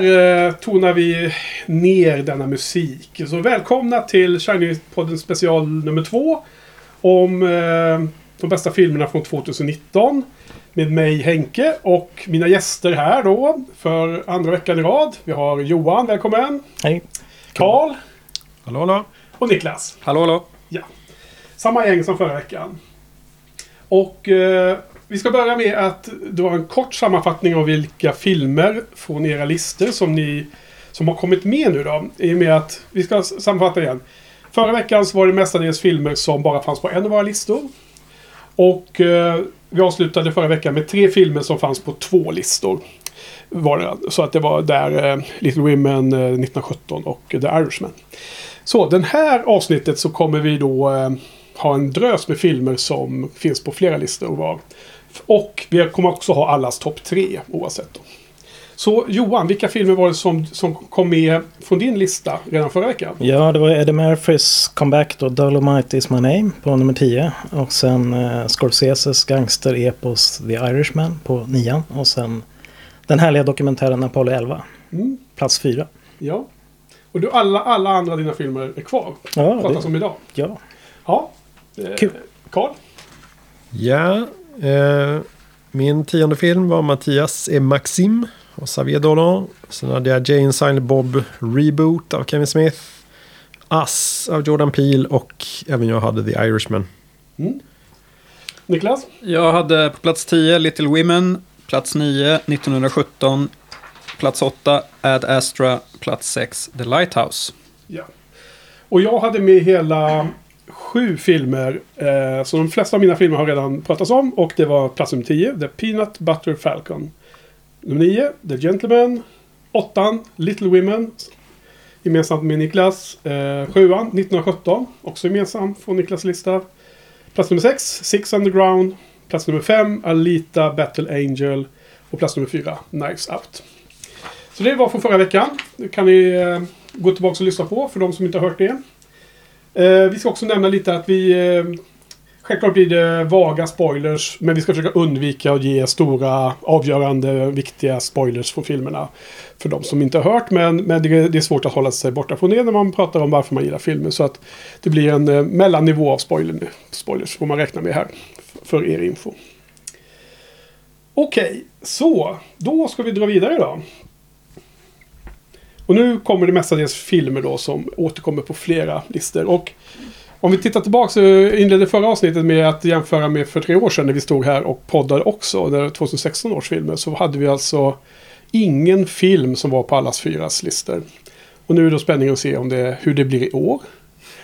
Där eh, tonar vi ner denna musik. Så välkomna till Shiny-podden special nummer två. Om eh, de bästa filmerna från 2019. Med mig Henke och mina gäster här då för andra veckan i rad. Vi har Johan, välkommen. Hej. Karl Hallå, hallå. och Niklas. Hallå, hallå. Ja. Samma gäng som förra veckan. Och eh, vi ska börja med att dra en kort sammanfattning av vilka filmer från era listor som ni som har kommit med nu då. I och med att, vi ska sammanfatta igen. Förra veckan så var det mestadels filmer som bara fanns på en av våra listor. Och eh, vi avslutade förra veckan med tre filmer som fanns på två listor. Var det, alltså. så att det var där eh, Little Women eh, 1917 och The Irishman. Så den här avsnittet så kommer vi då eh, ha en drös med filmer som finns på flera listor var. Och vi kommer också ha allas topp tre oavsett. Då. Så Johan, vilka filmer var det som, som kom med från din lista redan förra veckan? Ja, det var Eddie Murphys comeback då, Dolomite is my name på nummer 10. Och sen eh, Scorseses gangster-epos The Irishman på 9. Och sen den härliga dokumentären Apollo 11, Mm, plats 4. ja. Och du, alla, alla andra dina filmer är kvar. Ja, Pratas det, om idag. ja. Ja. Eh, Kul. Carl? Ja, min tionde film var Mattias et Maxim och Xavier Dolan. Sen hade jag Jane Silent Bob Reboot av Kevin Smith. Us av Jordan Peele och även jag hade The Irishman. Mm. Niklas? Jag hade på plats 10 Little Women, plats 9 1917, plats 8 Ad Astra, plats 6 The Lighthouse. Ja. Och jag hade med hela sju filmer. Eh, så de flesta av mina filmer har redan pratats om. Och det var plats nummer 10, The Peanut Butter Falcon. Nummer 9, The Gentleman. Åttan, Little Women. Gemensamt med Niklas. Eh, sjuan, 1917. Också gemensam från Niklas lista. Plats nummer 6, Six Underground. Plats nummer 5, Alita Battle Angel. Och plats nummer 4, Knives Out. Så det var från förra veckan. Det kan ni eh, gå tillbaka och lyssna på för de som inte har hört det. Eh, vi ska också nämna lite att vi... Eh, självklart blir det vaga spoilers. Men vi ska försöka undvika att ge stora, avgörande, viktiga spoilers från filmerna. För de som inte har hört. Men, men det, det är svårt att hålla sig borta från det när man pratar om varför man gillar filmer. Så att det blir en eh, mellannivå av spoiler, spoilers. Får man räkna med här. För er info. Okej, så då ska vi dra vidare då. Och nu kommer det mestadels filmer då som återkommer på flera listor. Och om vi tittar tillbaka så inledde förra avsnittet med att jämföra med för tre år sedan när vi stod här och poddade också. När 2016 års filmer så hade vi alltså ingen film som var på allas fyras listor. Och nu är det spänning spänningen att se om det, hur det blir i år.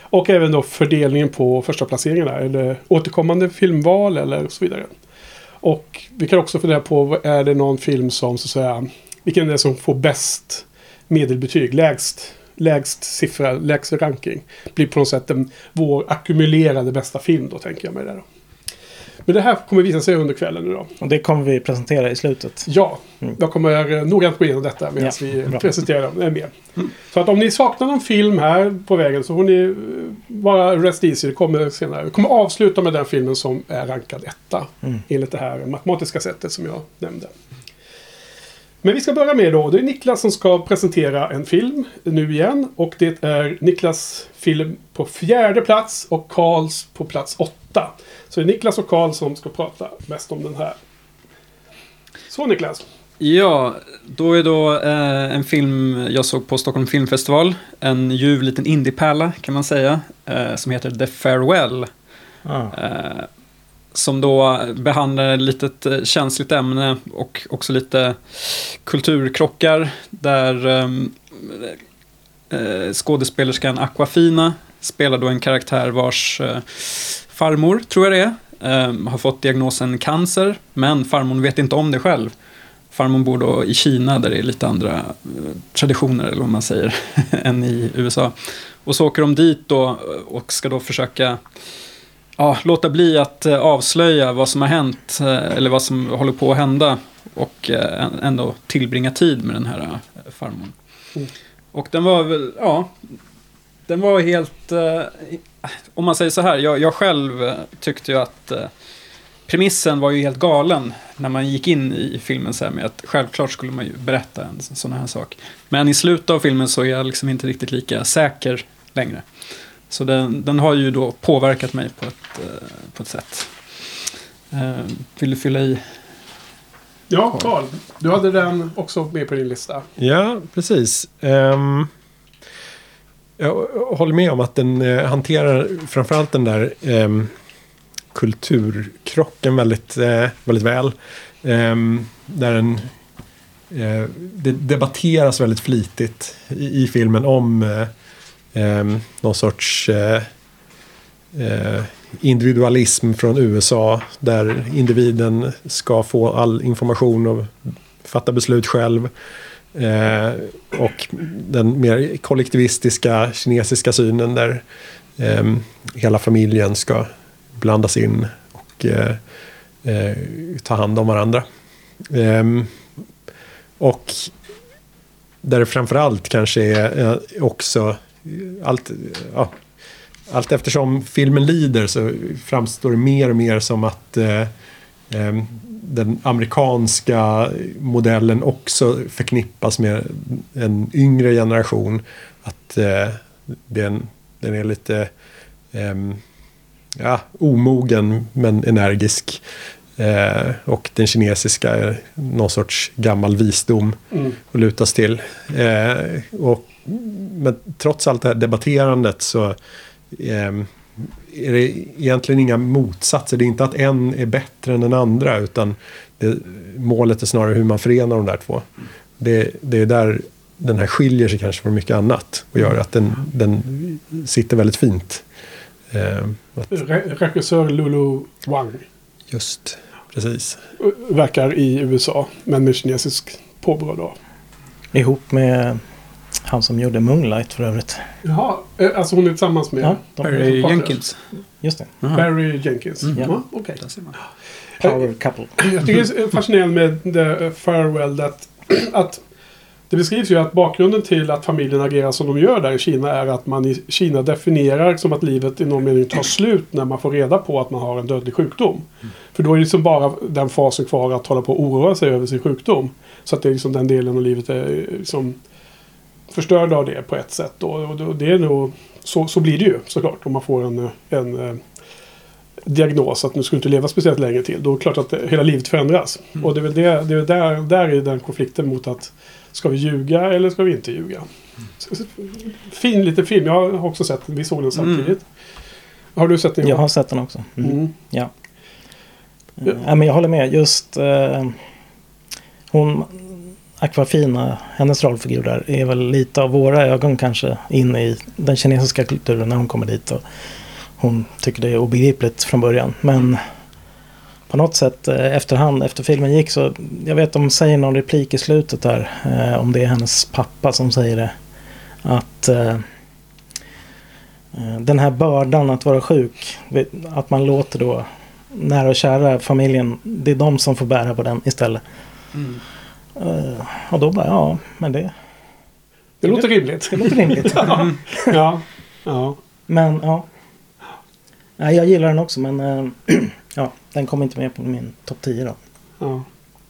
Och även då fördelningen på första placeringarna. Eller återkommande filmval eller så vidare. Och vi kan också fundera på, är det någon film som så att säga, vilken är det som får bäst medelbetyg, lägst, lägst siffra, lägst ranking. Blir på något sätt en, vår ackumulerade bästa film då, tänker jag mig. Där. Men det här kommer visa sig under kvällen nu då. Och det kommer vi presentera i slutet. Ja, Mm. jag kommer eh, noggrant gå igenom detta medan Ja, vi bra. presenterar dem eh, mer. Så att om ni saknar någon film här på vägen så får ni eh, bara rest easy. Det kommer senare. Vi kommer avsluta med den filmen som är rankad etta. Mm. Enligt det här matematiska sättet som jag nämnde. Men vi ska börja med då. Det är Niklas som ska presentera en film nu igen. Och det är Niklas film på fjärde plats och Karls på plats åtta. Så det är Niklas och Karl som ska prata mest om den här. Så Niklas. Ja, då är då eh, en film jag såg på Stockholm Filmfestival. En ljuv liten indiepärla kan man säga. Eh, som heter The Farewell. Ah. Eh, som då behandlar ett litet eh, känsligt ämne och också lite kulturkrockar. Där ehm, eh, skådespelerskan Aquafina spelar då en karaktär vars eh, farmor, tror jag det är, eh, har fått diagnosen cancer. Men farmor vet inte om det själv. Farmor bor då i Kina där det är lite andra eh, traditioner, eller vad man säger, än i USA. Och så åker de dit då och ska då försöka ja, låta bli att eh, avslöja vad som har hänt eh, eller vad som håller på att hända och eh, än- ändå tillbringa tid med den här eh, farmor. Mm. Och den var väl, ja, den var helt, om man säger så här, jag, jag själv tyckte ju att premissen var ju helt galen när man gick in i filmen så här med att självklart skulle man ju berätta en sån här sak. Men i slutet av filmen så är jag liksom inte riktigt lika säker längre. Så den, den har ju då påverkat mig på ett, eh, på ett sätt. Eh, vill du fylla i? Ja, Carl. Du hade den också med på din lista. Ja, precis. Ehm, jag håller med om att den eh, hanterar framförallt den där ehm, kulturkrocken väldigt, eh, väldigt väl. Ehm, där den, eh, det debatteras väldigt flitigt i, i filmen om eh, någon sorts eh, eh, individualism från USA. Där individen ska få all information och fatta beslut själv. Eh, och den mer kollektivistiska kinesiska synen där eh, hela familjen ska blandas in och eh, eh, ta hand om varandra. Ehm, och där det framförallt kanske är eh, också allt, ja, allt eftersom filmen lider så framstår det mer och mer som att eh, ehm, den amerikanska modellen också förknippas med en yngre generation. Att eh, den, den är lite eh, ja, omogen men energisk. Eh, och den kinesiska någon sorts gammal visdom Mm. att lutas till. Eh, och, men trots allt det här debatterandet så eh, är det egentligen inga motsatser. Det är inte att en är bättre än den andra utan det, målet är snarare hur man förenar de där två. Det, det är där den här skiljer sig kanske från mycket annat och gör att den, den sitter väldigt fint. Eh, att Re- regissör Lulu Wang. just, precis. Verkar i USA, men med kinesisk påbrå då. Ihop med han som gjorde Moonlight för övrigt. Jaha, eh, alltså hon är tillsammans med Ja, de, Barry. Jenkins. just det. Aha. Barry Jenkins. Mm. Ja, okej. Man. Power couple. Jag tycker det är fascinerande med The Farewell att, att det beskrivs ju att bakgrunden till att familjen agerar som de gör där i Kina är att man i Kina definierar som att livet i någon mening tar slut när man får reda på att man har en dödlig sjukdom. För då är det liksom bara den fasen kvar att hålla på och oroa sig över sin sjukdom. Så att det är liksom den delen av livet är liksom förstörd av det på ett sätt. Och det är nog, så, så blir det ju såklart om man får en, en eh, diagnos att nu ska du inte leva speciellt länge till. Då är det klart att hela livet förändras. Och det är väl det, det är där, där är den konflikten mot att ska vi ljuga eller ska vi inte ljuga? Fin liten film. Jag har också sett den. Vi såg den samtidigt. Har du sett den? Jag har sett den också. Mm. Mm. Ja. Eh, ja, men jag håller med. Just eh, hon, Aquafina, hennes rollfigur där, är väl lite av våra ögon kanske in i den kinesiska kulturen när hon kommer dit. Och hon tycker det är obegripligt från början. Men på något sätt eh, efterhand, efter filmen gick så, jag vet de säger någon replik i slutet där, eh, om det är hennes pappa som säger det. Att eh, den här bördan att vara sjuk, att man låter då nära och kära familjen, det är de som får bära på den istället. Mm. Eh, och då bara, ja, men det, Det låter rimligt. det låter rimligt. ja. ja. men ja. Nej, jag gillar den också men ja, den kom inte med på min topp 10 då. ja.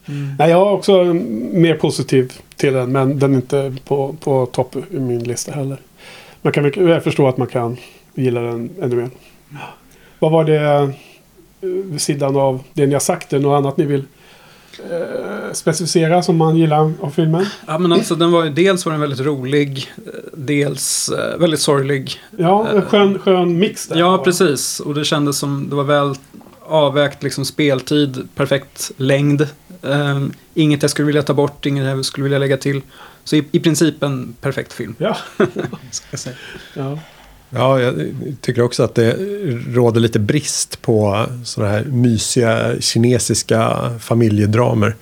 Mm. Nej, jag är också mer positiv till den. Men den är inte på, på topp i min lista heller. Man kan mycket väl förstå att man kan gilla den ännu mer. Vad var det eh, vid sidan av det ni har sagt? Är det något annat ni vill eh, specificera som man gillar av filmen? Ja, men alltså den var ju, dels var den väldigt rolig, eh, dels eh, väldigt sorglig. Ja, en skön, skön mix där. Ja, precis. Och det kändes som det var väl avvägt liksom speltid, perfekt längd. Eh, inget jag skulle vilja ta bort, inget jag skulle vilja lägga till. Så i, i princip en perfekt film. Ja. Ska jag säga. ja. Ja, jag tycker också att det råder lite brist på sådana här mysiga kinesiska familjedramer.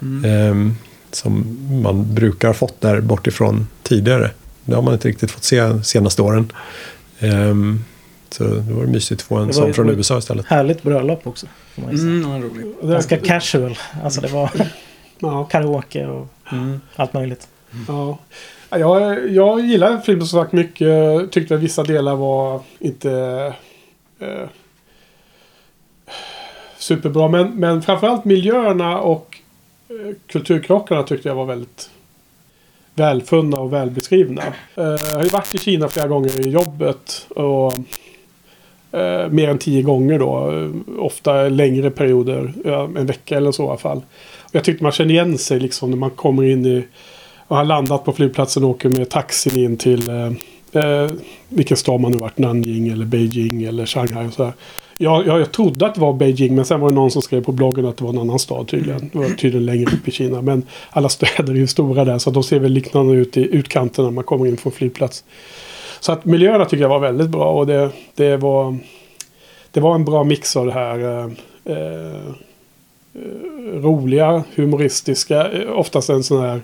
Mm. ehm, som man brukar ha fått där bortifrån tidigare. Det har man inte riktigt fått se senaste åren. Ehm, så det var mysigt att få en Det sån från USA istället. Härligt bröllop också. Mm, den var. Det- Ganska casual. Alltså det var Ja. karaoke och Mm. allt möjligt. Ja. Ja, Jag, jag gillar filmen som sagt mycket. Tyckte att vissa delar var inte eh, superbra. Men, men framförallt miljöerna och eh, kulturkrockarna tyckte jag var väldigt välfunna och välbeskrivna. Eh, jag har ju varit i Kina flera gånger i jobbet. Och eh, mer än tio gånger då. Eh, ofta längre perioder. Eh, en vecka eller så i alla fall. Och jag tyckte man kände igen sig liksom när man kommer in i och har landat på flygplatsen och åker med taxin in till eh, eh, vilken stad man nu varit. Nanjing eller Beijing eller Shanghai och sådär. Jag, jag, jag trodde att det var Beijing men sen var det någon som skrev på bloggen att det var en annan stad tydligen. Det var tydligen längre upp i Kina. Men alla städer är ju stora där så de ser väl liknande ut i utkanten när man kommer in från flygplats. Så att miljöerna tycker jag var väldigt bra och det, det var det var en bra mix av det här eh, eh, eh, roliga, humoristiska, eh, oftast en sån här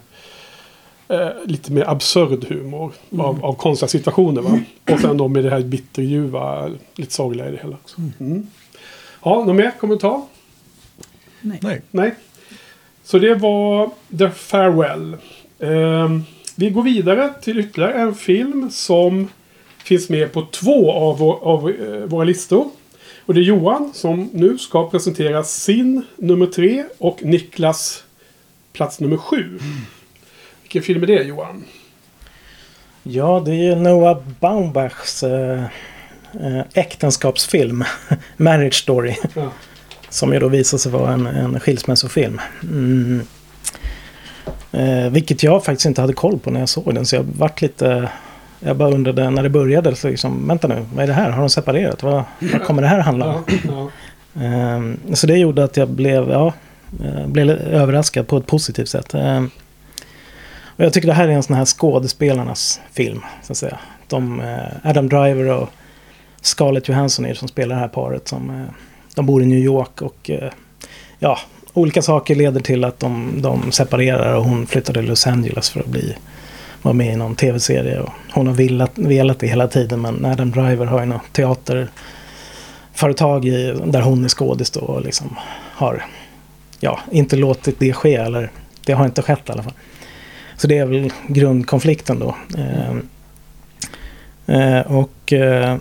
eh, lite mer absurd humor av, av konstiga situationer. Va? Och sen då med det här bitterljuva, lite sorgliga i det hela också. Mm. Ja, någon mer kommentar? Nej. Nej. Så det var The Farewell. Ehm, vi går vidare till ytterligare en film som finns med på två av, vår, av eh, våra listor. Och det är Johan som nu ska presentera sin nummer tre och Niklas plats nummer sju. Vilken film är det Johan? Ja, det är ju Noah Baumbachs eh, äktenskapsfilm. Marriage Story. Ja. Som ju då visar sig vara en, en skilsmässofilm. Mm. Eh, vilket jag faktiskt inte hade koll på när jag såg den. Så jag vart lite... Jag bara undrade när det började. Så liksom, vänta nu, vad är det här? Har de separerat? Vad, vad kommer det här handla om? Ja, ja. Ehm, Så det gjorde att jag blev, ja, eh, blev överraskad på ett positivt sätt. Ehm, Och jag tycker det här är en sån här skådespelarnas film. Så att säga. De, eh, Adam Driver och Scarlett Johansson är som spelar det här paret. Som, eh, de bor i New York och eh, ja, olika saker leder till att de, de separerar och hon flyttar till Los Angeles för att bli vara med i någon tv-serie. Och hon har velat, velat det hela tiden men Adam Driver har ju något teaterföretag i, där hon är skådis då och liksom har ja, inte låtit det ske eller det har inte skett i alla fall. Så det är väl grundkonflikten då. Eh, eh, och eh,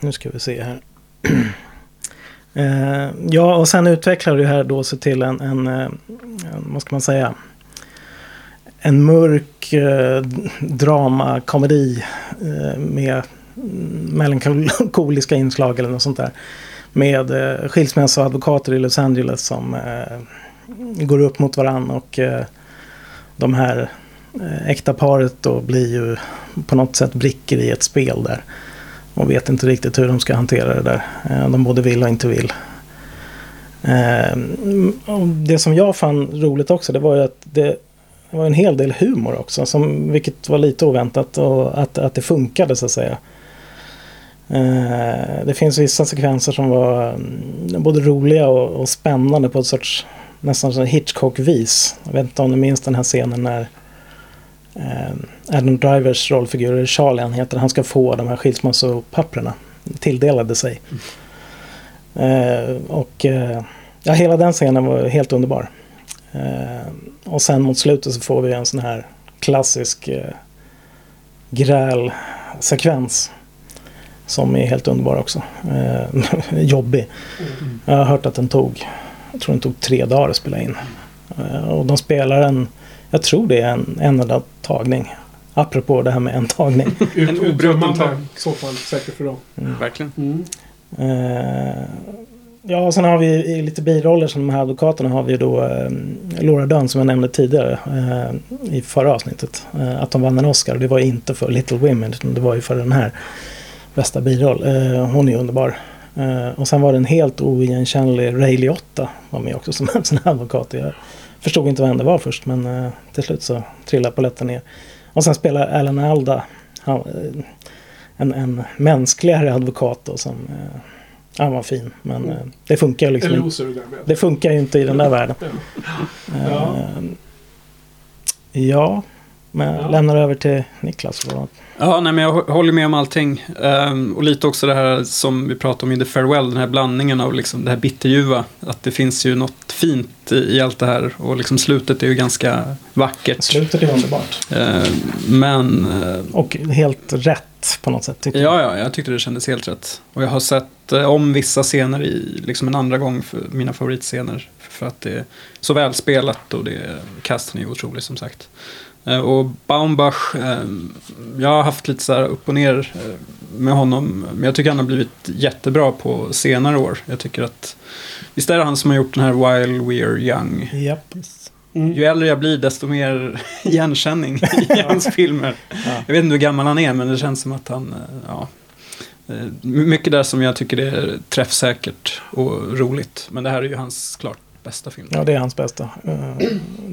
nu ska vi se här. eh, ja, och sen utvecklar det här då sig till en, en, eh, en vad ska man säga, en mörk eh, dramakomedi eh, med melankoliska inslag eller något sånt där. Med eh, skilsmässoadvokater i Los Angeles som eh, går upp mot varann och eh, de här eh, äkta paret då blir ju på något sätt brickor i ett spel där. Och vet inte riktigt hur de ska hantera det där. Eh, de både vill och inte vill. Eh, och det som jag fann roligt också det var ju att det var en hel del humor också, som, vilket var lite oväntat och att, att det funkade så att säga. Eh, det finns vissa sekvenser som var mm, både roliga och, och spännande på ett sorts nästan Hitchcock-vis. Jag vet inte om ni minns den här scenen när Adam Drivers rollfigur, Charlie han heter, han ska få de här skilsmässopapperna tilldelade sig. Eh, och eh, ja, hela den scenen var helt underbar. Eh, och sen mot slutet så får vi en sån här klassisk eh, grälsekvens. Som är helt underbar också. Jobbig. Jag har hört att den tog, jag tror den tog tre dagar att spela in. Och de spelar en, jag tror det är en, en enda tagning. Apropå det här med en tagning. En obruten utdömande tag. i så fall säkert för dem. Verkligen. Mm. Eh, ja, och sen har vi i lite biroller som de här advokaterna har vi då eh, Laura Dern som jag nämnde tidigare eh, i förra avsnittet. Eh, att de vann en Oscar och det var inte för Little Women utan det var ju för den här bästa biroll. Eh, hon är underbar. Eh, och sen var det en helt oigenkännlig Ray Liotta var med också som en sån här advokat. Jag förstod inte vem det var först men eh, till slut så trillade polletten ner. Och sen spelar Alan Alda han, eh, en, en mänskligare advokat då som eh, han var fin. Men eh, det funkar ju liksom inte. Det funkar ju inte i den där världen. Ja. Eh, ja. Men jag Ja. lämnar över till Niklas. Ja, nej, men jag hå- håller med om allting. Ehm, och lite också det här som vi pratade om i The Farewell, den här blandningen av liksom det här bitterljuva. Att det finns ju något fint i, i allt det här. Och liksom slutet är ju ganska vackert. Slutet är underbart. Ehm, men eh, Och helt rätt på något sätt. Tycker jag. Ja, ja, jag tyckte det kändes helt rätt. Och jag har sett eh, om vissa scener i liksom en andra gång för mina favoritscener. För att det är så välspelat och det är, casten är otrolig som sagt. Eh, och Baumbach, eh, jag har haft lite så här upp och ner eh, med honom. Men jag tycker han har blivit jättebra på senare år. Jag tycker att, visst är det han som har gjort den här While We're Young? Japp. Mm. Ju äldre jag blir desto mer igenkänning i hans filmer. Ja. Jag vet inte hur gammal han är men det känns som att han, ja. Mycket där som jag tycker är träffsäkert och roligt. Men det här är ju hans klart bästa film. ja, det är hans bästa. Uh,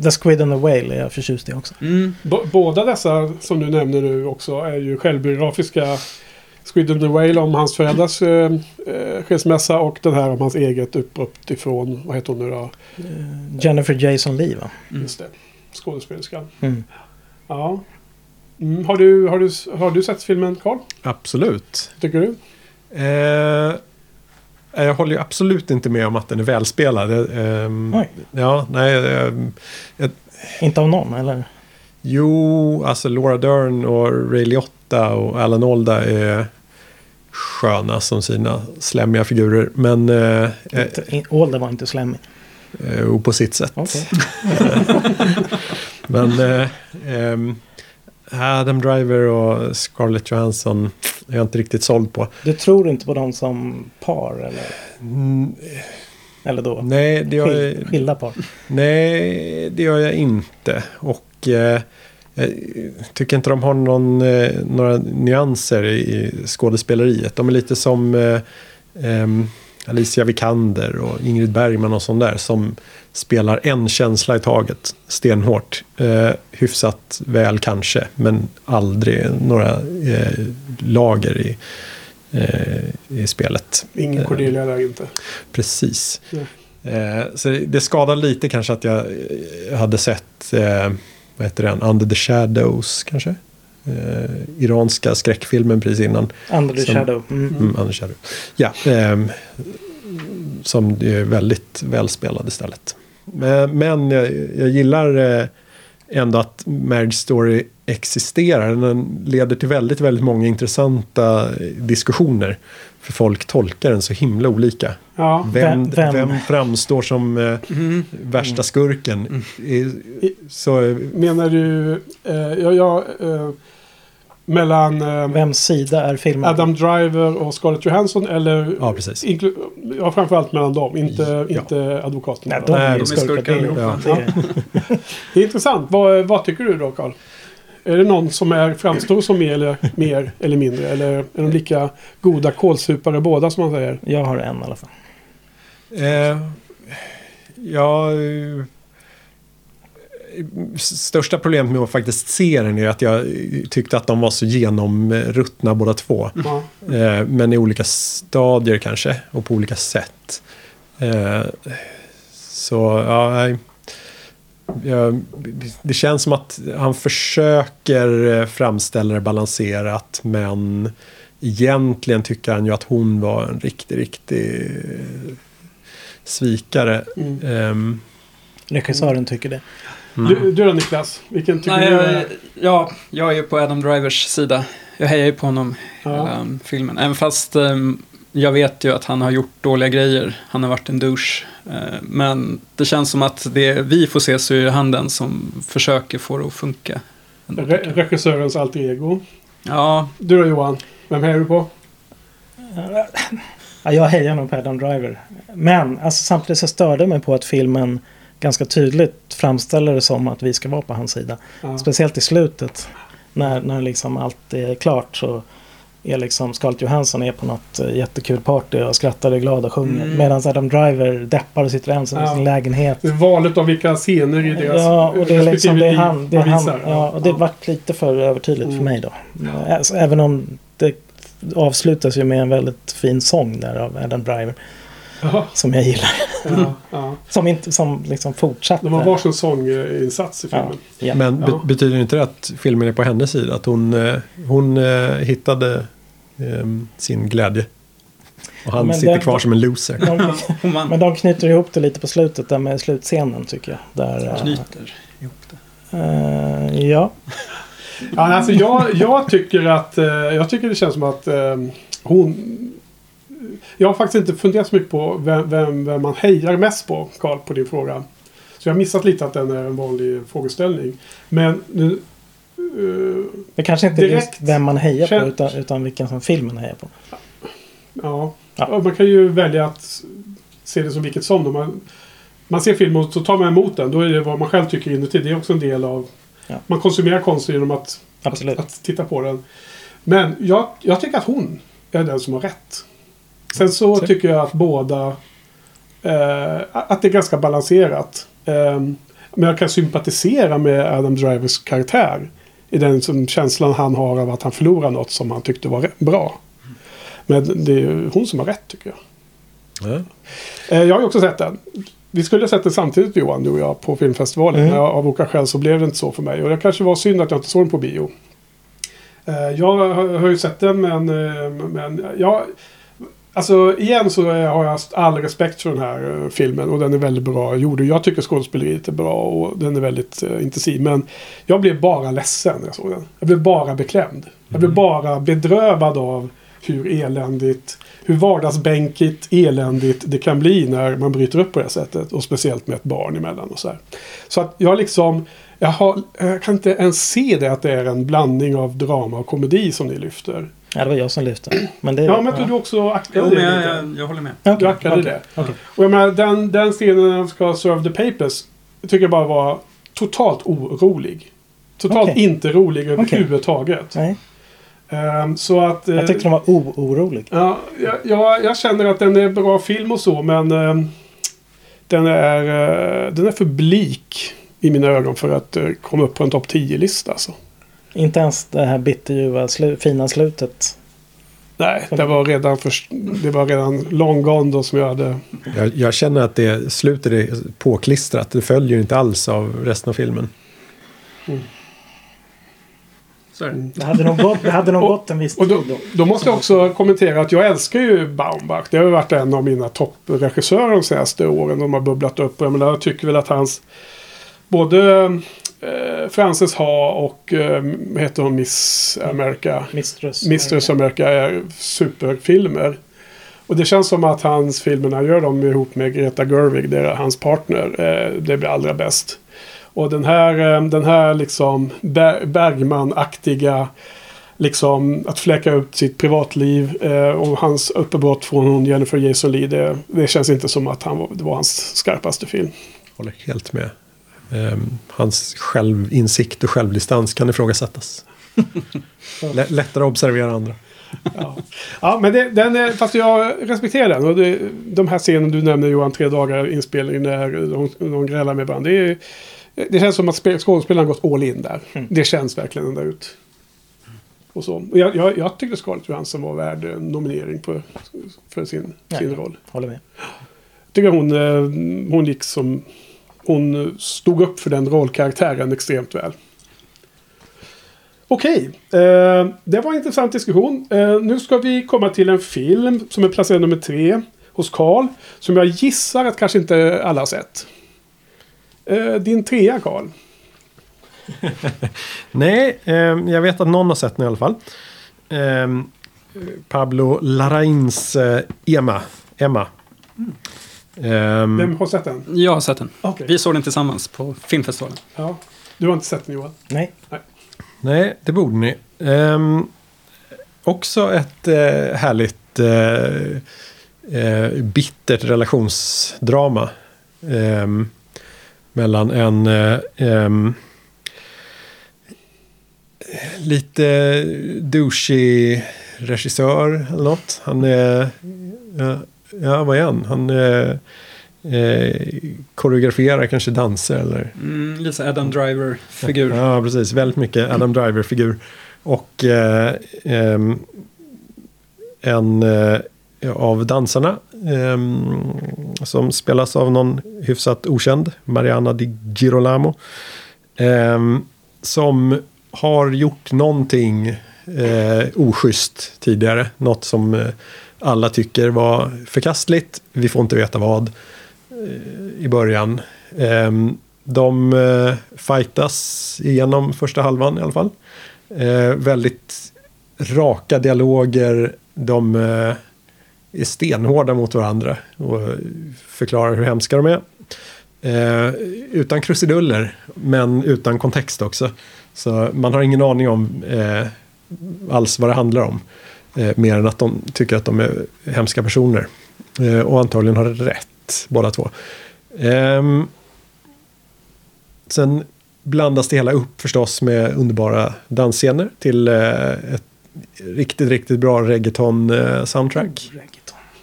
The Squid and the Whale är jag förtjust i också. Mm. Båda dessa som du nämner nu också är ju självbiografiska. Squid and the Whale om hans föräldrars eh, eh, skilsmässa och den här om hans eget uppbrott ifrån, vad heter hon nu då? Eh, Jennifer Jason Leigh va? Mm. Just det, skådespelerskan. Mm. Ja. Mm, har, du, har, du, har du sett filmen Carl? Absolut. Tycker du? Eh, jag håller ju absolut inte med om att den är välspelad. Eh, Oj. ja, nej. Eh, Inte av någon eller? jo, alltså Laura Dern och Ray Liotta och Alan Alda är sköna som sina slämmiga figurer. Men eh, eh, Alder var inte slemmig. eh, och på sitt sätt. Okej. Men eh, ehm, Adam Driver och Scarlett Johansson är jag inte riktigt såld på. Du tror inte på dem som par eller? Mm, Eller då? nej, det gör jag, skilda par? nej, det gör jag inte. Och eh, jag tycker inte de har någon, eh, några nyanser i skådespeleriet. De är lite som eh, ehm, Alicia Vikander och Ingrid Bergman och sån där som spelar en känsla i taget stenhårt. Eh, hyfsat väl kanske, men aldrig några eh, lager i, eh, i spelet. Ingen Eh, Cordelia där inte. Precis. Eh, så det- det skadar lite kanske att jag eh, hade sett, eh, vad heter den, Under the Shadows kanske? Eh, iranska skräckfilmen precis innan. Under the Som- Shadow. Mm. Mm, Under Shadow. Ja, ehm, som är väldigt välspelad istället. Men, men jag, jag gillar eh, ändå att Marriage Story existerar. Den leder till väldigt, väldigt många intressanta diskussioner. För folk tolkar den så himla olika. Ja. Vem, Vem- vem? framstår som eh, Mm. värsta skurken? I, så, eh, Menar du, eh, ja, ja, eh, mellan eh, Vems sida är filmen? Adam Driver och Scarlett Johansson eller ja, precis. ja, framförallt mellan dem, inte, Ja. inte advokaterna. Nej, de är de skurkar. Det det är- Det är intressant. Vad, vad tycker du då, Carl? Är det någon som är, framstår som mer eller, mer eller mindre? Eller är de lika goda kålsupare båda som man säger? Jag har en i alla fall. Eh, ja, eh, största problemet med att faktiskt se den är att jag tyckte att de var så genomruttna båda två. Ja. Eh, men i olika stadier kanske och på olika sätt. Eh, så ja, nej. Jag, det känns som att han försöker eh, framställa det balanserat men egentligen tycker han ju att hon var en riktig, riktig eh, svikare. Mm. Ehm, Regissören tycker det. Du, du då Niklas? Vilken tycker Nej, du jag, är... ja, jag är ju på Adam Drivers sida. Jag hejar ju på honom Ja. hela um, filmen. Även fast um, jag vet ju att han har gjort dåliga grejer. Han har varit en douche. Uh, men det känns som att det vi får se så är han den som försöker få det att funka. Re- regissörens alter ego? Ja, Du då Johan? Vem hejar du på? Ja, jag hejar nog på Adam Driver. Men alltså, samtidigt så störde jag mig på att filmen ganska tydligt framställer det som att vi ska vara på hans sida. Ja. Speciellt i slutet. När, när liksom allt är klart så är liksom Scarlett Johansson är på något eh, jättekul party och skrattar och är glad och sjunger. Mm. Medan Adam Driver deppar och sitter ensam i Ja. sin lägenhet. Det är Valet av vilka scener i deras Ja, och det är liksom det är han. Det är han ja, och det vart lite för övertydligt Mm. för mig då. Alltså, även om det avslutas ju med en väldigt fin sång där av Adam Driver. Ja, som jag gillar. ja, ja. Som, inte, som liksom fortsatte. De har varsin sånginsats i filmen. ja. Men be- betyder inte det att filmen är på hennes sida? Att hon, eh, hon eh, hittade ehm, sin glädje? Och han Men sitter det- kvar som en loser. De, men de knyter ihop det lite på slutet där med slutscenen tycker jag. Där, eh, knyter ihop det. eh, ja, Ja, alltså jag, jag tycker att eh, jag tycker det känns som att eh, hon... Jag har faktiskt inte funderat så mycket på vem, vem, vem man hejar mest på, Karl, på din fråga. Så jag har missat lite att den är en vanlig frågeställning. Men nu... eh, det kanske inte är Direkt just vem man hejar på utan, utan vilken som filmen hejar på. ja. Ja. Man kan ju välja att se det som vilket som. Då. Man, man ser filmen och så tar man emot den. Då är det vad man själv tycker inuti. Det är också en del av... Ja. Man konsumerar konst genom att. Att, att titta på den. Men jag, jag tycker att hon är den som har rätt. Sen så tycker jag att båda... Eh, att det är ganska balanserat. Eh, men jag kan sympatisera med Adam Drivers karaktär. I den som känslan han har av att han förlorar något som han tyckte var bra. Men det är ju hon som har rätt tycker jag. Ja. Eh, jag har ju också sett den. Vi skulle ha sett den samtidigt Johan, du och jag, på filmfestivalen. Mm. Men av olika skäl så blev det inte så för mig. Och det kanske var synd att jag inte såg den på bio. Eh, jag har, har ju sett den men... eh, men jag, alltså igen så har jag all respekt för den här eh, filmen. Och den är väldigt bra gjord. Jag tycker skådespeleriet är bra och den är väldigt uh, intensiv. Men jag blev bara ledsen när jag såg den. Jag blev bara beklämd. Jag blev bara bedrövad av hur eländigt, hur vardagsbänkigt eländigt det kan bli när man bryter upp på det sättet. Och speciellt med ett barn emellan och så här. Så att jag liksom, jag, har, jag kan inte ens se det att det är en blandning av drama och komedi som ni lyfter. Ja, det var jag som lyfte. Men det, Ja, men att du också aktade Jo, det men jag, jag, jag håller med. Du ackade okej, det. okej. Och jag menar, den, den scenen när de ska serve the papers tycker jag bara var totalt orolig. Totalt inte rolig överhuvudtaget. Nej, Ehm, så att... eh, jag tyckte de var oorolig. Ja, jag, jag, jag känner att den är bra film och så, men eh, den, är, eh, den är för blik i mina ögon för att eh, komma upp på en topp 10-lista. Alltså. Inte ens det här bitterljuva slu, fina slutet. Nej, det var redan, för, det var redan long gone då som jag hade... Jag, jag känner att det slutet är påklistrat. Det följer inte alls av resten av filmen. Så är det. Hade nog gått, det hade nog gått en viss Och då, tid då. då måste jag också kommentera att jag älskar ju Baumbach. Det har ju varit en av mina toppregissörer de senaste åren. De har bubblat upp. Och jag, menar, jag tycker väl att hans... Både eh, Frances Ha och eh, heter hon Miss America? Mistress. Mistress America är superfilmer. Och det känns som att hans filmer, när han gör dem ihop med Greta Gerwig, det är hans partner, eh, det blir allra bäst. Och den här, eh, den här liksom Ber- Bergman-aktiga, liksom att fläcka ut sitt privatliv eh, och hans uppbrott från hon Jennifer Jason Leigh, det, det känns inte som att han var, det var hans skarpaste film. Håller helt med. Ehm, hans självinsikt och självdistans kan ifrågasättas. Lä- lättare att observera andra. Ja, ja men det, den är, fast jag respekterar den. Och det, de här scenerna du nämner Johan, tre dagar inspelning när de, de grälar med varandra. Det, är, det känns som att spe- skådespelaren gått all in där. Mm. Det känns verkligen ända ut. Och så. Och jag, jag, jag tyckte Scarlett Johansson var värd en nominering på, för sin, sin Ja. roll. Håller med. Jag tycker hon, eh, hon gick som... Hon stod upp för den rollkaraktären extremt väl. Okej, eh, det var en intressant diskussion. Eh, nu ska vi komma till en film som är placerad nummer tre hos Karl. Som jag gissar att kanske inte alla har sett. Eh, din trea Karl. Nej, ehm, jag vet att någon har sett den i alla fall. Ehm, Pablo Larrains eh, Emma. Emma. Ehm, Vem har sett den? Jag har sett den. Okej. Vi såg den tillsammans på filmfestivalen. Ja. Du har inte sett den Johan? Nej, Nej, det borde ni. Ehm, också ett eh, härligt eh, eh, bittert relationsdrama. ehm, mellan en ehm, lite douchig regissör eller något. Han är... Ja, ja, vad är han? Han eh, eh, koreograferar kanske danser eller... Mm, lite Adam Driver-figur. Ja, precis. Väldigt mycket Adam Driver-figur. Och eh, en, eh, av dansarna. som spelas av någon hyfsat okänd, Mariana Di Girolamo. som har gjort någonting eh, oschysst tidigare. Något som eh, alla tycker var förkastligt. Vi får inte veta vad eh, i början. Ehm, de eh, fightas igenom första halvan i alla fall. Eh, väldigt raka dialoger. De är stenhårda mot varandra och förklarar hur hemska de är. Eh, utan krusiduller, men utan kontext också. Så man har ingen aning om eh, alls vad det handlar om. Eh, mer än att de tycker att de är hemska personer. Eh, och antagligen har rätt, båda två. Ehm, sen blandas det hela upp förstås med underbara dansscener till eh, ett riktigt, riktigt bra reggaeton-soundtrack.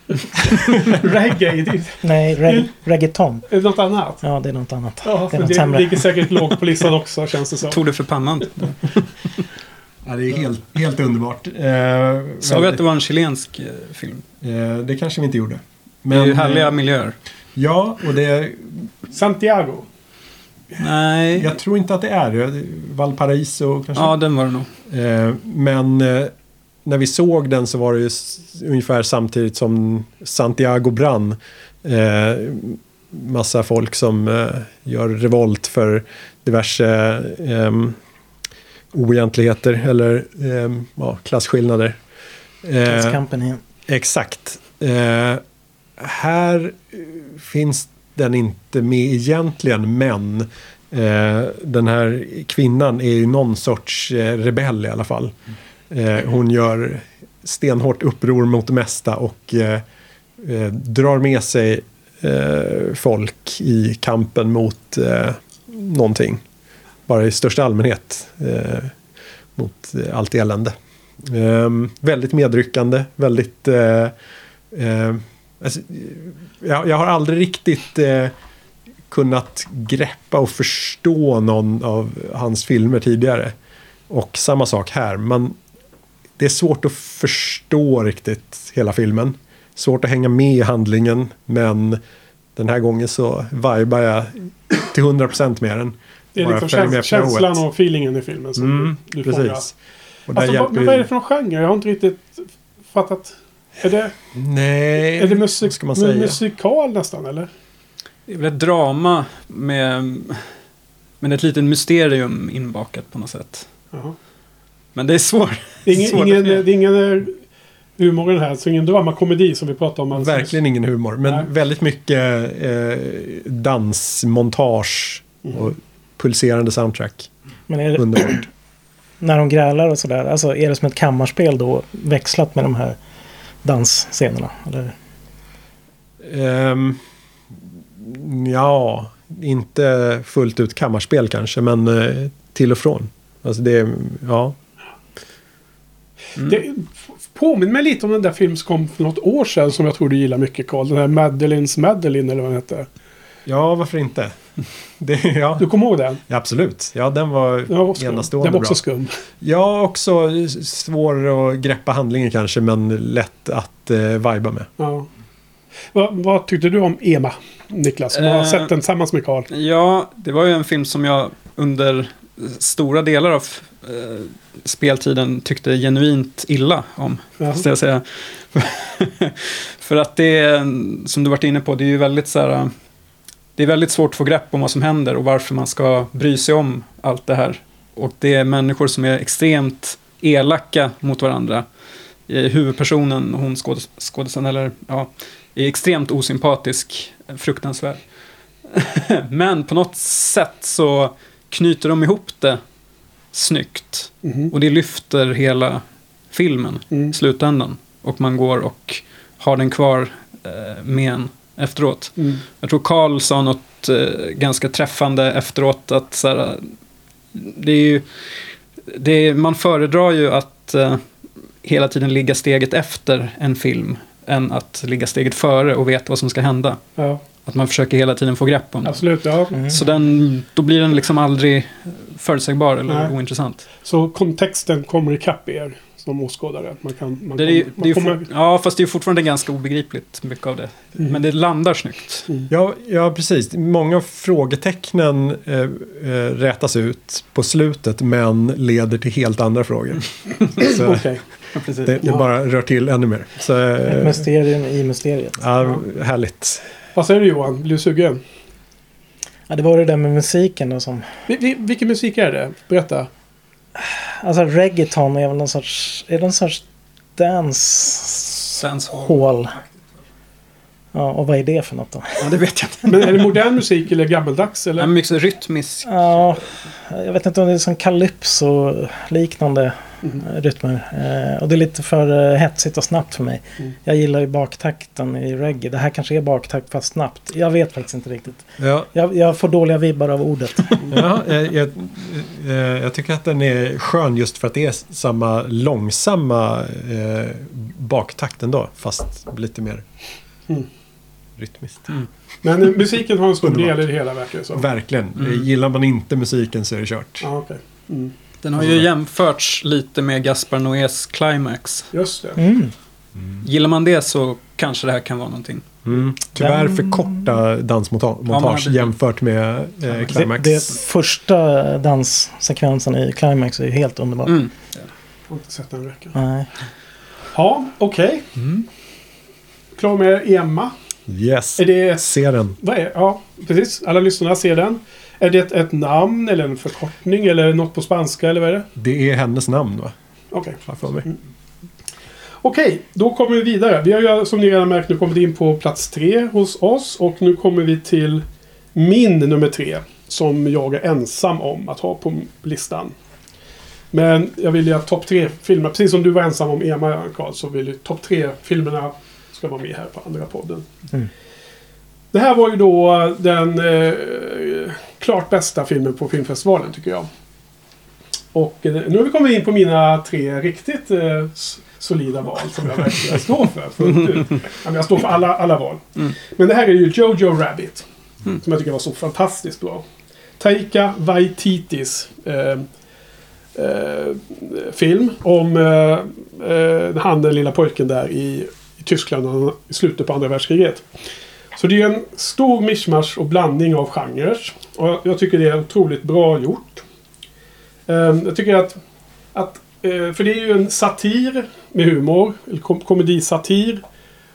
Reggae, det är, Nej, reg reggaeton. är det något annat? Ja, det är något annat. Ja, det är något det sämre. ligger säkert lågt på listan också känns det som. Tog det för pannan. Ja, det är helt, helt underbart. Eh, Sa vi att det var en chilensk eh, film? Eh, det kanske vi inte gjorde. det är ju eh, härliga miljöer. Ja, och det... Santiago. Nej. Jag tror inte att det är det. Valparaiso kanske. Ja, den var det nog. Eh, men eh, när vi såg den så var det ju ungefär samtidigt som Santiago brann. Eh, massa folk som eh, gör revolt för diverse eh, oegentligheter eller eh, ja, klasskillnader. Eh, Klasskampen är... Exakt. Eh, här eh, finns den inte med egentligen, men eh, den här kvinnan är ju någon sorts eh, rebell i alla fall. Eh, hon gör stenhårt uppror mot det mesta och eh, eh, drar med sig eh, folk i kampen mot eh, någonting. Bara i största allmänhet eh, mot allt elände. Eh, väldigt medryckande, väldigt... Eh, eh, alltså, jag, jag har aldrig riktigt eh, kunnat greppa och förstå någon av hans filmer tidigare. Och samma sak här. Man, det är svårt att förstå riktigt hela filmen. Svårt att hänga med i handlingen. Men den här gången så vibar jag till 100% med den. Det är liksom käns- känslan och feelingen i filmen som Mm, du fångar. precis. Och där Alltså, vad, hjälper men vad är det för någon genre? Jag har inte riktigt fattat. Är det, Nej, är det musik, ska man säga? musikal nästan eller? Det är väl ett drama med, med ett litet mysterium inbakat på något sätt. Jaha. Men det är svårt. Det är ingen, Svårt att ingen, det är ingen eh, humor i den här. Så ingen dramakomedi som vi pratade om. nyss. Verkligen ingen humor, men Nej. väldigt mycket eh, dansmontage Mm. och pulserande soundtrack. Men är det, Underbart. när de grälar och sådär, alltså är det som ett kammarspel då växlat med de här dansscenerna? Eller? Ehm, ja, inte fullt ut kammarspel kanske, men eh, till och från. Alltså det, är- ja. Mm. Det påminner mig lite om den där film som kom för något år sedan som jag tror du gillar mycket Carl. Den här Madeleines Madeline eller vad den hette. Ja, varför inte? Det, ja, Du kommer ihåg den? ja, absolut. Ja, den var Den var, enastående den var också bra. skum. Ja, också svår att greppa handlingen kanske, men lätt att eh, viba med. Ja. Vad, vad tyckte du om Ema, Niklas? Du har Eh, sett den tillsammans med Carl. Ja, det var ju en film som jag under stora delar av eh, speltiden tyckte genuint illa om. Ja. Måste jag säga. För att det är, som du varit inne på, det är ju väldigt så här, Det är väldigt svårt att få grepp om vad som händer och varför man ska bry sig om allt det här. Och det är människor som är extremt elaka mot varandra. Huvudpersonen, hon skådes- skådisen, eller ja, är extremt osympatisk, fruktansvärd. Men på något sätt så knyter de ihop det snyggt. Mhm. Och det lyfter hela filmen Mm. i slutändan. Och man går och har den kvar eh, med en efteråt. Mm. Jag tror Carl sa något eh, ganska träffande efteråt att så här, det är ju, det är, man föredrar ju att eh, hela tiden ligga steget efter en film än att ligga steget före och veta vad som ska hända. Ja, Att man försöker hela tiden få grepp om det. absolut. Ja. Mm. Så den, då blir den liksom aldrig förutsägbar eller Nej. ointressant. Så kontexten kommer ikapp er. Som åskådare. Man kan... Man Det är, kommer- det är for, ja, fast det är ju fortfarande ganska obegripligt, mycket av det. Mm. Men det landar snyggt. Ja, ja, precis. Många av frågetecknen eh, eh, rätas ut på slutet men leder till helt andra frågor. Så Okej. Precis. det, det Ja. bara rör till ännu mer. Så, eh, mysterium i mysteriet. ja, härligt. Vad säger du Johan? Blir du sugen? Ja, det var det där med musiken då som... Vi, vi, vilken musik är det? Berätta. Alltså reggaeton är väl någon sorts... Är det någon sorts dance Dancehall. hall? Ja, och vad är det för något då? Ja, det vet jag inte. Men är det modern musik eller gammeldags? Eller? Ja, mycket rytmisk. Ja, jag vet inte om det är som calypso-liknande. Rytmer. Eh, och det är lite för eh, hetsigt och snabbt för mig. Mm. Jag gillar ju baktakten i reggae. Det här kanske är baktakt fast snabbt. Jag vet faktiskt inte riktigt. Ja, Jag, jag får dåliga vibbar av ordet. ja, jag, jag, eh, jag tycker att den är skön just för att det är samma långsamma eh, baktakt ändå. Fast lite mer Mm. rytmiskt. Men eh, musiken har en stor del i det hela verkar det som. Verkligen. Mm. Gillar man inte musiken så är det kört. Ja, okej. Mm. Den har ju jämförts lite med Gaspar Noés Climax. Just det. Mm. Gillar man det så kanske det här kan vara någonting. Mm. Tyvärr för korta dansmontage Ja, jämfört med eh, Det, Climax. det första danssekvensen i Climax är ju helt underbar. Mm. Jag har inte sett den räcka. Nej. Ja, okej. Klar med Emma. Yes, Är det... se den. Vad är... Ja, precis. Alla lyssnarna ser den. Är det ett, namn eller en förkortning eller något på spanska eller vad är det? Det är hennes namn va? Okej. För mig. Okej, då kommer vi vidare. Vi har ju som ni redan märkt nu kommit in på plats tre hos oss. Och nu kommer vi till min nummer tre. Som jag är ensam om att ha på listan. Men jag vill ju att topp tre filmer, precis som du var ensam om Emma Karl, så vill ju topp tre filmerna ska vara med här på andra podden. Mm. Det här var ju då den eh, klart bästa filmen på filmfestivalen tycker jag. Och eh, nu har vi kommit in på mina tre riktigt eh, solida val som jag verkligen står för. fullt ut. Men jag står för alla, alla val. Mm. Men det här är ju Jojo Rabbit. Mm. Som jag tycker var så fantastiskt bra. Taika Waititis eh, eh, film om eh, eh, han den lilla pojken där i, i Tyskland i slutet på andra världskriget. Så det är en stor mischmasch och blandning av genrer. Och jag tycker det är otroligt bra gjort. Ehm, jag tycker att, att eh, för det är ju en satir med humor, eller kom komedisatir.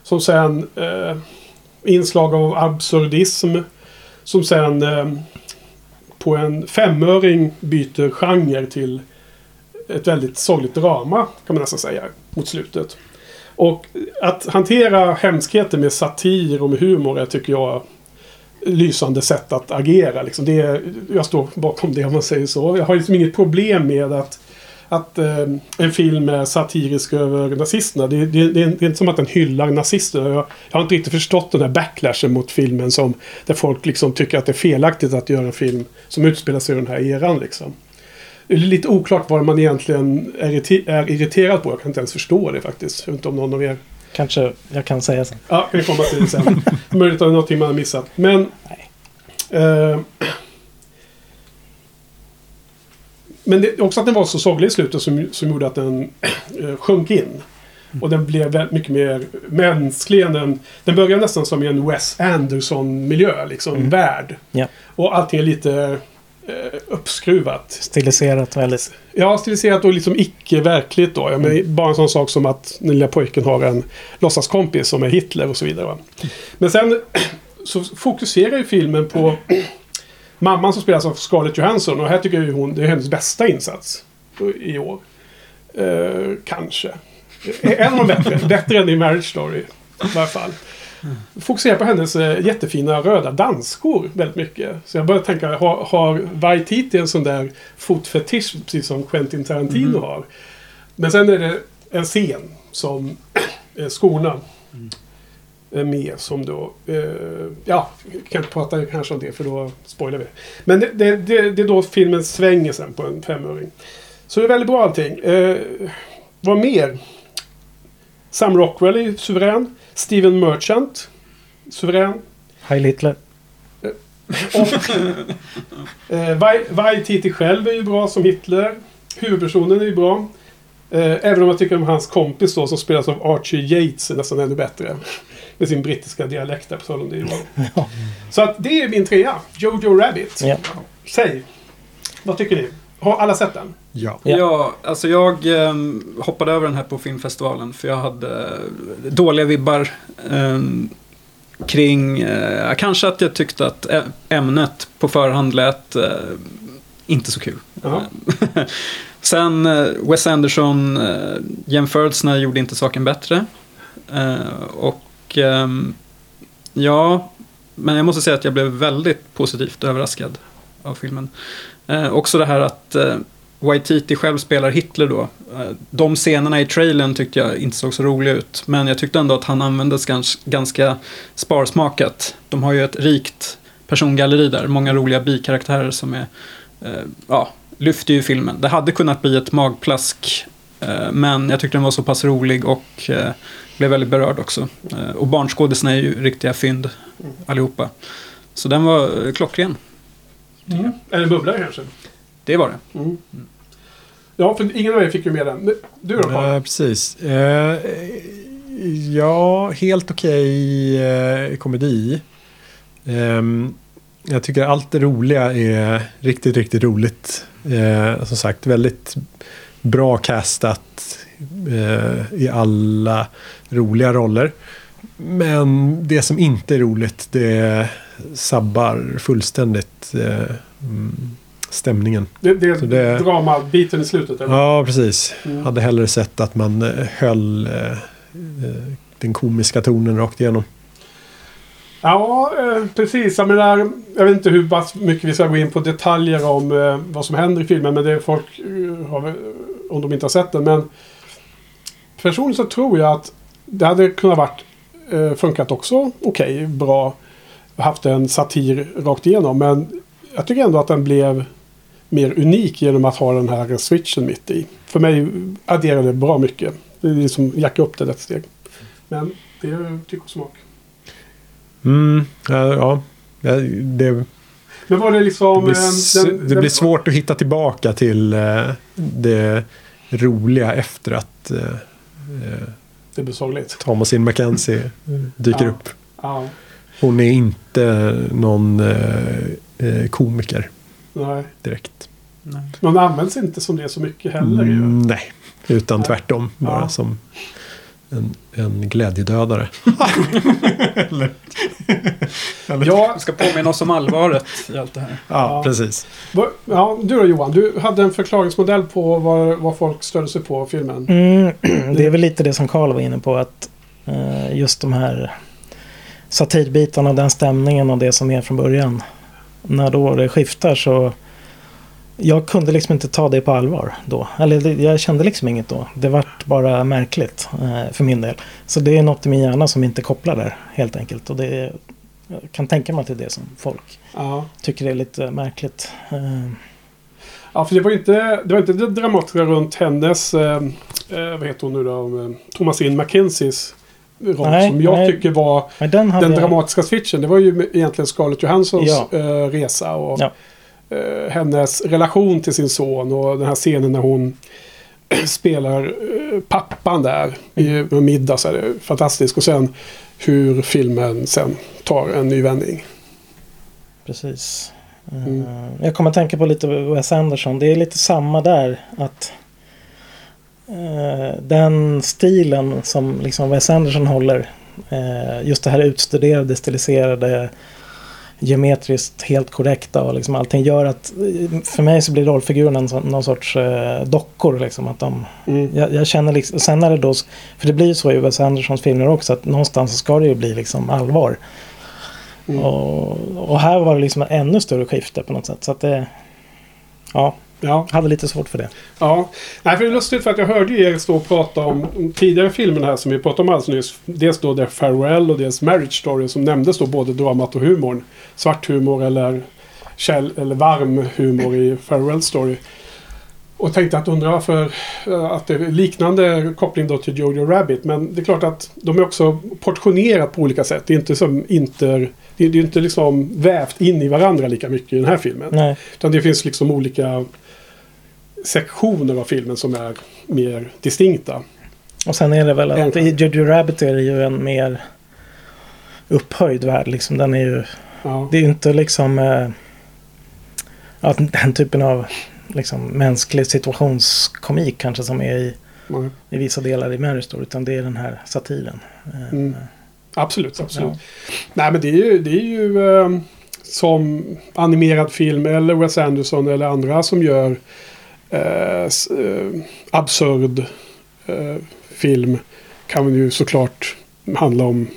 Som sen eh, inslag av absurdism. Som sen eh, på en femöring byter genre till ett väldigt sorgligt drama kan man nästan säga mot slutet. Och att hantera hemskheter med satir och med humor är, tycker jag, lysande sätt att agera. Liksom. Det är, jag står bakom det om man säger så. Jag har liksom inget problem med att, att eh, en film är satirisk över nazisterna. Det, det, det, är, det är inte som att den hyllar nazisterna. Jag, jag har inte riktigt förstått den här backlashen mot filmen som där folk liksom tycker att det är felaktigt att göra en film som utspelar sig i den här eran. Liksom. Det är lite oklart vad man egentligen är, är irriterad på. Jag kan inte ens förstå det faktiskt. Jag vet inte om någon av er Kanske jag kan säga så. Ja, kan vi komma till det sen. Möjligt att det är någonting man har missat. Men... Eh, men det också att den var så sorglig i slutet som, som gjorde att den eh, sjönk in. Och den blev väldigt mycket mer mänsklig än en... Den började nästan som i en Wes Anderson-miljö, liksom. Mm. Värld. Ja. Och allting är lite uppskruvat. Stiliserat väldigt. Ja, stiliserat och liksom icke-verkligt då. Men bara en sån sak som att den lilla pojken har en låtsaskompis som är Hitler och så vidare. Va? Men sen så fokuserar ju filmen på mamman som spelas av Scarlett Johansson. Och här tycker jag ju hon, det är hennes bästa insats i år. Eh, kanske. En av de bättre. bättre än i Marriage Story. I varje fall. Fokuserar på hennes eh, jättefina röda dansskor väldigt mycket. Så jag börjar tänka, har, har Waititi en sån där fotfetisch precis som Quentin Tarantino har? Men sen är det en scen som eh, skorna är med som då... Eh, ja, jag kan inte prata kanske om det för då spoilar vi. Men det, det, det, det är då filmen svänger sen på en femöring. Så det är väldigt bra allting. Eh, vad mer? Sam Rockwell är suverän. Steven Merchant. Suverän. Heil Hitler. Och eh, Vai- Waititi själv är ju bra som Hitler. Huvudpersonen är ju bra. Eh, även om jag tycker om hans kompis då som spelas av Archie Yates är nästan ännu bättre. Med sin brittiska dialekt där på tal om det. Ja. Så att det är min trea. Jojo Rabbit. Ja. Säg. Vad tycker ni? Har alla sett den? Ja. Ja. Ja, alltså jag ehm, hoppade över den här på filmfestivalen för jag hade eh, dåliga vibbar ehm, kring, eh, kanske att jag tyckte att ämnet på förhand lät eh, inte så kul. Jaha. Sen eh, Wes Anderson, eh, jämförelserna gjorde inte saken bättre. Eh, och ehm, ja, men jag måste säga att jag blev väldigt positivt överraskad av filmen. Eh, också det här att eh, Waititi själv spelar Hitler då. Eh, de scenerna i trailern tyckte jag inte såg så roliga ut. Men jag tyckte ändå att han användes gans, ganska sparsmakat. De har ju ett rikt persongalleri där. Många roliga bikaraktärer som är, eh, ja, lyfter ju filmen. Det hade kunnat bli ett magplask. Eh, men jag tyckte den var så pass rolig och eh, blev väldigt berörd också. Och barnskådisarna är ju riktiga fynd allihopa. Så den var eh, klockren. Mm. Eller bubblare kanske? Det var det. Mm. Ja, för ingen av er fick ju med den. Du då Carl? Ja, precis. Eh, ja, helt okej eh, komedi. Ehm, jag tycker allt det roliga är riktigt, riktigt roligt. Eh, som sagt, väldigt bra castat eh, i alla roliga roller. Men det som inte är roligt, det sabbar fullständigt eh, stämningen. Det, det så det- dramabiten i slutet, eller? Ja, precis. Mm. Hade hellre sett att man eh, höll eh, eh, den komiska tonen rakt igenom. Ja, eh, precis. Jag menar, jag vet inte hur mycket vi ska gå in på detaljer om eh, vad som händer i filmen. Men det är folk eh, har, om de inte har sett den. Men personligen så tror jag att det hade kunnat varit funkat också okej, bra. Haft en satir rakt igenom. Men jag tycker ändå att den blev mer unik genom att ha den här switchen mitt i. För mig adderade det bra mycket. Det är liksom jacka upp det ett steg. Men det är tyck och smak. Mm, ja, ja. Det, Men var det liksom... det, blir, eh, den- det den- blir svårt att hitta tillbaka till eh, det roliga efter att eh, Det blir sorgligt. Thomasin McKenzie dyker Ja. upp. Ja, Hon är inte någon eh, eh, komiker nej. direkt. Nej. Men den används inte som det så mycket heller ju. Mm, nej, utan Nej. tvärtom. Bara Ja. som en, en glädjedödare. Ja, Jag ska påminna oss om allvaret i allt det här. Ja, Ja. precis. ja, du då Johan. Du hade en förklaringsmodell på vad, vad folk stödde sig på filmen. Mm, det är väl lite det som Karl var inne på. att eh, Just de här satirbitarna, den stämningen och det som är från början. När då det skiftar så... Jag kunde liksom inte ta det på allvar då. Eller jag kände liksom inget då. Det vart bara märkligt eh, för min del. Så det är något i min hjärna som inte kopplar där helt enkelt. Och det är, jag kan tänka mig att det är det som folk Ja. tycker är lite märkligt. Eh, ja, för det var inte det, var inte det dramatiska runt hennes... Eh, eh, vad heter hon nu då? Eh, Thomasin McKenzies roll. Nej, som jag nej. tycker var den den jag- dramatiska switchen. Det var ju egentligen Scarlett Johanssons Ja. eh, resa. Och Ja. eh, hennes relation till sin son. Och den här scenen när hon spelar eh, pappan där i Mm. middag. Så är det fantastiskt. Och sen hur filmen sen tar en ny vändning. Precis. Mm. Jag kommer att tänka på lite Wes Anderson. Det är lite samma där. att Den stilen som liksom Wes Anderson håller. eh, just det här utstuderade, stiliserade, geometriskt helt korrekta och liksom allting gör att eh, för mig så blir rollfigurerna någon sorts eh, dockor. Liksom, att de, Mm. jag, jag känner liksom, sen när det då, för det blir ju så i Wes Andersons filmer också att någonstans ska det ju bli liksom allvar. Mm. Och, och här var det liksom en ännu större skifte på något sätt. Så att det... Ja, Ja. hade lite svårt för det. Ja, nej för det är lustigt för att jag hörde er stå och prata om om tidigare filmer här som vi pratade om alldeles nyss. Dels då The Farewell och dels Marriage Story som nämndes då både dramat och humorn. Svart humor eller, käll, eller varm humor i Farewell Story. Och tänkte att undra varför eh, att det är liknande koppling då till Jojo Rabbit. Men det är klart att de är också portionerat på olika sätt. Det är inte som inter... Det är det är inte liksom vävt in i varandra lika mycket i den här filmen. Nej, Utan det finns liksom olika sektioner av filmen som är mer distinkta. Och sen är det väl att Jojo Rabbit är ju en mer upphöjd värld. Liksom. Den är ju, Ja. det är ju inte liksom eh, att den typen av liksom, mänsklig situationskomik kanske som är i, Nej. i vissa delar i Mary Story. Utan det är den här satiren. Eh, Mm. Absolut, absolut. Ja. Nej, men det är ju, det är ju eh, som animerad film eller Wes Anderson eller andra som gör eh, eh, absurd eh, film. Kan ju såklart handla om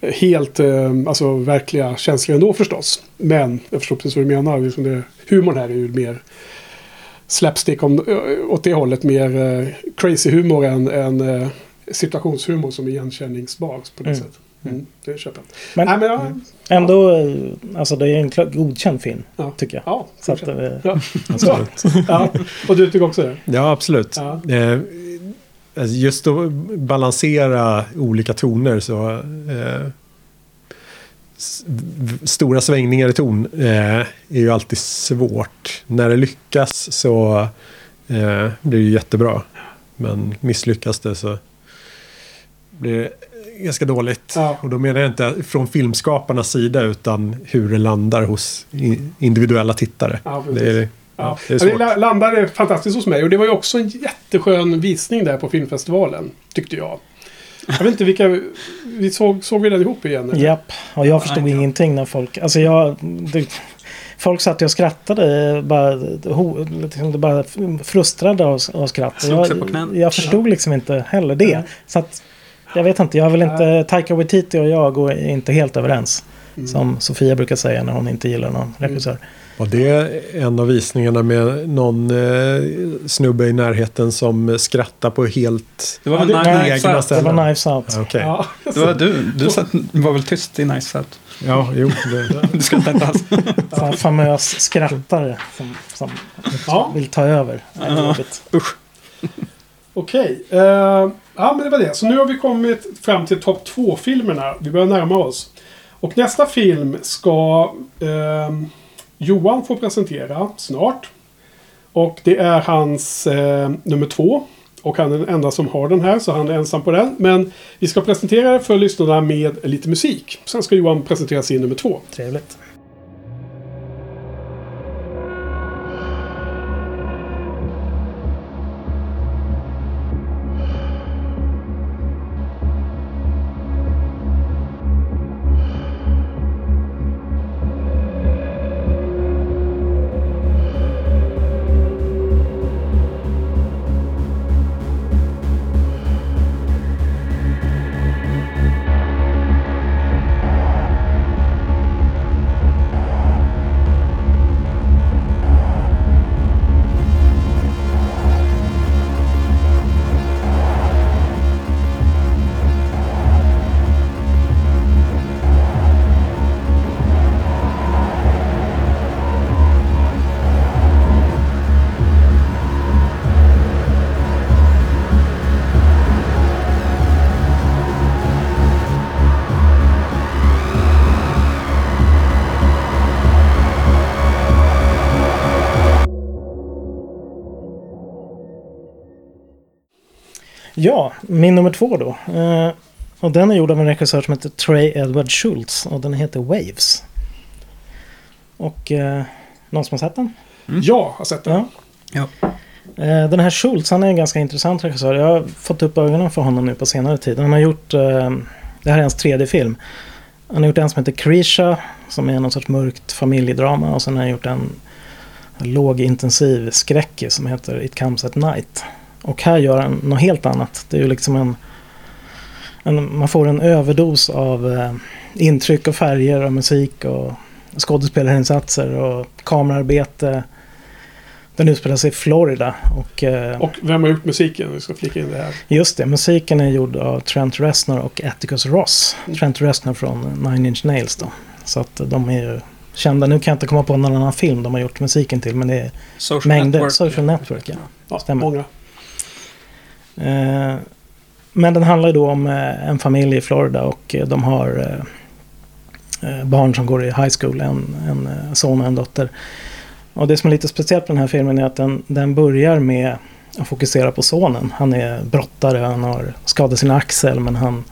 helt, eh, alltså verkliga känslor ändå förstås. Men jag förstår precis vad du menar. Liksom det, humorn här är ju mer slapstick om, eh, åt det hållet. Mer eh, crazy humor än, än eh, situationshumor som är igenkänningsbar på det Mm. sättet. Mm, det köper jag. Men Nej, men ja, ändå, eh, alltså det är en klar, godkänd film. Ja. Tycker jag. ja, Så att, eh, ja. Absolut. ja. Och du tycker också det? Ja, absolut. Ja. Eh, alltså just att balansera olika toner så... Eh, stora svängningar i ton eh, är ju alltid svårt. När det lyckas så eh, blir det jättebra. Men misslyckas det så blir det ganska dåligt. Ja. Och då menar jag inte från filmskaparnas sida utan hur det landar hos individuella tittare. Ja, det är, Ja. ja, det det la- landade fantastiskt hos mig. Och det var ju också en jätteskön visning där på filmfestivalen. Tyckte jag. Jag vet inte vilka... Vi såg, såg vi den ihop igen? eller? Japp, och jag förstod nej, ingenting när folk... Alltså jag... Det, folk satt och skrattade. Bara, ho, liksom, bara frustrade av, av skratt. Jag, jag förstod liksom inte heller det. Så att, jag vet inte, jag vill inte... Taika Waititi och jag går inte helt överens. Mm. Som Sofia brukar säga när hon inte gillar någon regissör. Var det en av visningarna med någon eh, snubbe i närheten som skrattar på helt... Det var väl Ja, det- Knives egna Out. Det var Knives Out. Ja, Okej. Ja. Ja, Det var du. Du satt, var väl tyst i Nice Out? jo. Det, Du skrattade inte alls. Så en famös skrattare som, som Ja. vill ta över. Ja. det är Ja. jobbigt. Okej. eh, ja, men det var det. Så nu har vi kommit fram till topp två filmerna Vi börjar närma oss. Och nästa film ska uh, Johan få presentera snart. Och det är hans uh, nummer två. Och han är den enda som har den här, så han är ensam på den. Men vi ska presentera det för lyssnarna med lite musik. Sen ska Johan presentera sin nummer två. Trevligt. Ja, min nummer två då. Eh, och den är gjord av en regissör som heter Trey Edward Schultz. Och den heter Waves. Och eh, någon som har sett den? Jag har sett den. Ja. Ja. Eh, den här Schultz, han är en ganska intressant regissör. Jag har fått upp ögonen för honom nu på senare tid. Han har gjort, eh, det här är hans tredje film. Han har gjort en som heter Krisha, som är någon sorts mörkt familjedrama. Och sen har han gjort en lågintensiv skräckis som heter It Comes At Night. Och här gör han något helt annat. Det är ju liksom en... en man får en överdos av eh, intryck och färger och musik och skådespelarinsatser och kamerarbete. Den utspelar sig i Florida. Och, eh, Och vem har gjort musiken? Vi ska flika in det här. just det, musiken är gjord av Trent Reznor och Atticus Ross. Trent Reznor från Nine Inch Nails då. Så att de är ju kända. Nu kan jag inte komma på någon annan film de har gjort musiken till. Men det är Social mängder. Network. Social Network, ja. Ja, Stämmer. många. Eh, men den handlar ju då om eh, en familj i Florida och eh, de har barn som går i high school, en, en son och en dotter. Och det som är lite speciellt med den här filmen är att den, den börjar med att fokusera på sonen. Han är brottare, han har skadat sin axel men han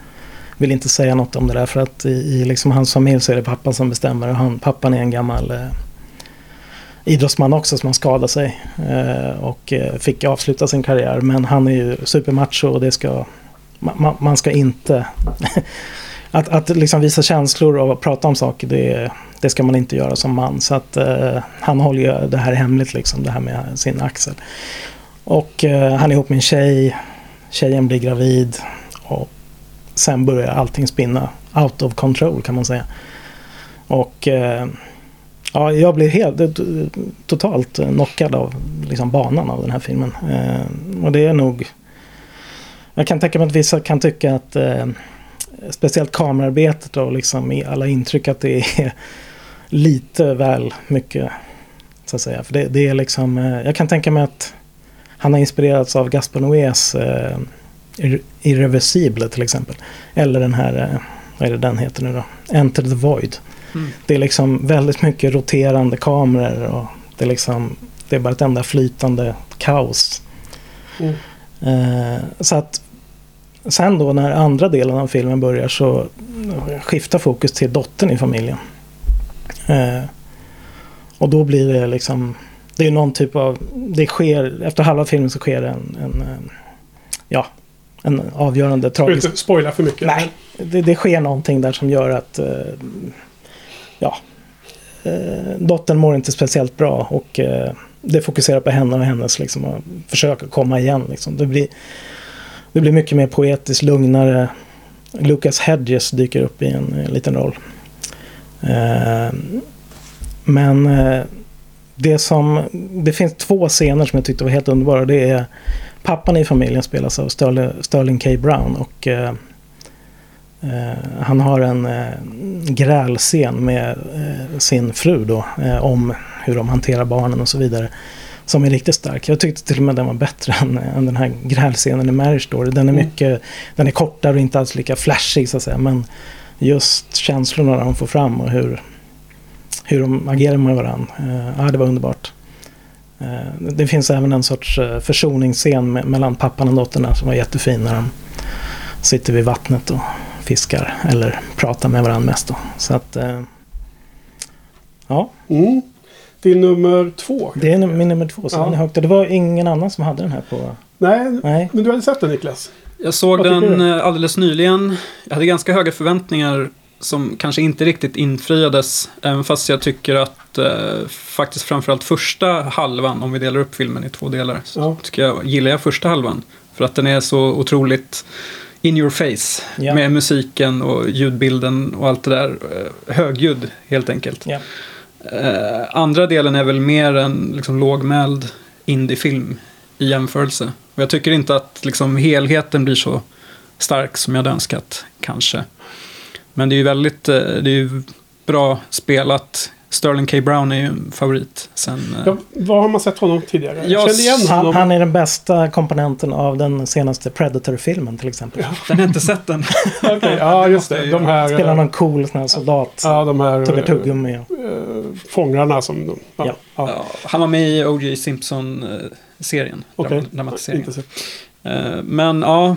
vill inte säga något om det där för att i, i liksom hans familj så är det pappan som bestämmer och han, pappan är en gammal eh, idrottsman också som har skadat sig eh, och eh, fick avsluta sin karriär. Men han är ju supermacho och det ska, man, man ska inte... att att liksom visa känslor och prata om saker det, det ska man inte göra som man. Så att eh, han håller ju det här hemligt liksom, det här med sin axel. Och han är ihop med en tjej, tjejen blir gravid och sen börjar allting spinna out of control kan man säga. Och ja, jag blir helt eh, totalt eh, knockad av liksom, banan av den här filmen. Eh, och det är nog... Jag kan tänka mig att vissa kan tycka att eh, speciellt kamerarbetet och liksom i alla intryck att det är lite väl mycket. Så att säga. För det, det är liksom, eh, jag kan tänka mig att han har inspirerats av Gaspar Noés eh, Irreversible till exempel. Eller den här, eh, vad är det den heter nu då? Enter the Void. Mm. Det är liksom väldigt mycket roterande kameror och det är liksom, det är bara ett enda flytande kaos. Mm. Eh, så att sen då när andra delen av filmen börjar så skiftar fokus till dottern i familjen. Eh, och då blir det liksom, det är någon typ av, det sker, efter halva filmen så sker det en, en, ja, en avgörande tragisk... spoila för mycket. Nej, det, det, sker någonting där som gör att eh, ja, eh, dottern mår inte speciellt bra och eh, det fokuserar på henne och hennes liksom, och försöka komma igen. Liksom. Det, blir, det blir mycket mer poetiskt, lugnare. Lucas Hedges dyker upp i en, en liten roll. Eh, men eh, det som, det finns två scener som jag tyckte var helt underbara. Det är pappan i familjen spelas av Sterling K. Brown och eh, han har en eh, grälscen med eh, sin fru då eh, om hur de hanterar barnen och så vidare. Som är riktigt stark. Jag tyckte till och med den var bättre än, än den här grälscenen i Marriage Story. Den är mm. mycket, den är kortare och inte alls lika flashig så att säga. Men just känslorna de får fram och hur, hur de agerar med varandra. Eh, ja, det var underbart. Eh, det finns även en sorts eh, försoningsscen mellan pappan och dottern som var jättefin när de sitter vid vattnet och fiskar eller pratar med varandra mest. Då. Så att, ja. Mm. Din nummer två? Det är min nummer två. Så ja. högt. Det var ingen annan som hade den här på... Nej, Nej. men du hade sett den Niklas? Jag såg Vad den alldeles nyligen. Jag hade ganska höga förväntningar som kanske inte riktigt infriades. Även fast jag tycker att eh, faktiskt framförallt första halvan, om vi delar upp filmen i två delar, så ja. tycker jag, gillar jag första halvan. För att den är så otroligt in your face ja. med musiken och ljudbilden och allt det där. Eh, högljudd helt enkelt. Ja. Eh, andra delen är väl mer en liksom, lågmäld indiefilm i jämförelse. Och jag tycker inte att liksom, helheten blir så stark som jag hade önskat, kanske. Men det är ju väldigt eh, det är bra spelat. Sterling K. Brown är ju en favorit. Sen, eh, ja, vad har man sett honom tidigare? Jag känner igen honom. Han, är den bästa komponenten av den senaste Predator-filmen till exempel. Ja. Den har inte sett den. okay, ja, just det. De här, Spelar någon cool sån här soldat. Ja, de här... Tuggar tuggummi. Äh, fångarna som... De, ja, ja. ja. Han var med i O.J. Simpson-serien. Okay. inte sett. Men ja,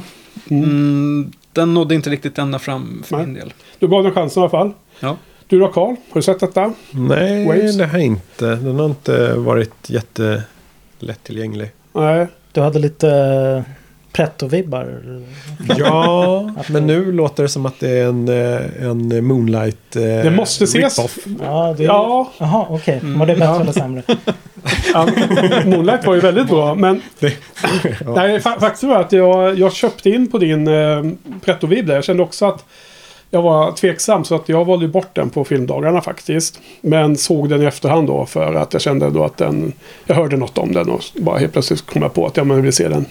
mm. Mm, den nådde inte riktigt ända fram för Nej. min del. Du gav den chansen i alla fall. Ja. Du då Karl, har du sett detta? Nej, Waves? det har jag inte. Den har inte varit jättelättillgänglig. Nej. Du hade lite eh, pretto-vibbar? Ja, men nu låter det som att det är en, eh, en Moonlight eh, Det måste ses. Ja, det... ja. Jaha, okej. Okay. Var det bättre eller sämre? ja, Moonlight var ju väldigt bra. Men ja. nej, faktum är att jag, jag köpte in på din eh, pretto-vib där. Jag kände också att jag var tveksam så att jag valde bort den på filmdagarna faktiskt. Men såg den i efterhand då för att jag kände då att den... Jag hörde något om den och bara helt plötsligt kom jag på att jag vill se den.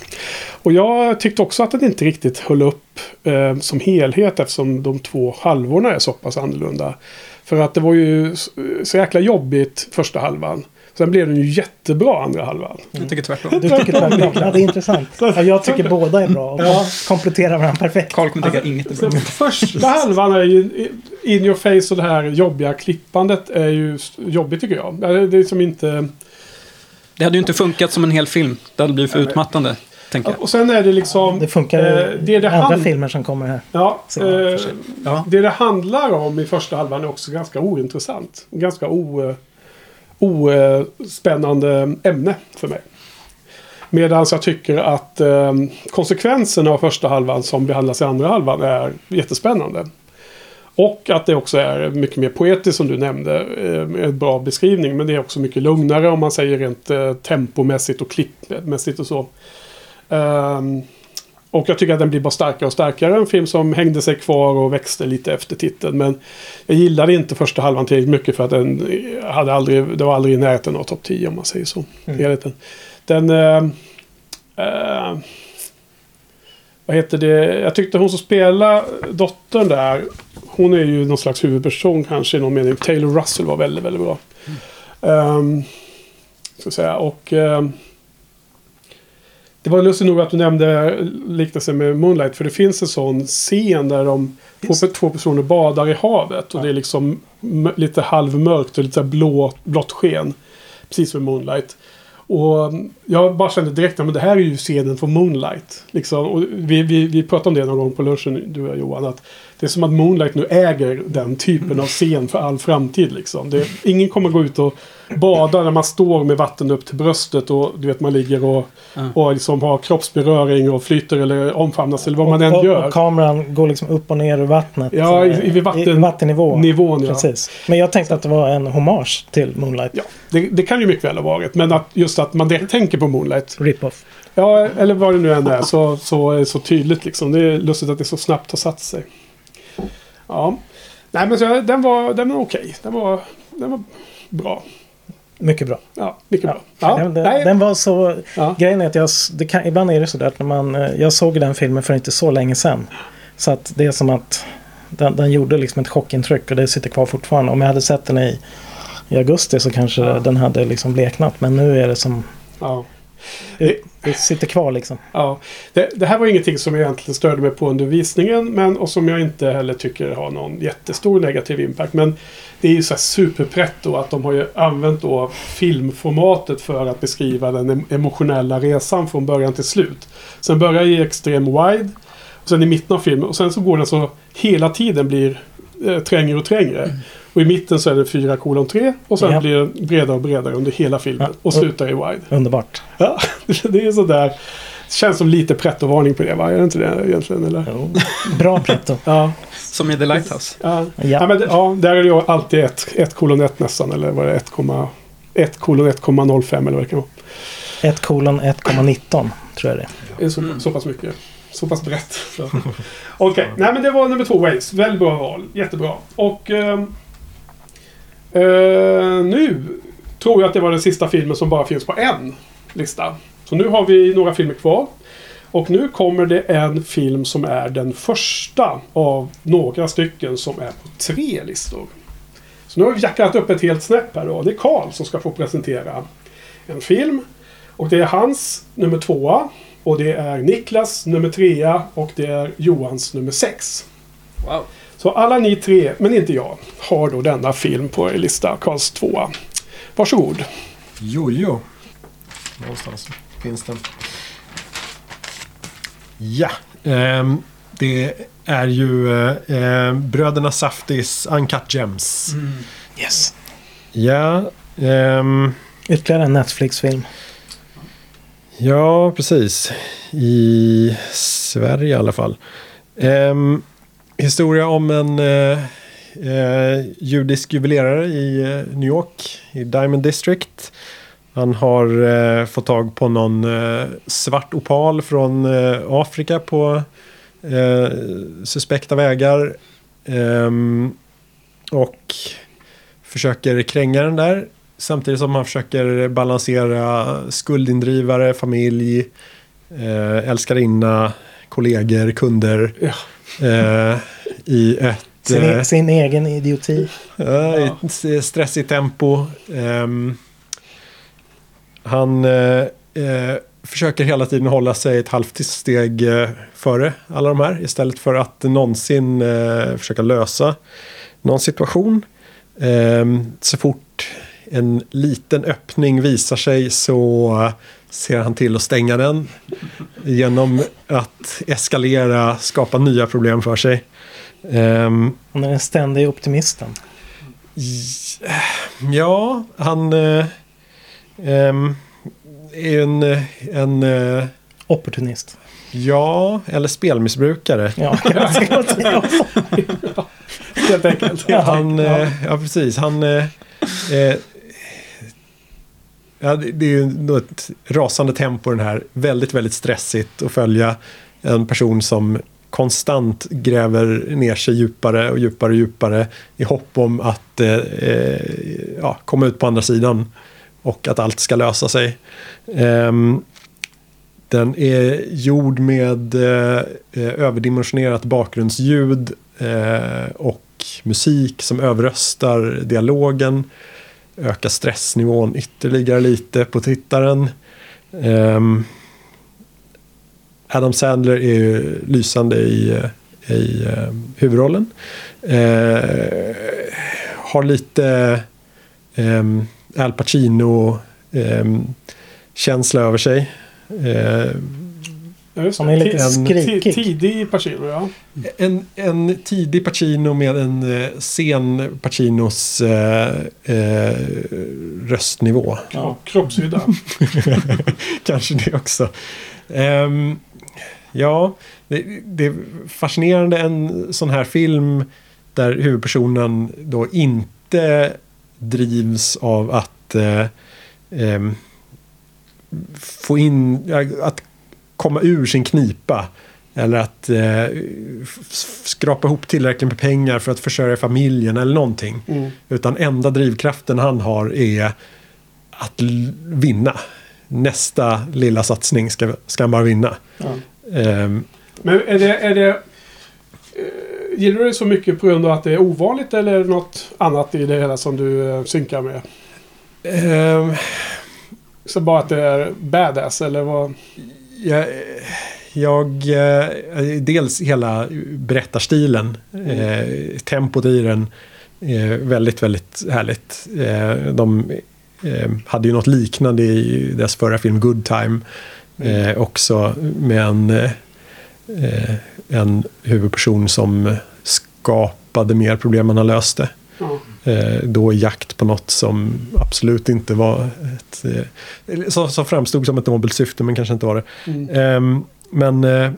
Och jag tyckte också att den inte riktigt höll upp eh, som helhet eftersom de två halvorna är så pass annorlunda. För att det var ju så jäkla jobbigt första halvan. Sen blev den ju jättebra andra halvan. Jag tycker tvärtom. Du tycker tvärtom. Ja, det är intressant. Ja, jag tycker båda är bra och ja. kompletterar varandra perfekt. Karl kommer tycka alltså, inget är bra. Första halvan är ju in your face och det här jobbiga klippandet är ju jobbigt tycker jag. Det är som inte... Det hade ju inte funkat som en hel film. Det hade blivit för utmattande. Och sen är det liksom... Det funkar eh, det, det, andra filmer som kommer här. ja, eh. Ja. det det handlar om i första halvan är också ganska ointressant. Ganska o, eh, ospännande ämne för mig. Medan jag tycker att eh, konsekvenserna av första halvan som behandlas i andra halvan är jättespännande. Och att det också är mycket mer poetiskt som du nämnde. Eh, med en bra beskrivning. Men det är också mycket lugnare om man säger rent eh, tempomässigt och klippmässigt och så. Ehm, och jag tycker att den blir bara starkare och starkare. En film som hängde sig kvar och växte lite efter titeln. Men jag gillade inte första halvan tillräckligt mycket för att den hade aldrig, det var aldrig i närheten av topp 10 om man säger så. Mm. Helheten. Den... eh, eh, vad heter det? Jag tyckte hon som spelar dottern där. Hon är ju någon slags huvudperson kanske i någon mening. Taylor Russell var väldigt, väldigt bra. Um, ska säga. Och... ehm, det var lustigt nog att du nämnde liknelsen med Moonlight. För det finns en sån scen där de två, två personer badar i havet. Och det är liksom lite halvmörkt och lite blå, blått sken. Precis som i Moonlight. Och jag bara kände direkt att det här är ju scenen från Moonlight. Liksom. Och vi, vi, vi pratade om det någon gång på lunchen, du och Johan. Att det är som att Moonlight nu äger den typen av scen för all framtid. Liksom. Det, ingen kommer gå ut och bada när man står med vatten upp till bröstet och du vet man ligger och, Ja. och liksom har kroppsberöring och flyter eller omfamnas eller vad man och, än och, gör. och kameran går liksom upp och ner ur vattnet. Ja, i- i- vid vatten- vattennivå. Nivån ja. Precis. Men jag tänkte att det var en hommage till Moonlight. ja det, det kan ju mycket väl ha varit. Men att just att man direkt tänker på Moonlight. Rip-off. Ja, eller vad det nu än är. Så, så är det så tydligt liksom. Det är lustigt att det så snabbt har satt sig. Ja. Nej men så, den var, den var okej. Den var, den var bra. Mycket bra. Ja, mycket Ja. bra. Ja, den, den, den var så... ja. Grejen är att jag, kan, ibland är det sådär att när man... eh, Jag såg den filmen för inte så länge sedan. Så att det är som att den, den gjorde liksom ett chockintryck och det sitter kvar fortfarande. Om jag hade sett den i, i augusti så kanske Ja. den hade liksom bleknat. Men nu är det som... ja. Det, det sitter kvar liksom. Ja, det, det här var ingenting som jag egentligen störde mig på under visningen. Men, och som jag inte heller tycker har någon jättestor negativ impact. Men det är ju så här superpretto att de har ju använt då filmformatet för att beskriva den em- emotionella resan från början till slut. Sen börjar i extrem wide. Och sen i mitten av filmen. Och sen så går den så hela tiden blir eh, trängre och trängre. Och i mitten så är det 4 kolon 3. Och sen Ja. blir den bredare och bredare under hela filmen. Ja. Och slutar i wide. Underbart. Ja, det är sådär. Det känns som lite pretto-varning på det va? Är det inte det egentligen? Eller? Jo. Bra pretto. Ja. Som i The Lighthouse. Ja. Ja. Ja. men, det- ja, där är det ju alltid 1 kolon 1 nästan. Eller vad är det? 1 kolon 1,05 eller vad det kan vara. 1 kolon 1,19 tror jag det är. Det är så, så pass mycket. Så pass brett. Så. Okej, nej men det var nummer två, Waze. Väldigt bra val. Jättebra. Och ehm, Uh, nu tror jag att det var den sista filmen som bara finns på en lista. Så nu har vi några filmer kvar. Och nu kommer det en film som är den första av några stycken som är på tre listor. Så nu har vi jackat upp ett helt snäpp här då. Det är Karl som ska få presentera en film. Och det är hans nummer tvåa. Och det är Niklas nummer trea och det är Johans nummer sex. Wow. Så alla ni tre, men inte jag, har då denna film på er lista, Karls tvåa. Varsågod. Jojo. Någonstans finns den. Ja. ehm, det är ju eh, Bröderna Saftis Uncut Gems. Yes. Ja. ehm, Ytterligare en Netflix-film. ja, precis. I Sverige i alla fall. Ehm, historia om en eh, eh, judisk juvelerare i eh, New York, i Diamond District. Han har eh, fått tag på någon eh, svart opal från eh, Afrika på suspekta vägar. Ehm, och försöker kränga den där. Samtidigt som han försöker balansera skuldindrivare, familj, älskarinna, kollegor, kunder. Ja. Eh, I ett... Sin, eh, sin egen idioti. Ja, i ett s- stressigt tempo. Ehm, han eh, eh, försöker hela tiden hålla sig ett halvt steg eh, före alla de här. Istället för att någonsin eh, försöka lösa någon situation. Ehm, så fort en liten öppning visar sig så ser han till att stänga den genom att eskalera, skapa nya problem för sig. Ehm, Han är den ständiga optimisten. ja, han eh, ehm, är en, en eh, Opportunist. ja, eller spelmissbrukare. Ja. Helt enkelt. Han, Ja. eh, ja precis, han... Eh, eh, ja, det är ju ett rasande tempo den här. Väldigt, väldigt stressigt att följa en person som konstant gräver ner sig djupare och djupare och djupare i hopp om att eh, eh ja, komma ut på andra sidan och att allt ska lösa sig. Eh, den är gjord med eh, eh, överdimensionerat bakgrundsljud eh, och musik som överröstar dialogen. Ökar stressnivån ytterligare lite på tittaren. Ehm, Adam Sandler är ju lysande i, eh, i eh, huvudrollen. Eh, har lite ehm, Al Pacino ehm, känsla över sig. Eh, Ja, Han är lite skrikig. Tidig Pacino, ja. En, en tidig Pacino med en eh, sen Pacinos eh, eh, röstnivå. Och kroppshydda. Kanske det också. Ehm, ja, det, det är fascinerande en sån här film där huvudpersonen då inte drivs av att eh, ehm, få in, att komma ur sin knipa. Eller att eh, skrapa ihop tillräckligt med pengar för att försörja familjen eller någonting. Mm. Utan enda drivkraften han har är att vinna. Nästa lilla satsning ska, ska han bara vinna. Ja. Ehm, Men är det... Är det eh, gillar du det så mycket på grund av att det är ovanligt eller är det något annat i det hela som du eh, synkar med? ehm, Så bara att det är badass eller vad? jag, jag, eh, dels hela berättarstilen, eh, tempot i den är väldigt, väldigt härligt. Eh, de eh, hade ju något liknande i deras förra film Good Time. Eh, också med en, eh, en huvudperson som skapade mer problem än han löste. Eh, då i jakt på något som absolut inte var ett... Eh, som, som framstod som ett nobelt syfte men kanske inte var det. Mm. Ehm, men eh,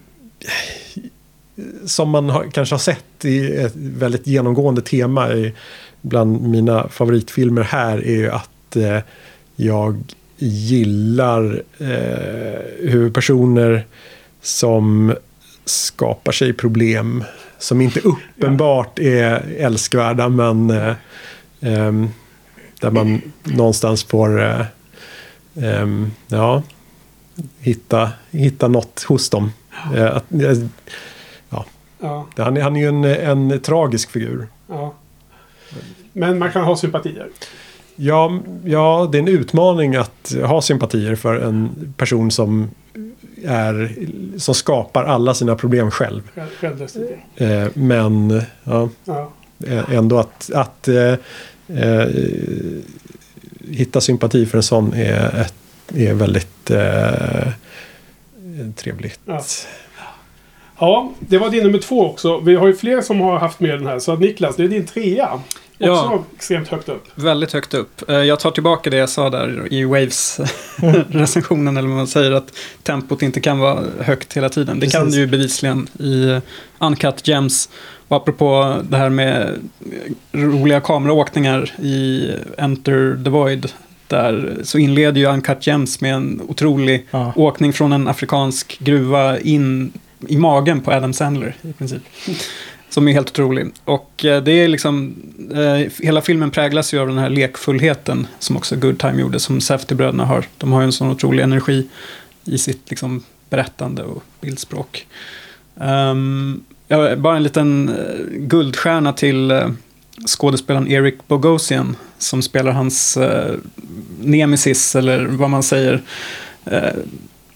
som man har, kanske har sett i ett väldigt genomgående tema i, bland mina favoritfilmer här är ju att eh, jag gillar eh, hur personer som skapar sig problem som inte uppenbart är älskvärda men eh, ehm, där man någonstans får eh, ja, hitta, hitta något hos dem. Eh, att, eh, Ja, han, är- han är ju en, en tragisk figur. ja. Men man kan ha sympatier. Ja, ja, det är en utmaning att ha sympatier för en person som, är, som skapar alla sina problem själv. Själv-. Eh, men ja, Ja. eh, ändå att, att eh, eh, hitta sympati för en sån är, ett, är väldigt eh, trevligt. Ja. Ja, det var din nummer två också. Vi har ju fler som har haft med den här. Så Niklas, det är din trea. Också Ja. extremt högt upp. Väldigt högt upp. Eh, Jag tar tillbaka det jag sa där i Waves-recensionen, eller vad man säger, att tempot inte kan vara högt hela tiden. Det kan Precis. det ju bevisligen i Uncut Gems. Och apropå det här med roliga kameraåkningar i Enter the Void, där så inleder ju Uncut Gems med en otrolig Ja. åkning från en afrikansk gruva in i magen på Adam Sandler i princip. Som är helt otrolig. Och eh, det är liksom, eh, hela filmen präglas ju av den här lekfullheten som också Good Time gjorde, som Safety-bröderna har. De har ju en sån otrolig energi i sitt liksom, berättande och bildspråk. Um, ja, bara en liten eh, guldstjärna till eh, skådespelaren Eric Bogosian som spelar hans eh, nemesis, eller vad man säger. Eh,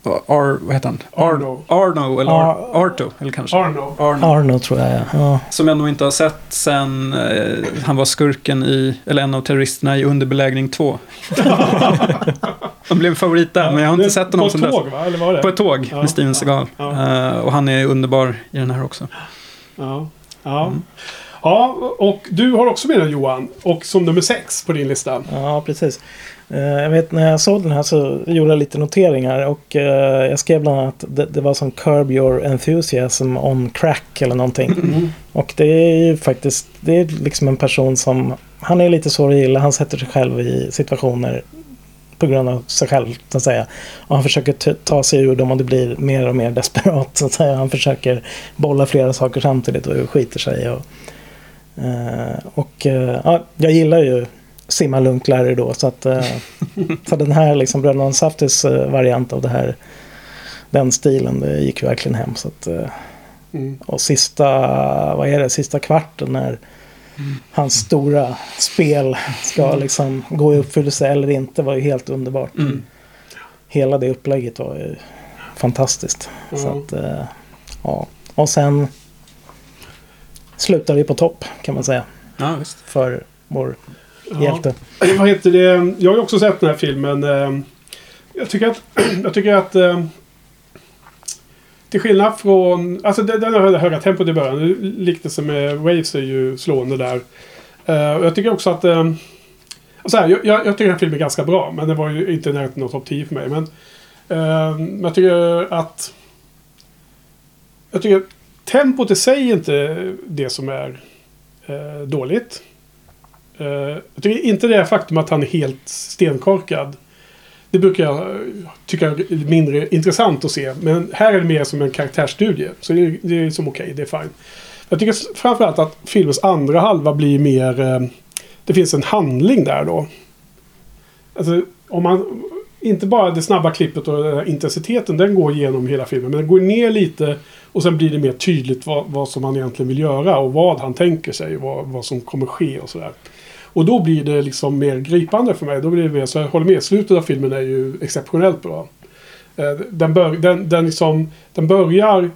Ar, vad heter han? Arno. Arno eller Ar, Ar- Arto. Eller kanske. Arno. Arno. Arno tror jag, ja. Som jag nog inte har sett sen eh, han var skurken i, eller en av terroristerna i Underbelägring 2. han blev en favorit där, men jag har inte sett honom På sen ett dess. tåg va? Eller var det? På ett tåg Ja. med Steven Seagal. Ja. Eh, och han är underbar i den här också. Ja. Ja. Mm. ja, och du har också med den Johan. Och som nummer sex på din lista. Ja, precis. Eh, Jag vet när jag såg den här så gjorde jag lite noteringar och eh, jag skrev bland annat att det, det var som Curb Your Enthusiasm on Crack eller någonting. Och det är ju faktiskt, det är liksom en person som, han är lite så det gillar, han sätter sig själv i situationer på grund av sig själv så att säga. Och han försöker ta sig ur dem och det blir mer och mer desperat så att säga. Han försöker bolla flera saker samtidigt och skiter sig. Och, eh, och ja, jag gillar ju simma lugnt lär dig då så att eh, så den här liksom Bröderna Saftis eh, variant av det här den stilen det gick ju verkligen hem. Så att, eh, Mm. och sista, vad är det, sista kvarten när hans stora spel ska liksom gå i uppfyllelse eller inte var ju helt underbart. Mm. Hela det upplägget var ju fantastiskt. Så att, ja. Och sen slutar vi på topp kan man säga. Ja. För vår Ja. hjälte. Vad heter det? Jag har ju också sett den här filmen. eh, Jag tycker att... Jag tycker att... eh, Till skillnad från... Alltså den den har det höga tempot i början. Liknelsen med Waves är ju slående där. Eh, och Jag tycker också att... eh, Så här, jag, jag tycker den här filmen är ganska bra. Men det var ju inte nära topp 10 för mig. Men, eh, men jag tycker att... Jag tycker att tempot i sig är inte det som är eh, dåligt. Eh, jag tycker inte det är faktum att han är helt stenkorkad. Det brukar jag eh, tycka är mindre intressant att se. Men här är det mer som en karaktärsstudie. Så det är, det är som okej, det är fine. Jag tycker framförallt att filmens andra halva blir mer... Eh, det finns en handling där då. Alltså, om man... Inte bara det snabba klippet och intensiteten, den går igenom hela filmen. Men den går ner lite och sen blir det mer tydligt vad, vad som han egentligen vill göra och vad han tänker sig. Vad, vad som kommer ske och sådär. Och då blir det liksom mer gripande för mig. Då blir det mer, så jag håller med, slutet av filmen är ju exceptionellt bra. Eh, Den, bör, den, den, liksom, den börjar...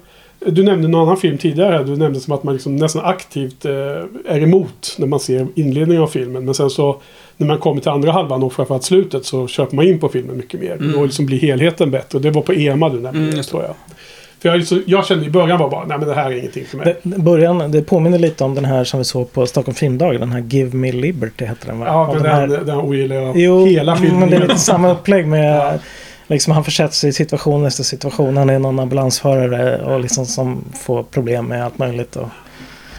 Du nämnde någon annan film tidigare. Du nämnde som att man liksom nästan aktivt eh, är emot när man ser inledningen av filmen. Men sen så när man kommer till andra halvan och framförallt slutet så köper man in på filmen mycket mer. Mm. Då liksom blir helheten bättre. Det var på EMA du nämnde Mm, tror jag. För jag, så, jag kände i början var bara, nej men det här är ingenting för mig. Det, början, det påminner lite om den här som vi såg på Stockholm Filmdag. Den här Give Me Liberty hette den va? ja, Av men de här- den, den ogillar jag Jo, hela filmen. men det är lite samma upplägg med... Ja. Liksom han försätts i situation efter situation. Han är någon ambulansförare och liksom som får problem med allt möjligt. Och,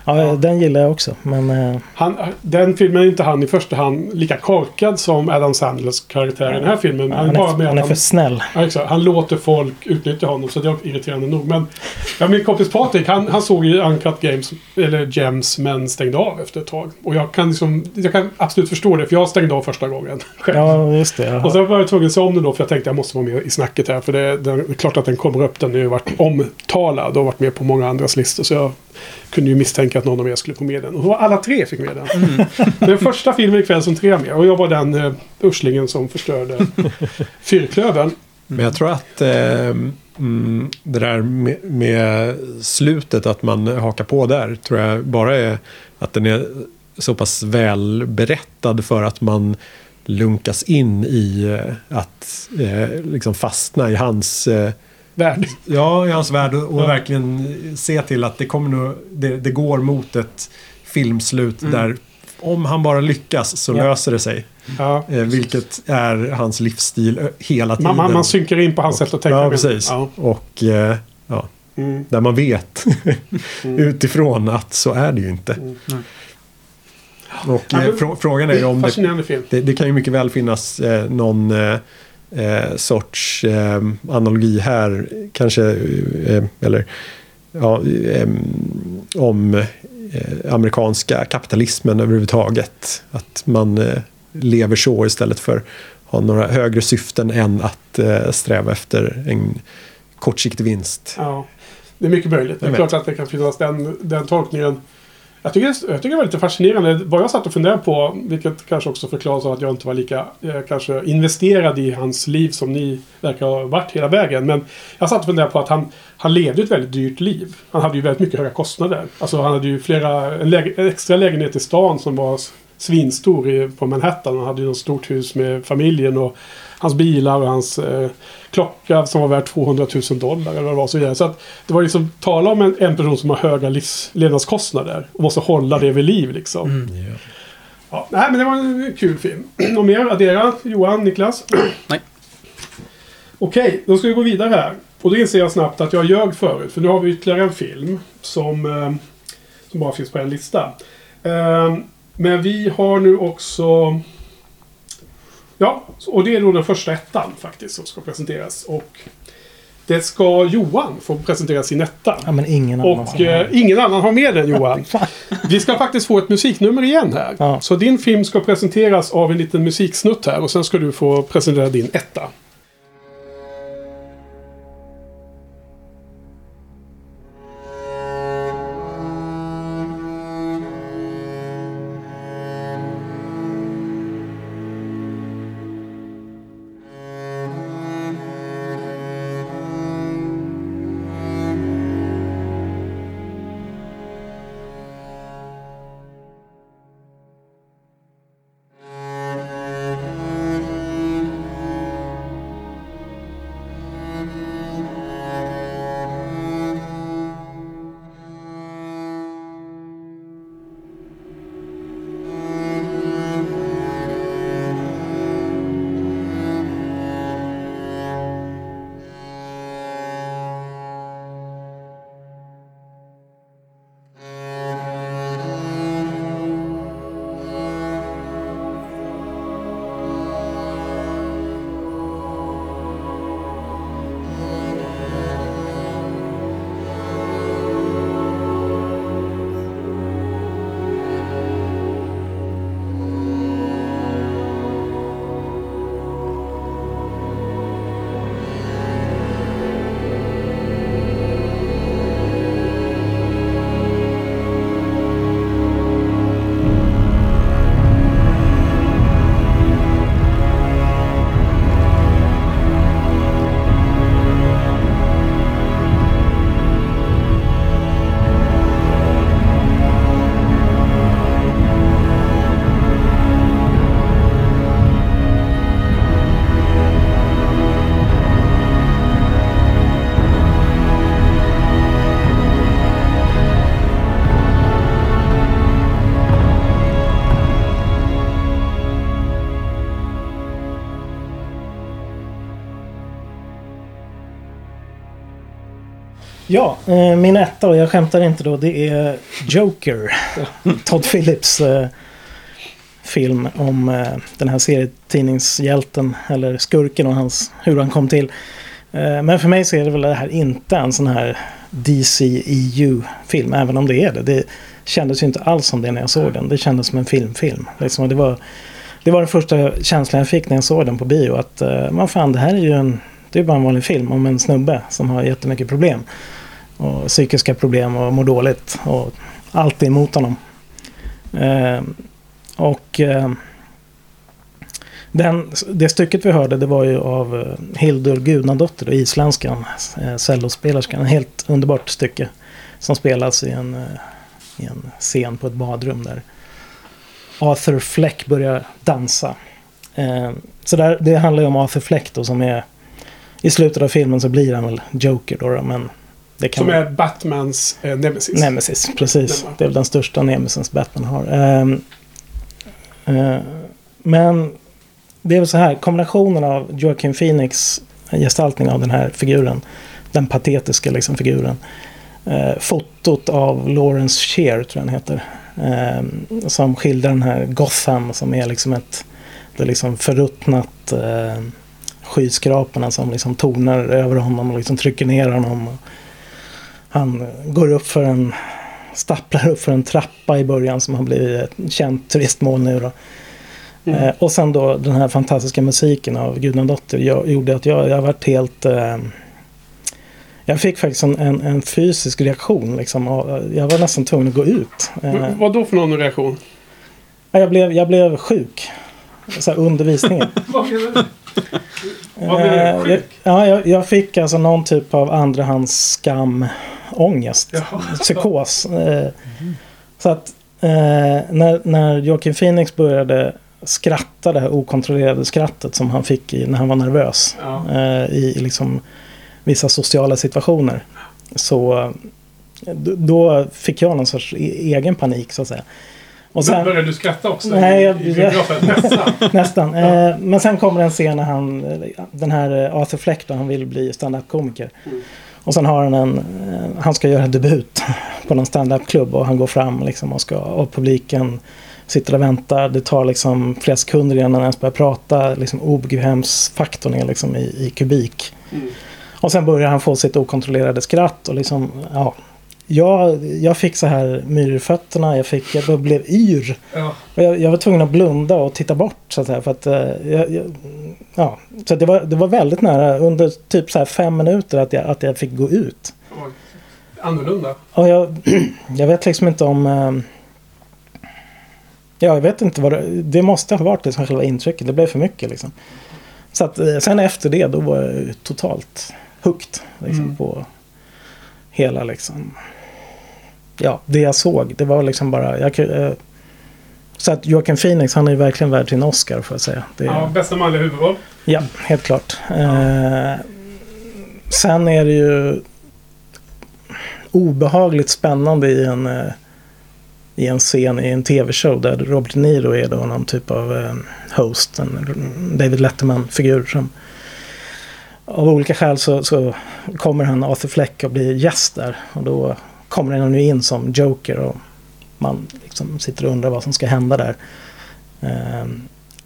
ja, Ja. den gillar jag också. Men eh, Han, den filmen är inte han i första hand lika korkad som Adam Sandlers karaktär i den här filmen. Han, han, är bara är, med han är han, för snäll. ja, exakt, han låter folk utnyttja honom så det är irriterande nog. Men ja, min kompis Patrik han, han såg ju Uncut Games, eller Gems, men stängde av efter ett tag. Och jag kan, liksom, jag kan absolut förstå det för jag stängde av första gången. Ja, just det. Och sen var jag tvungen att se om den då för jag tänkte jag måste vara med i snacket här. För det, det är klart att den kommer upp. Den har ju varit omtalad och varit med på många andras listor. Så jag kunde ju misstänka att någon av er skulle få med den. Och alla tre fick med den. Den första filmen ikväll som tre med. Och jag var den uh, urslingen som förstörde Fyrklövern. Men jag tror att eh, mm, det där med, med slutet, att man hakar på där, tror jag bara är att den är så pass väl berättad för att man lunkas in i eh, att eh, liksom fastna i hans, eh, Värld. ja, i hans värld och, Ja. verkligen se till att det, kommer nog, det, det går mot ett filmslut Mm. där om han bara lyckas så Ja. löser det sig. Ja. Eh, vilket är hans livsstil ö, hela tiden. Man, man, synkar in på hans sätt att tänka. Ja, precis. Ja. Och eh, ja, Mm. där man vet Mm. utifrån att så är det ju inte. Mm. Och eh, frå frågan är ju om det, det, det kan ju mycket väl finnas eh, någon eh, sorts eh, analogi här. Kanske, eh, eller ja, eh, om eh, amerikanska kapitalismen överhuvudtaget. Att man eh, lever så istället för ha några högre syften än att sträva efter en kortsiktig vinst. Ja, det är mycket möjligt. Det är klart att det kan finnas den, den tolkningen. Jag tycker, det- jag tycker det var lite fascinerande. Vad jag satt och funderade på, vilket kanske också förklaras av att jag inte var lika eh, kanske investerad i hans liv som ni verkar ha varit hela vägen. Men jag satt och funderade på att han, han levde ett väldigt dyrt liv. Han hade ju väldigt mycket höga kostnader. Alltså han hade ju flera, en, läge, en extra lägenhet i stan som var svinstor i, på Manhattan. Han hade ju något stort hus med familjen och hans bilar och hans eh, klocka som var värd 200 000 dollar eller vad det var. Så, så att det var liksom, tala om en, en person som har höga livs, levnadskostnader och måste hålla det vid liv liksom. Ja. Ja, nej, men det var en kul film. Något mer addera? Johan, Niklas? Nej. Okej, då ska vi gå vidare här. Och då inser jag snabbt att jag ljög förut. För nu har vi ytterligare en film som, eh, som bara finns på en lista. Eh, men vi har nu också... Ja, och det är då den första ettan faktiskt som ska presenteras. Och det ska Johan få presentera sin etta. Ja, men ingen annan. Och eh, ingen annan har med den Johan. Vi ska faktiskt få ett musiknummer igen här. Ja. Så din film ska presenteras av en liten musiksnutt här och sen ska du få presentera din etta. Ja, eh, min etta och jag skämtar inte då. Det är Joker. Todd Phillips eh, film om eh, den här serietidningshjälten eller skurken och hans, hur han kom till. Eh, men för mig så är det väl det här inte en sån här DCEU-film, även om det är det. Det kändes ju inte alls som det när jag såg den. Det kändes som en filmfilm. Liksom, det, var, det var den första känslan jag fick när jag såg den på bio. Att eh, vad fan, det här är ju en, det är bara en vanlig film om en snubbe som har jättemycket problem. Och psykiska problem och mår dåligt. Och allt är emot honom. Eh, och eh, den, det stycket vi hörde det var ju av eh, Hildur Guðnadóttir, isländskan, eh, cellospelerskan. En helt underbart stycke som spelas i en, eh, i en scen på ett badrum där Arthur Fleck börjar dansa. Eh, så där, det handlar ju om Arthur Fleck då som är i slutet av filmen så blir han väl Joker då, men det kan Som är Batmans eh, nemesis. Nemesis, precis. Va? Det är väl den största nemesens Batman har. Ehm, eh, men det är väl så här, kombinationen av Joaquin Phoenix gestaltning av den här figuren, den patetiska liksom figuren. Eh, fotot av Lawrence Shear, tror jag han heter. ehm, som skildrar den här Gotham som är liksom ett det är liksom förruttnat eh, skyskraporna som liksom tornar över honom och liksom trycker ner honom. Han går upp för en stapplar upp för en trappa i början som har blivit ett känt turistmål nu då. Mm. Eh, och sen då den här fantastiska musiken av Gudnadotter jag, gjorde att jag, jag varit helt... Eh, Jag fick faktiskt en, en, en fysisk reaktion. Liksom, jag var nästan tvungen att gå ut. Eh, Vad då för någon reaktion? ja, jag, blev, jag blev sjuk. Så här, under visningen. Vad du? Du? Eh, Sjuk? ja, jag, jag fick alltså någon typ av andrahands skam, ångest, Jaha. psykos. Eh, Så att eh, när, när Joaquin Phoenix började skratta, det här okontrollerade skrattet som han fick i, när han var nervös Ja. i i liksom vissa sociala situationer. Så då fick jag någon sorts e- egen panik så att säga. Och sen, började du skratta också? Nej, i- jag- i biografen? Nästan. Nästan. Eh, men sen kommer en scen när han, eh, den här eh, Arthur Fleck då, han vill bli stand-up-komiker. Mm. Och sen har han en, eh, han ska göra debut på någon stand-up-klubb och han går fram liksom och ska, och publiken sitter och väntar. Det tar liksom flera sekunder innan han ens börjar prata. Liksom obekvämsfaktorn är liksom i, i kubik. Mm. Och sen börjar han få sitt okontrollerade skratt och liksom, ja. Jag, jag fick så här myror i fötterna, jag, fick, jag blev yr. Ja. Och jag, jag var tvungen att blunda och titta bort så att säga. För att, eh, jag, jag, ja. Så det, var, det var väldigt nära under typ så här fem minuter att jag, att jag fick gå ut. Annorlunda. Och jag, jag vet liksom inte om... eh, Ja, jag vet inte vad det... Det måste ha varit liksom själva intrycket. Det blev för mycket liksom. Så att eh, sen efter det då var jag totalt hooked. Liksom, Mm. på hela liksom... Ja, det jag såg. Det var liksom bara... Jag, eh, så att Joaquin Phoenix, han är ju verkligen värd sin Oscar får jag säga. Det, Ja, bästa manliga huvudroll. Ja, helt klart. Eh, sen är det ju obehagligt spännande i en, eh, i en scen i en tv-show där Robert De Niro är då någon typ av eh, host, en David Letterman-figur som av olika skäl så, så kommer han Arthur Fleck och blir gäst där och då kommer han nu in som Joker och man liksom sitter och undrar vad som ska hända där. Eh,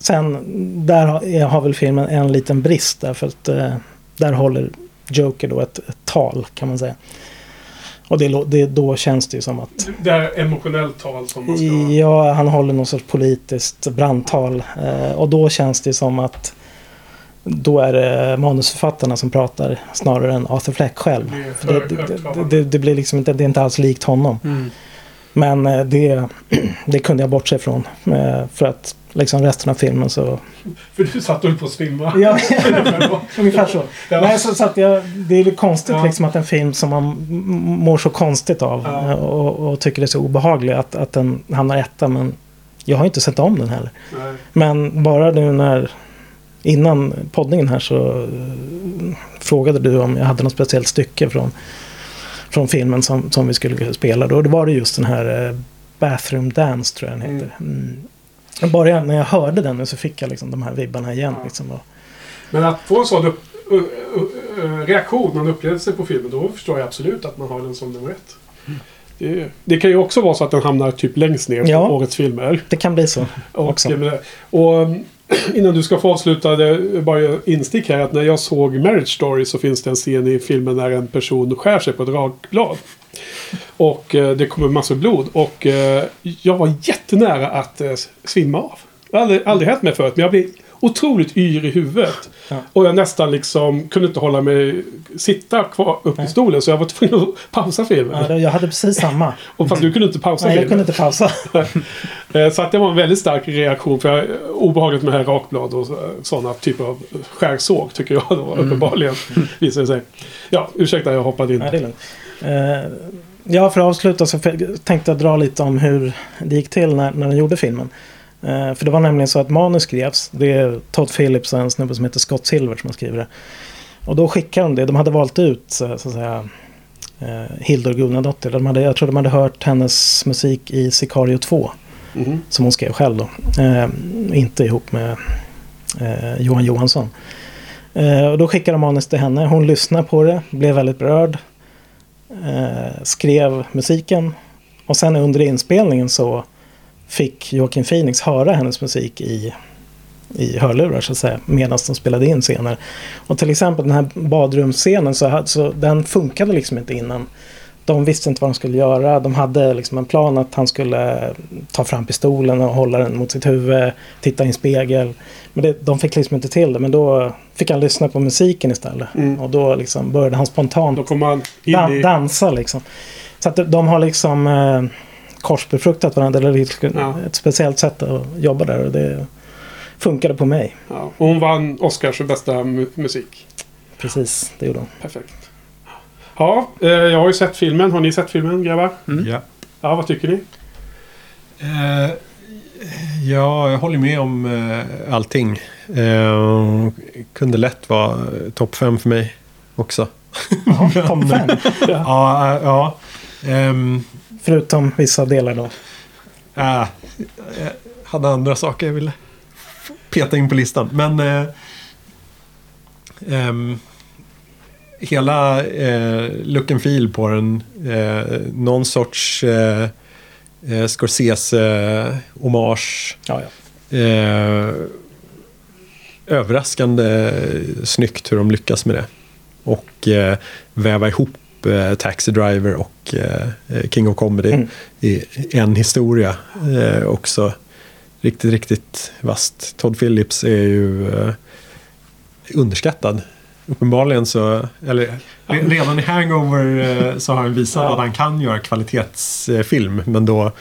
Sen där har, väl filmen en liten brist därför att eh, där håller Joker då ett, ett tal kan man säga. Och det, det, då känns det ju som att Det här emotionellt tal som man ska... ja, han håller någon sorts politiskt brandtal. Eh, och då känns det som att då är det manusförfattarna som pratar snarare än Arthur Fleck själv. Det det, det, det, blir liksom inte, det är inte alls likt honom. Mm. Men eh, det, det kunde jag bortse ifrån. eh, För att liksom resten av filmen så För du satt och på att svimma. Ja, ungefär så. Ja. Nej, så, så att jag, det är lite konstigt Ja. liksom att en film som man mår så konstigt av Ja. eh, och, och tycker det är så obehaglig att, att den hamnar etta. Men jag har inte sett om den heller. Nej. Men bara nu när innan poddningen här så eh, frågade du om jag hade något speciellt stycke från, från filmen som, som vi skulle spela. Då var det just den här eh, Bathroom Dance tror jag den heter. Mm. Bara när jag hörde den nu så fick jag liksom de här vibbarna igen. Ja. Liksom, Men att få en sån upp, uh, uh, reaktion, en upplevelse på filmen, då förstår jag absolut att man har den som nummer ett. Det, det kan ju också vara så att den hamnar typ längst ner på Ja. årets filmer. det kan bli så. Och, Också. och innan du ska få avsluta det, bara instick här att när jag såg Marriage Story så finns det en scen i filmen när en person skär sig på ett rakblad. Och eh, det kommer massor blod och eh, jag var jättenära att eh, svimma av. Det har aldrig, aldrig hänt mig förut men jag blev otroligt yr i huvudet. Ja. Och jag nästan liksom kunde inte hålla mig, sitta kvar upp i Nej. stolen så jag var tvungen att pausa filmen. Ja, jag hade precis samma. Och fast du kunde inte pausa Nej, jag filmen. kunde inte pausa. Eh, Så att det var en väldigt stark reaktion. För jag, obehagligt med här rakblad och sådana typer av skärsåg tycker jag då uppenbarligen. Visar det sig. Ja, ursäkta jag hoppade in. Nej, det är lugnt. Eh, ja, för att avsluta så tänkte jag dra lite om hur det gick till när, när de gjorde filmen. Eh, för det var nämligen så att manus skrevs. Det är Todd Phillips och en snubbe som heter Scott Silver som har skrivit det. Och då skickade de det. De hade valt ut så, att säga eh, Hildur. De hade, jag tror de hade hört hennes musik i Sicario 2. Mhm. Som hon skrev själv då. Eh, inte ihop med eh, Johan Johansson. Eh, och då skickade de manus till henne. Hon lyssnade på det, blev väldigt berörd. Eh, skrev musiken. Och sen under inspelningen så fick Joaquin Phoenix höra hennes musik i, i hörlurar så att säga. Medan de spelade in scener. Och till exempel den här badrumsscenen så, så den funkade liksom inte innan. de visste inte vad de skulle göra. De hade liksom en plan att han skulle ta fram pistolen och hålla den mot sitt huvud, titta i en spegel. Men det, de fick liksom inte till det. Men då fick han lyssna på musiken istället. Mm. Och då liksom började han spontant Då man in dan- dansa liksom. Så att de har liksom eh, korsbefruktat varandra. Eller Ja. ett speciellt sätt att jobba där. Och det funkade på mig. Ja. Och hon vann Oscars för bästa mu- musik. Precis, det gjorde hon. Perfekt. Ja, eh, jag har ju sett filmen. Har ni sett filmen grabbar? Mm. Ja. Ja, vad tycker ni? Eh, ja, jag håller med om eh, allting. Eh, kunde lätt vara topp fem för mig också. Topp fem. Ja, ja. Ehm, Förutom vissa delar då. äh, jag hade andra saker jag ville peta in på listan. Men eh, ehm, hela eh, look and feel på den. Eh, någon sorts eh, eh, Scorsese-hommage. Ja, ja. Eh, överraskande snyggt hur de lyckas med det. Och eh, väva ihop eh, Taxi Driver och eh, King of Comedy Mm. i en historia. Eh, också riktigt, riktigt vast. Todd Phillips är ju underskattad. Uppenbarligen så, eller re- redan i Hangover så har han visat Ja. att han kan göra kvalitetsfilm. Men då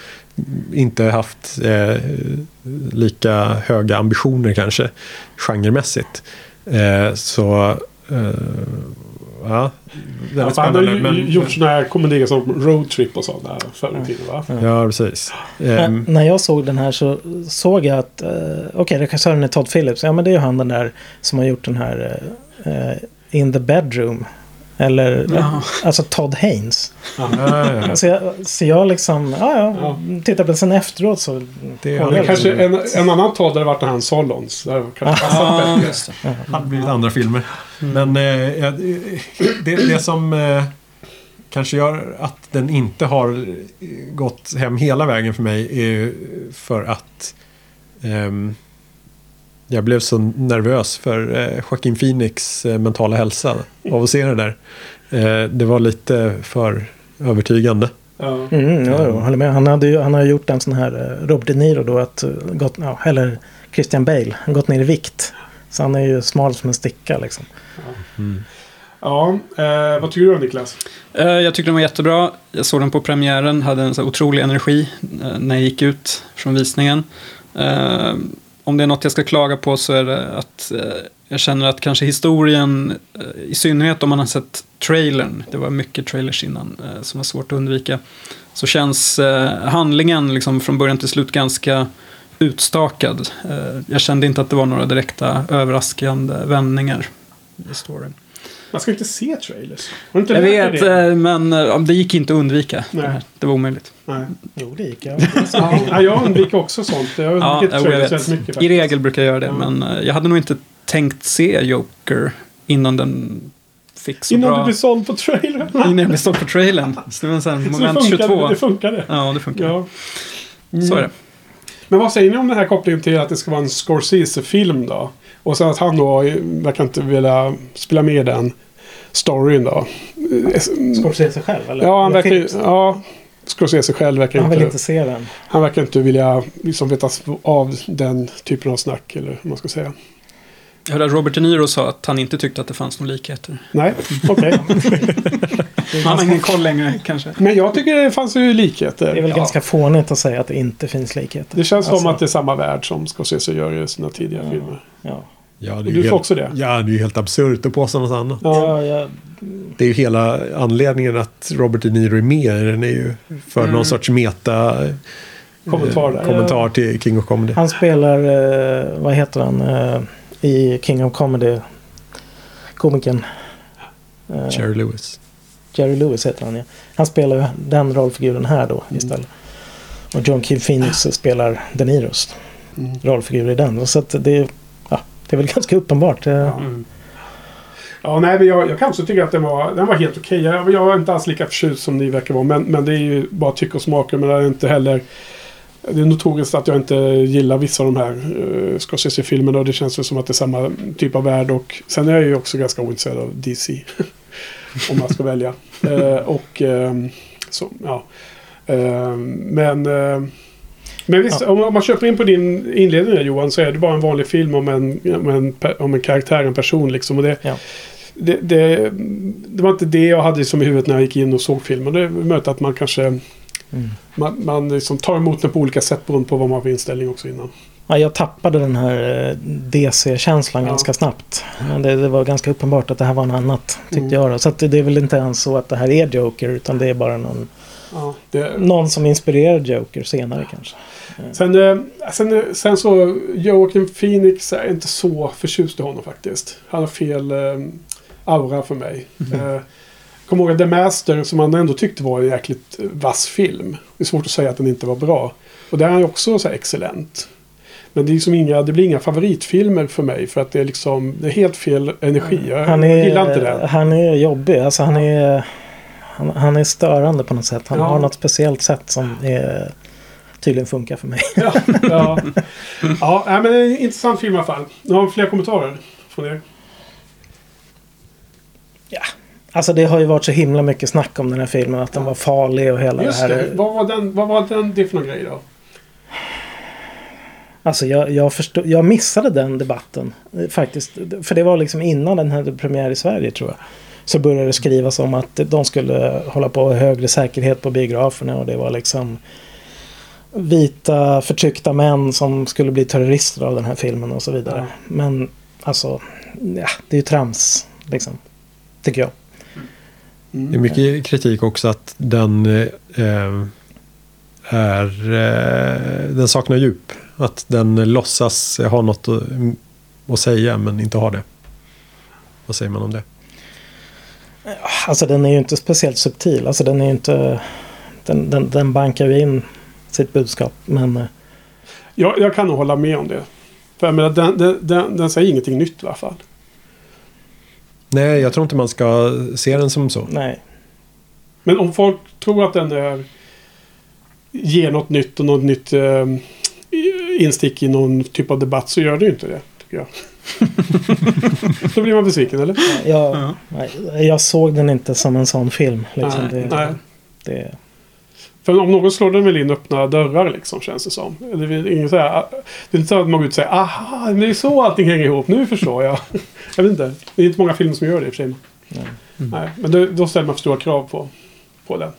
inte haft eh, lika höga ambitioner kanske genremässigt. Eh, så eh, ja, väldigt Ja, för han har spännande. ju Men, gjort sådana här komedier som Road Trip och sånt där förr i tiden va? ja, precis. Ehm, när jag såg den här så såg jag att eh, okej, regissören är Todd Phillips. Ja, men det är ju han den där som har gjort den här eh, In the Bedroom. Eller Ja. alltså Todd Haynes. ja, ja, ja. Så jag, så jag liksom, ja ja, Ja. tittar på det sen efteråt så... Det hade jag Kanske en, en annan Todd hade varit den här Solons. Det kanske bättre. just det. hade blivit andra filmer. Men eh, det, det som eh, kanske gör att den inte har gått hem hela vägen för mig är för att ehm, jag blev så nervös för eh, Joaquin Phoenix eh, mentala hälsa av att se det där. Eh, det var lite för övertygande. Ja. Mm, ja, jag håller med. Han, hade ju, han har ju gjort en sån här eh, Robert De Niro då, att, eh, gått, ja, eller Christian Bale, gått ner i vikt. Så han är ju smal som en sticka liksom. ja eh, vad tycker du då Niklas? Eh, Jag tyckte den var jättebra. Jag såg den på premiären, hade en så otrolig energi eh, när jag gick ut från visningen. Om det är något jag ska klaga på så är det att eh, jag känner att kanske historien, eh, i synnerhet om man har sett trailern, det var mycket trailers innan eh, som var svårt att undvika, så känns eh, handlingen liksom från början till slut ganska utstakad. Eh, Jag kände inte att det var några direkta överraskande vändningar i storyn. Man ska inte se trailers. Har inte Jag vet, det? eh, men eh, det gick inte att undvika. Nej. Det, här. det var omöjligt. Nej. Jo, det gick. Ja. Ja, jag undviker också sånt. Jag har Ja, jag trailers vet. väldigt mycket. I faktiskt. regel brukar jag göra det, Ja. men eh, jag hade nog inte tänkt se Joker innan den fick så Innan bra... du blir såld på trailern. Innan jag blev såld på trailern. Så det var en sån här Så moment det funkade, 22. Det funkade. Ja, det funkar. Ja. Så är det. Men vad säger ni om den här kopplingen till att det ska vara en Scorsese-film då? Och sen att han då verkar inte vilja spela med i den storyn då. Scorsese själv eller? Ja, han verkar Phillips? Ja, Scorsese själv verkar Han vill inte, inte se den. Han verkar inte vilja liksom veta av den typen av snack eller hur man ska säga. Jag hörde att Robert De Niro sa att han inte tyckte att det fanns några likheter. Nej, okej. Han har ingen koll längre kanske. Men jag tycker det fanns ju likheter. Det är väl Ja. ganska fånigt att säga att det inte finns likheter. Det känns som Alltså, att det är samma värld som Scorsese gör i sina tidigare Ja. filmer. Ja, Ja, Och du får helt, också det? Ja, det är ju helt absurt att påstå något annat. Ja. ja, Det är ju hela anledningen att Robert De Niro är med den är ju för Mm. någon sorts meta eh, Kommentar där. kommentar till King of Comedy. Han spelar, eh, vad heter han, eh, i King of Comedy. Komikern. Eh, Jerry Lewis. Jerry Lewis heter han ja. Han spelar den rollfiguren här då istället. Och John Keith Phoenix spelar De Niros Mm. rollfigur i den. Så att det, det är väl ganska uppenbart. Eh. Mm. Ja, nej, men jag, jag kan också tycka att den var, den var helt okej. Jag, jag är inte alls lika förtjust som ni verkar vara. Men, men det är ju bara tycke och smaker. Men det är inte heller... Det är notoriskt att jag inte gillar vissa av de här uh, Scorsese-filmerna. Och det känns ju som att det är samma typ av värld. Och sen är jag ju också ganska ointresserad av DC. Om man ska välja. Uh, och ehm, så, ja. Uh, men... Ehm, men visst, om, om man köper in på din inledning där, Johan så är det bara en vanlig film om en, om en, om en karaktär, en person liksom. Och det, Ja. det, det, det var inte det jag hade som i huvudet när jag gick in och såg filmen. Det är möjligt att man kanske... Mm. Man, man liksom tar emot den på olika sätt beroende på vad man har för inställning också innan. Ja, jag tappade den här eh, DC-känslan Ja. ganska snabbt. Det, det var ganska uppenbart att det här var något annat, tyckte Mm. jag. Då. Så det är väl inte ens så att det här är Joker, utan det är bara någon, Ja, det, någon som inspirerar Joker senare kanske. Sen, eh, sen, eh, sen så, Joaquin Phoenix är inte så förtjust i honom faktiskt. Han har fel eh, aura för mig. Mhm. Eh, Kommer ihåg att The Master som han ändå tyckte var en jäkligt vass film. Det är svårt att säga att den inte var bra. Och där är han ju också så här excellent. Men det, är liksom inga, det blir inga favoritfilmer för mig för att det är liksom det är helt fel energi. Jag Han är, gillar inte det. han är jobbig, alltså han är, han, han är störande på något sätt. Han Ja. har något speciellt sätt som är, tydligen funkar för mig. Ja, ja. ja men det är en intressant film i alla fall. Nu har vi fler kommentarer från er. Alltså det har ju varit så himla mycket snack om den här filmen, att den var farlig och hela Just det här. det. Vad var den, vad var den det för någon grej då? Alltså jag, jag, förstod, jag missade den debatten eh, faktiskt. För det var liksom innan den hade premiär i Sverige tror jag. Så började det skrivas om att de skulle hålla på högre säkerhet på biograferna och det var liksom vita förtryckta män som skulle bli terrorister av den här filmen och så vidare. Ja. Men alltså, ja, det är ju trams liksom. Tycker jag. Mm. Det är mycket kritik också att den eh, är... Eh, den saknar djup. Att den låtsas ha något att, att säga men inte har det. Vad säger man om det? Alltså den är ju inte speciellt subtil. Alltså den är ju inte... Den, den, den bankar ju in sitt budskap. Men eh, Jag, jag kan nog hålla med om det. För jag menar, den, den, den, den säger ingenting nytt i alla fall. Nej, jag tror inte man ska se den som så. nej. Men om folk tror att den är, ger något nytt och något nytt eh, instick i någon typ av debatt så gör det ju inte det. Tycker jag. Då blir man besviken eller? Jag, Ja. nej, jag såg den inte som en sån film. Liksom. Nej, det, nej. Det, För om någon slår den väl in öppna dörrar liksom känns det som. Det är, ingen så här, det är inte så att man går ut och säger aha, det är så allting hänger ihop. Nu förstår jag. Jag vet inte. Det är inte många filmer som gör det i och för sig. nej. Nej, men då, då ställer man för stora krav på, på den.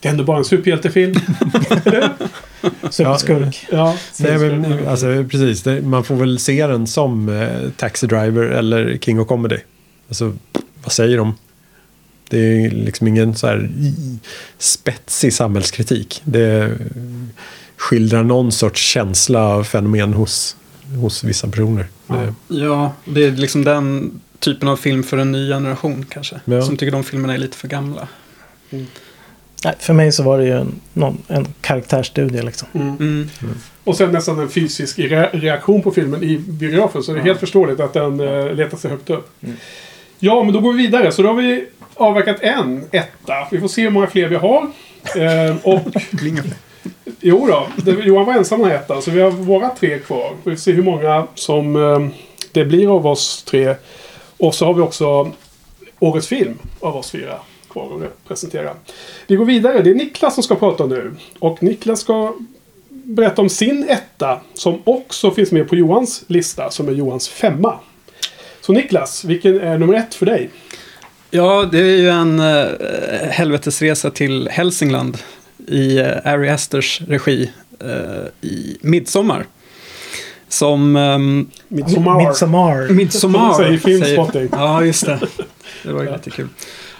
Det är ändå bara en superhjältefilm. Superskurk. ja, Nej, men, alltså, precis, det, man får väl se den som eh, Taxi Driver eller King of Comedy. Alltså, vad säger de? Det är liksom ingen så här i- spetsig samhällskritik. Det skildrar någon sorts känsla och fenomen hos, hos vissa personer. Ja. Det, Ja, det är liksom den typen av film för en ny generation kanske. Ja. Som tycker de filmerna är lite för gamla. Nej, för mig så var det ju en, någon, en karaktärsstudie liksom. Mm. Mm. Och sen nästan en fysisk re- reaktion på filmen i biografen. Så det är helt förståeligt att den uh, letar sig högt upp. Mm. Ja, men då går vi vidare. Så då har vi avverkat en etta. Vi får se hur många fler vi har. Eh, och Jo då, det, Johan var ensam med ettan. Så vi har våra tre kvar. Vi får se hur många som eh, det blir av oss tre. Och så har vi också årets film av oss fyra att presentera. Vi går vidare. Det är Niklas som ska prata nu. Och Niklas ska berätta om sin etta. Som också finns med på Johans lista. Som är Johans femma. Så Niklas, vilken är nummer ett för dig? Ja, det är ju en uh, helvetesresa till Hälsingland i uh, Ari Asters regi eh, i Midsommar. Som... Um, Midsommar. Midsommar. Midsommar. Som säger Filmspotting. Ja, just det. Det var ju lite kul.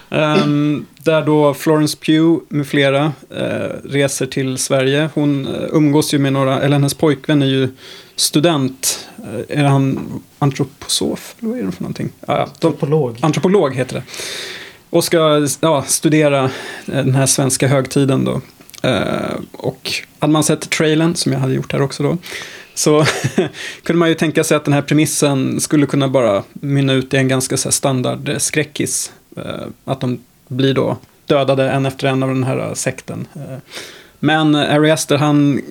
Ehm, där då Florence Pugh med flera eh, reser till Sverige. Hon eh, umgås ju med några, eller hennes pojkvän är ju student. Eh, är han antroposof? Eller vad är det för någonting? Ja, de, Antropolog. antropolog heter det. Och ska ja, studera den här svenska högtiden då. Och hade man sett trailern, som jag hade gjort här också då, så kunde man ju tänka sig att den här premissen skulle kunna bara mynna ut i en ganska så här standard skräckis. Eh, att de blir då dödade en efter en av den här eh, sekten. Eh, men Ari Aster han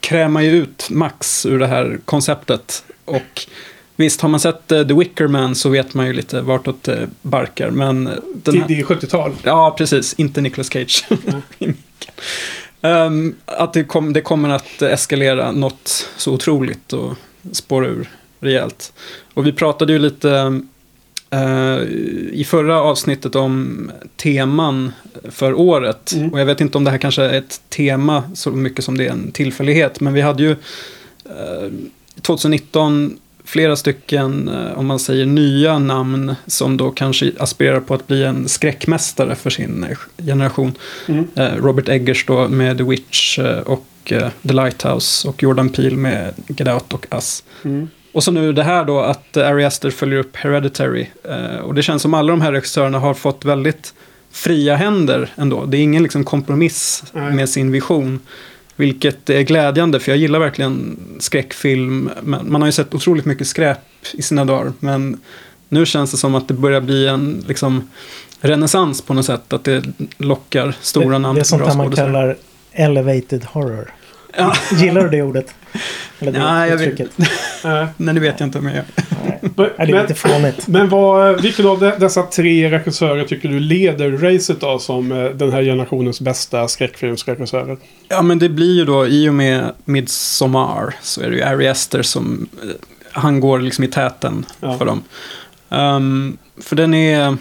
krämar ju ut max ur det här konceptet och Visst, har man sett The Wicker Man så vet man ju lite vartåt det barkar. Men den Det, här, det är 70-tal. Ja, precis. Inte Nicolas Cage. Ehm, att det, kom, det kommer att eskalera något så otroligt och spåra ur rejält. Och vi pratade ju lite eh, i förra avsnittet om teman för året. Mm. Och jag vet inte om det här kanske är ett tema så mycket som det är en tillfällighet. Men vi hade ju eh, 2019 flera stycken, eh, om man säger nya namn, som då kanske aspirerar på att bli en skräckmästare för sin eh, generation. Mm. Eh, Robert Eggers då med The Witch eh, och eh, The Lighthouse och Jordan Peele med Get Out och Us. Mm. Och så nu det här då att Ari Aster följer upp Hereditary. Eh, och det känns som alla de här regissörerna har fått väldigt fria händer ändå. Det är ingen liksom kompromiss Nej. med sin vision. Vilket är glädjande för jag gillar verkligen skräckfilm. Men Man har ju sett otroligt mycket skräp i sina dagar. Men nu känns det som att det börjar bli en liksom, renässans på något sätt. Att det lockar stora det, namn. det är sånt där man kallar elevated horror. Ja. Gillar du det ordet? Eller det Nej, jag vet- uttrycket? Nej, det vet jag inte om jag gör. Nej. men, det är men, lite fånigt. men vad, vilken av de, dessa tre regissörer tycker du leder racet då som eh, den här generationens bästa skräckfilmsregissörer? Ja, men det blir ju då i och med Midsommar så är det ju Ari Aster som eh, han går liksom i täten Ja. för dem. Ehm, för den är...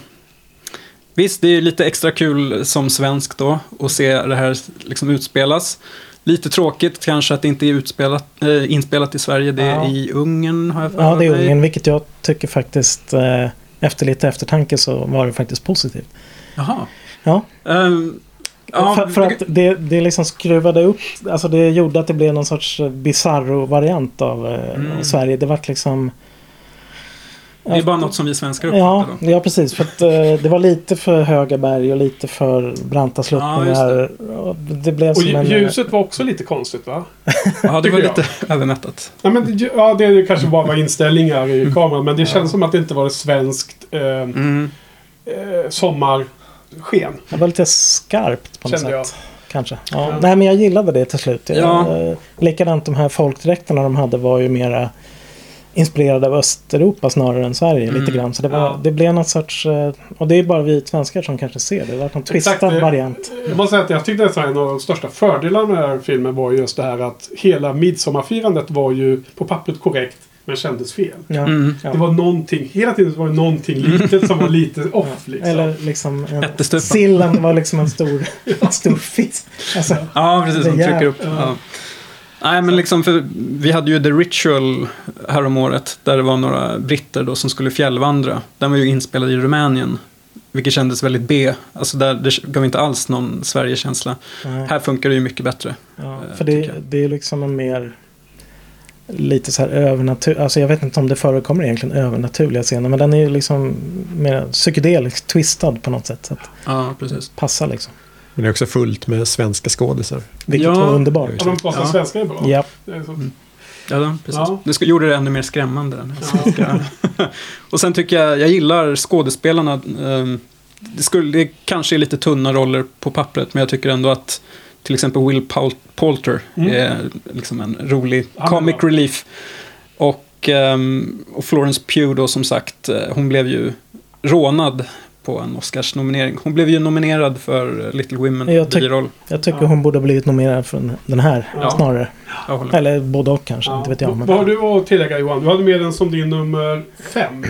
Visst, det är lite extra kul som svensk då att se det här liksom utspelas. Lite tråkigt kanske att det inte är utspelat, äh, inspelat i Sverige. Det är Ja. i Ungern har jag för Ja, det är mig. Ungern, vilket jag tycker faktiskt eh, efter lite eftertanke så var det faktiskt positivt. Jaha. Ja. Ehm, ja, för, för att det, det liksom skruvade upp, alltså det gjorde att det blev någon sorts bizarro-variant av, eh, Mm. av Sverige. Det var liksom... det är bara något som vi svenskar Ja, uppfattar då. ja, precis. För att, eh, det var lite för höga berg och lite för branta sluttningar. Och det blev Och en... ljuset var också lite konstigt va? Ja, det var jag. lite övermättat. Ja, men, det- ja, det kanske bara var inställningar i kameran. Men det känns som att det inte var ett svenskt eh, Mm. eh, sommarsken. Det var lite skarpt på något Kände jag. sätt. Kanske. Ja. Ja. Nej men jag gillade det till slut. Jag, Ja. eh, likadant de här folkdräkterna de hade var ju mera inspirerade av Östeuropa snarare än Sverige Mm. lite grann. Så det, var, Ja. det blev något sorts... eh, Och det är bara vi svenskar som kanske ser det. Det var någon twistad Exakt, variant. Jag måste säga att jag tyckte att en av de största fördelarna med den här filmen var just det här att hela midsommarfirandet var ju på pappret korrekt men kändes fel. Ja. Mm. Ja. Det var någonting, hela tiden var det någonting litet som var lite off liksom. Eller liksom... En, sillen var liksom en stor, en stor fisk. Alltså, Ja, precis. Som trycker upp. ja. Nej, men liksom för vi hade ju The Ritual häromåret. Där det var några britter då som skulle fjällvandra. Den var ju inspelad i Rumänien. Vilket kändes väldigt B. Alltså där, det gav inte alls någon Sverigekänsla. Här funkar det ju mycket bättre. Ja, eh, för det, det är liksom en mer lite så här övernaturlig, alltså jag vet inte om det förekommer egentligen övernaturliga scener men den är ju liksom mer psykedeliskt twistad på något sätt. Så att Ja, precis. passar liksom. Men det är också fullt med svenska skådisar. Vilket Ja. var underbart. Och de pratar Ja. svenska är bra. Ja, Det är. Mm. Ja, precis. Ja. Det gjorde det ännu mer skrämmande. Ja. och sen tycker jag, jag gillar skådespelarna. Ehm, Det, skulle, det kanske är lite tunna roller på pappret, men jag tycker ändå att till exempel Will Paul, Poulter Mm. är liksom en rolig comic bra. relief. Och, ehm, och Florence Pugh då som sagt, eh, hon blev ju rånad på en Oscars-nominering. Hon blev ju nominerad för Little Women, Jag biroll. jag tycker Ja. hon borde blivit nominerad för den här Ja. snarare. Eller både och kanske, Ja. inte vet jag. Men... Vad har du att tillägga Johan? Du hade med den som din nummer fem.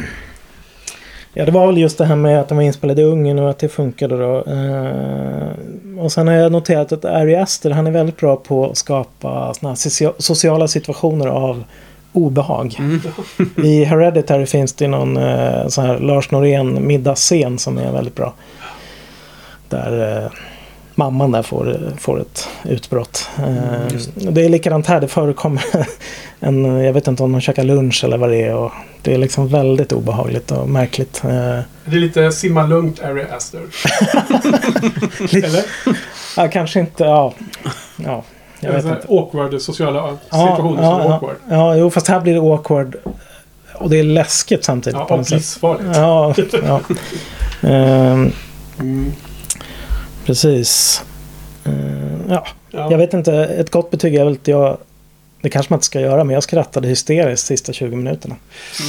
Ja, det var väl just det här med att den var inspelad i Ungern och att det funkade då. Eh, och sen har jag noterat att Ari Aster, han är väldigt bra på att skapa såna här socia- sociala situationer av obehag. Mm. I Hereditary finns det någon eh, sån här Lars Norén middagsscen som är väldigt bra. Där eh, mamman där får, får ett utbrott. Eh, det är likadant här, det förekommer en, jag vet inte om de käkar lunch eller vad det är. Och det är liksom väldigt obehagligt och märkligt. Eh, Det är lite simma lugnt Ari Aster. Eller? ja, kanske inte, ja. ja jag vet så här inte. awkward sociala Ja, situationer som är ja, awkward. ja, ja, jo fast här blir det awkward. Och det är läskigt samtidigt Ja, på och livsfarligt. Ja, ja. Ehm, Mm. precis. Ehm, ja, Ja. jag vet inte. Ett gott betyg är väl att jag Det kanske man inte ska göra, men jag skrattade hysteriskt sista 20 minuterna.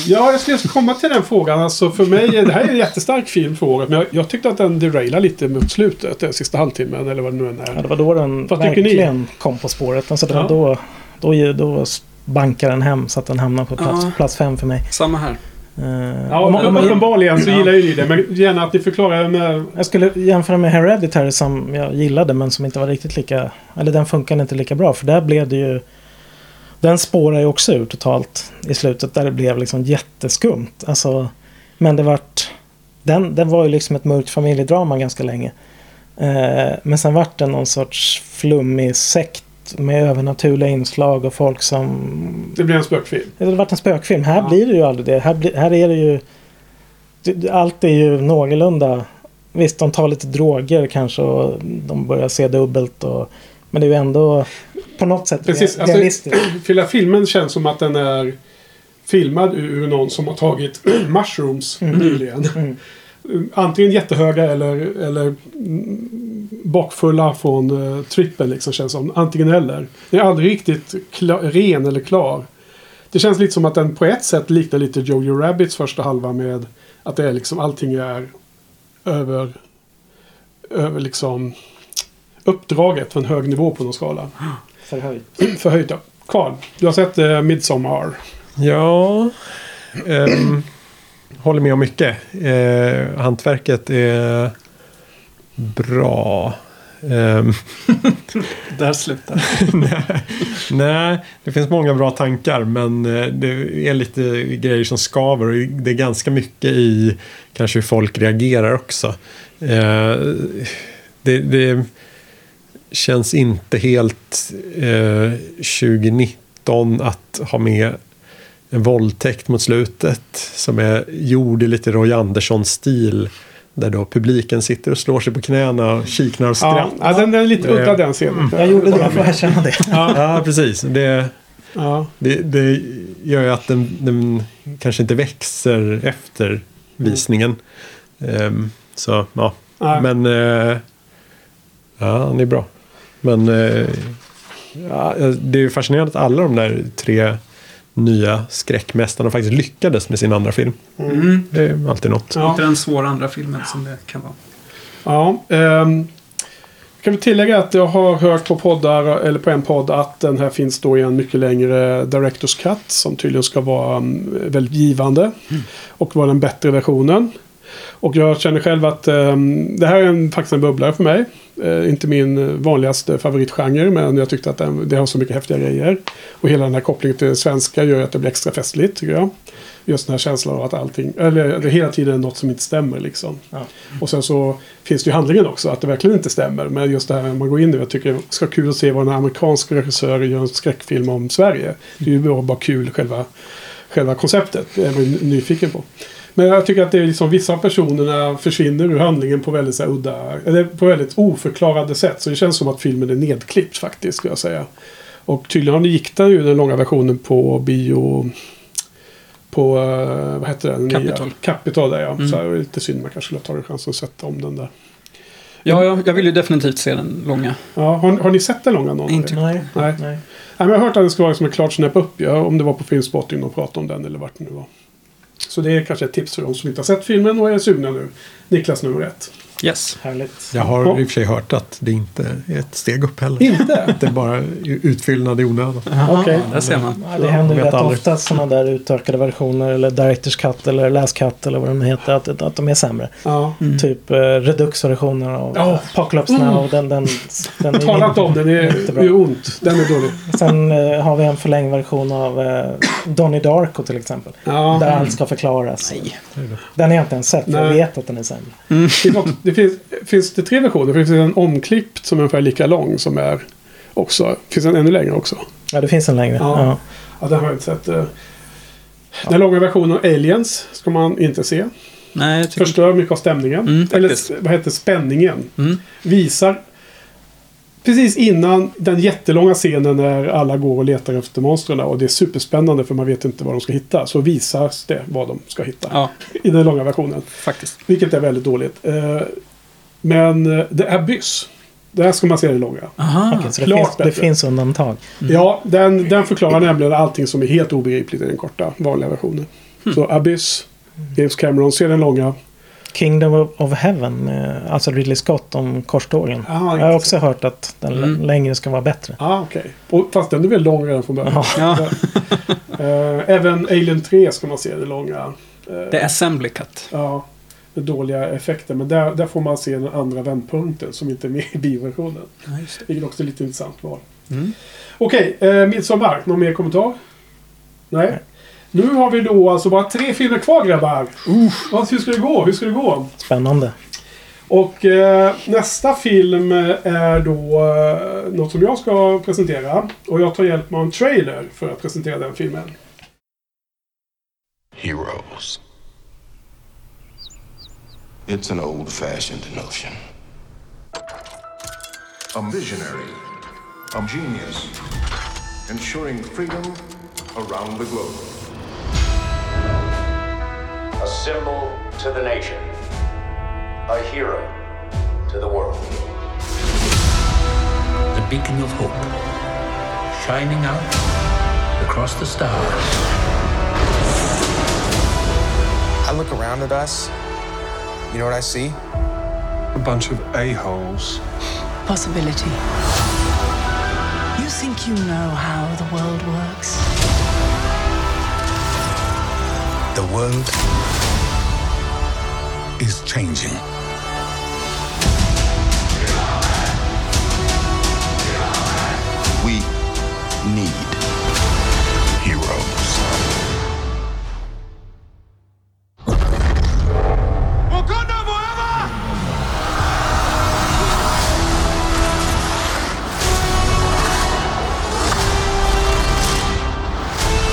Ja, jag skulle komma till den frågan. Alltså för mig, är det här är en jättestark film för året. Men jag, jag tyckte att den derailar lite mot slutet. Den sista halvtimmen eller vad det nu än Ja, är. det var då den Vad verkligen kom på spåret. Alltså det var Ja. då, då, då bankade den hem så att den hamnade på plats, Ja. plats fem för mig. Samma här. Eh, Ja, om- om uppenbarligen så Ja. gillar ju ni det. Men gärna att ni förklarar med... Jag skulle jämföra med Hereditary som jag gillade men som inte var riktigt lika... Eller den funkade inte lika bra för där blev det ju... Den spårar ju också ur totalt i slutet där det blev liksom jätteskumt. Alltså, men det vart... Den, den var ju liksom ett mörkt familjedrama ganska länge. Eh, men sen vart det någon sorts flummig sekt med övernaturliga inslag och folk som... Det blir en spökfilm. Det har varit en spökfilm. Här Ja. blir det ju aldrig det. Här, blir, här är det ju... Allt är ju någorlunda... Visst, de tar lite droger kanske och de börjar se dubbelt. Och, men det är ju ändå på något sätt Precis, re- alltså- realistiskt. Hela filmen känns som att den är filmad ur någon som har tagit mushrooms Mm. nyligen. Mm. Antingen jättehöga eller, eller bakfulla från uh, trippen liksom känns som. Antingen eller. Den är aldrig riktigt kla- ren eller klar. Det känns lite som att den på ett sätt liknar lite Jojo Rabbits första halva med att det är liksom allting är över, över liksom uppdraget på en hög nivå på någon skala. Förhöjt. Förhöjt ja. Carl, du har sett uh, Midsommar. Ja, ehm, håller med om mycket. Eh, hantverket är bra. Ehm, Där slutar nej, nej, det finns många bra tankar men eh, det är lite grejer som skaver och det är ganska mycket i kanske hur folk reagerar också. Eh, det, det känns inte helt eh, 2019 att ha med en våldtäkt mot slutet som är gjord i lite Roy Andersson-stil. Där då publiken sitter och slår sig på knäna och kiknar och Ja, skrattar. ja, den den är lite udda den scenen. Jag gjorde det, jag får erkänna det. Ja, precis. Det, Ja. det, det gör ju att den, den kanske inte växer efter visningen. Ehm, så, ja. Men... eh, ja, han är bra. Men... eh, ja, det är ju fascinerande att alla de där tre nya skräckmästarna faktiskt lyckades med sin andra film. Mm. Det är alltid något. Ja. Inte den svåra andra filmen som det kan vara. Ja, ehm, kan vi tillägga att jag har hört på poddar, eller på en podd, att den här finns då i en mycket längre Directors Cut. Som tydligen ska vara um, väldigt givande. Och vara den bättre versionen. Och jag känner själv att ehm, det här är en, faktiskt en bubblare för mig. Eh, inte min vanligaste favoritgenre, men jag tyckte att den, det har så mycket häftiga grejer. Och hela den här kopplingen till svenska gör att det blir extra festligt, tycker jag. Just den här känslan av att allting, eller det är hela tiden något som inte stämmer liksom. Ja. Och sen så finns det ju handlingen också, att det verkligen inte stämmer. Men just det här när man går in i jag tycker det ska vara kul att se vad en amerikansk regissör gör en skräckfilm om Sverige. Det är ju bara, kul, själva, själva konceptet. Det är man nyfiken på. Men jag tycker att det är liksom vissa personerna försvinner ur handlingen på väldigt så här, udda, eller på väldigt oförklarade sätt. Så det känns som att filmen är nedklippt faktiskt, skulle jag säga. Och tydligen gick den ju den långa versionen på bio... På, eh, vad heter den? Capitol. Nya, Capitol där ja. Mm. Så det är lite synd, man kanske skulle ha tagit chansen att sätta om den där. Ja, jag, jag vill ju definitivt se den långa. Ja, har, har ni sett den långa någon? Inte. Nej. Nej. Nej. Nej. Men jag har hört att den ska vara som ett klart snäpp upp. Ja, om det var på Filmspotting och pratade om den eller vart det nu var. Så det är kanske ett tips för de som inte har sett filmen och är sugna nu. Niklas nummer ett. Yes. Härligt. Jag har i och för sig hört att det inte är ett steg upp heller. Inte? Det är bara utfyllnad i onödan. Okej. Där ser man. Ja, det händer ju rätt aldrig. ofta sådana där utökade versioner eller Directors Cut eller Last Cut eller vad de heter. Att, att de är sämre. Ja. Mm. Typ eh, Redux-versioner av Ja. Apocalypse Now. Den, den, den är Tala inte om den, det är, ont. Den är dålig. Sen eh, har vi en förlängd version av eh, Donnie Darko till exempel. Ja. Där allt ska förklaras. Den har jag inte ens sett. för Jag Nej. vet att den är sämre. Det, finns, något- det finns, finns det tre versioner. Det finns en omklippt som är ungefär lika lång som är också. Finns en ännu längre också. Ja, det finns en längre. Ja. Ja. Ja, den har jag inte sett. eh. Den långa versionen av Aliens ska man inte se. Nej, jag tycker Förstör mycket av stämningen. Mm, Eller vad heter spänningen. Mm. Visar precis innan den jättelånga scenen när alla går och letar efter monstren och det är superspännande för man vet inte vad de ska hitta. Så visas det vad de ska hitta Ja, i den långa versionen. faktiskt. Vilket är väldigt dåligt. Eh, Men eh, The Abyss. Där ska man se det långa. Aha. Okej, så det, klart finns, det finns undantag. Ja, den, den förklarar nämligen allting som är helt obegripligt i den korta vanliga versionen. Så Abyss, James Cameron, se den långa. Kingdom of- Heaven, med, alltså Ridley Scott om korstågen. Ah, Jag har också hört att den Mm. längre ska vara bättre. Ah, okej. Och Fast den är väl lång redan från början. Ja. Ja. Eh, även Alien 3 ska man se det långa. Eh, The Assembly Cut. Ja, med dåliga effekter. Men där, där får man se den andra vändpunkten som inte är med i bioversionen. Ja, det. Vilket också är lite intressant val. Mm. Okej, eh, Midsommar. Någon mer kommentar? Nej. Nej. Nu har vi då alltså bara tre filmer kvar grabbar. Vad- Hur ska det gå? Hur ska det gå? Spännande. Och eh, nästa film är då eh, något som jag ska presentera. Och jag tar hjälp av en trailer för att presentera den filmen. Heroes. It's an old fashioned notion. A visionary, a genius, ensuring freedom around the globe. A symbol to the nation. A hero to the world. the beacon of hope, shining out across the stars. I look around at us. You know what I see? A bunch of a-holes. Possibility. You think you know how the world works? The world is changing. We need heroes.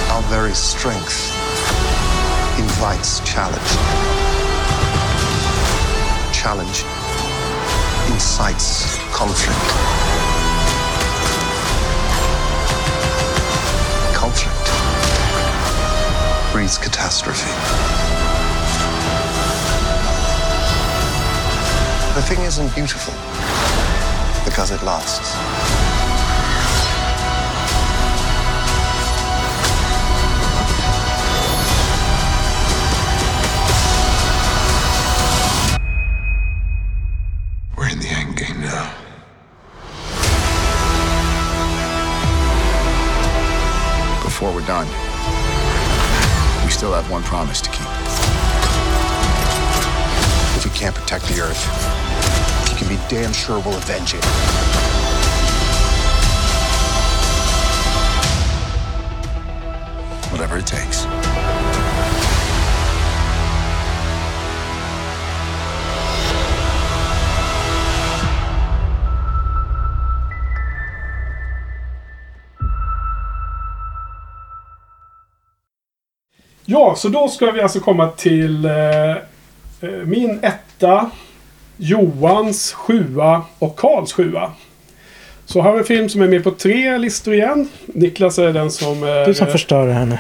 Our very strength challenge. Challenge incites conflict. Conflict breeds catastrophe. The thing isn't beautiful because it lasts. Done, we still have one promise to keep. If we can't protect the Earth, you can be damn sure we'll avenge it. Whatever it takes. Ja, så då ska vi alltså komma till eh, eh, min etta, Johans sjua och Karls sjua. Så har vi en film som är med på tre listor igen. Niklas är den som... är, Du som eh, förstör nu.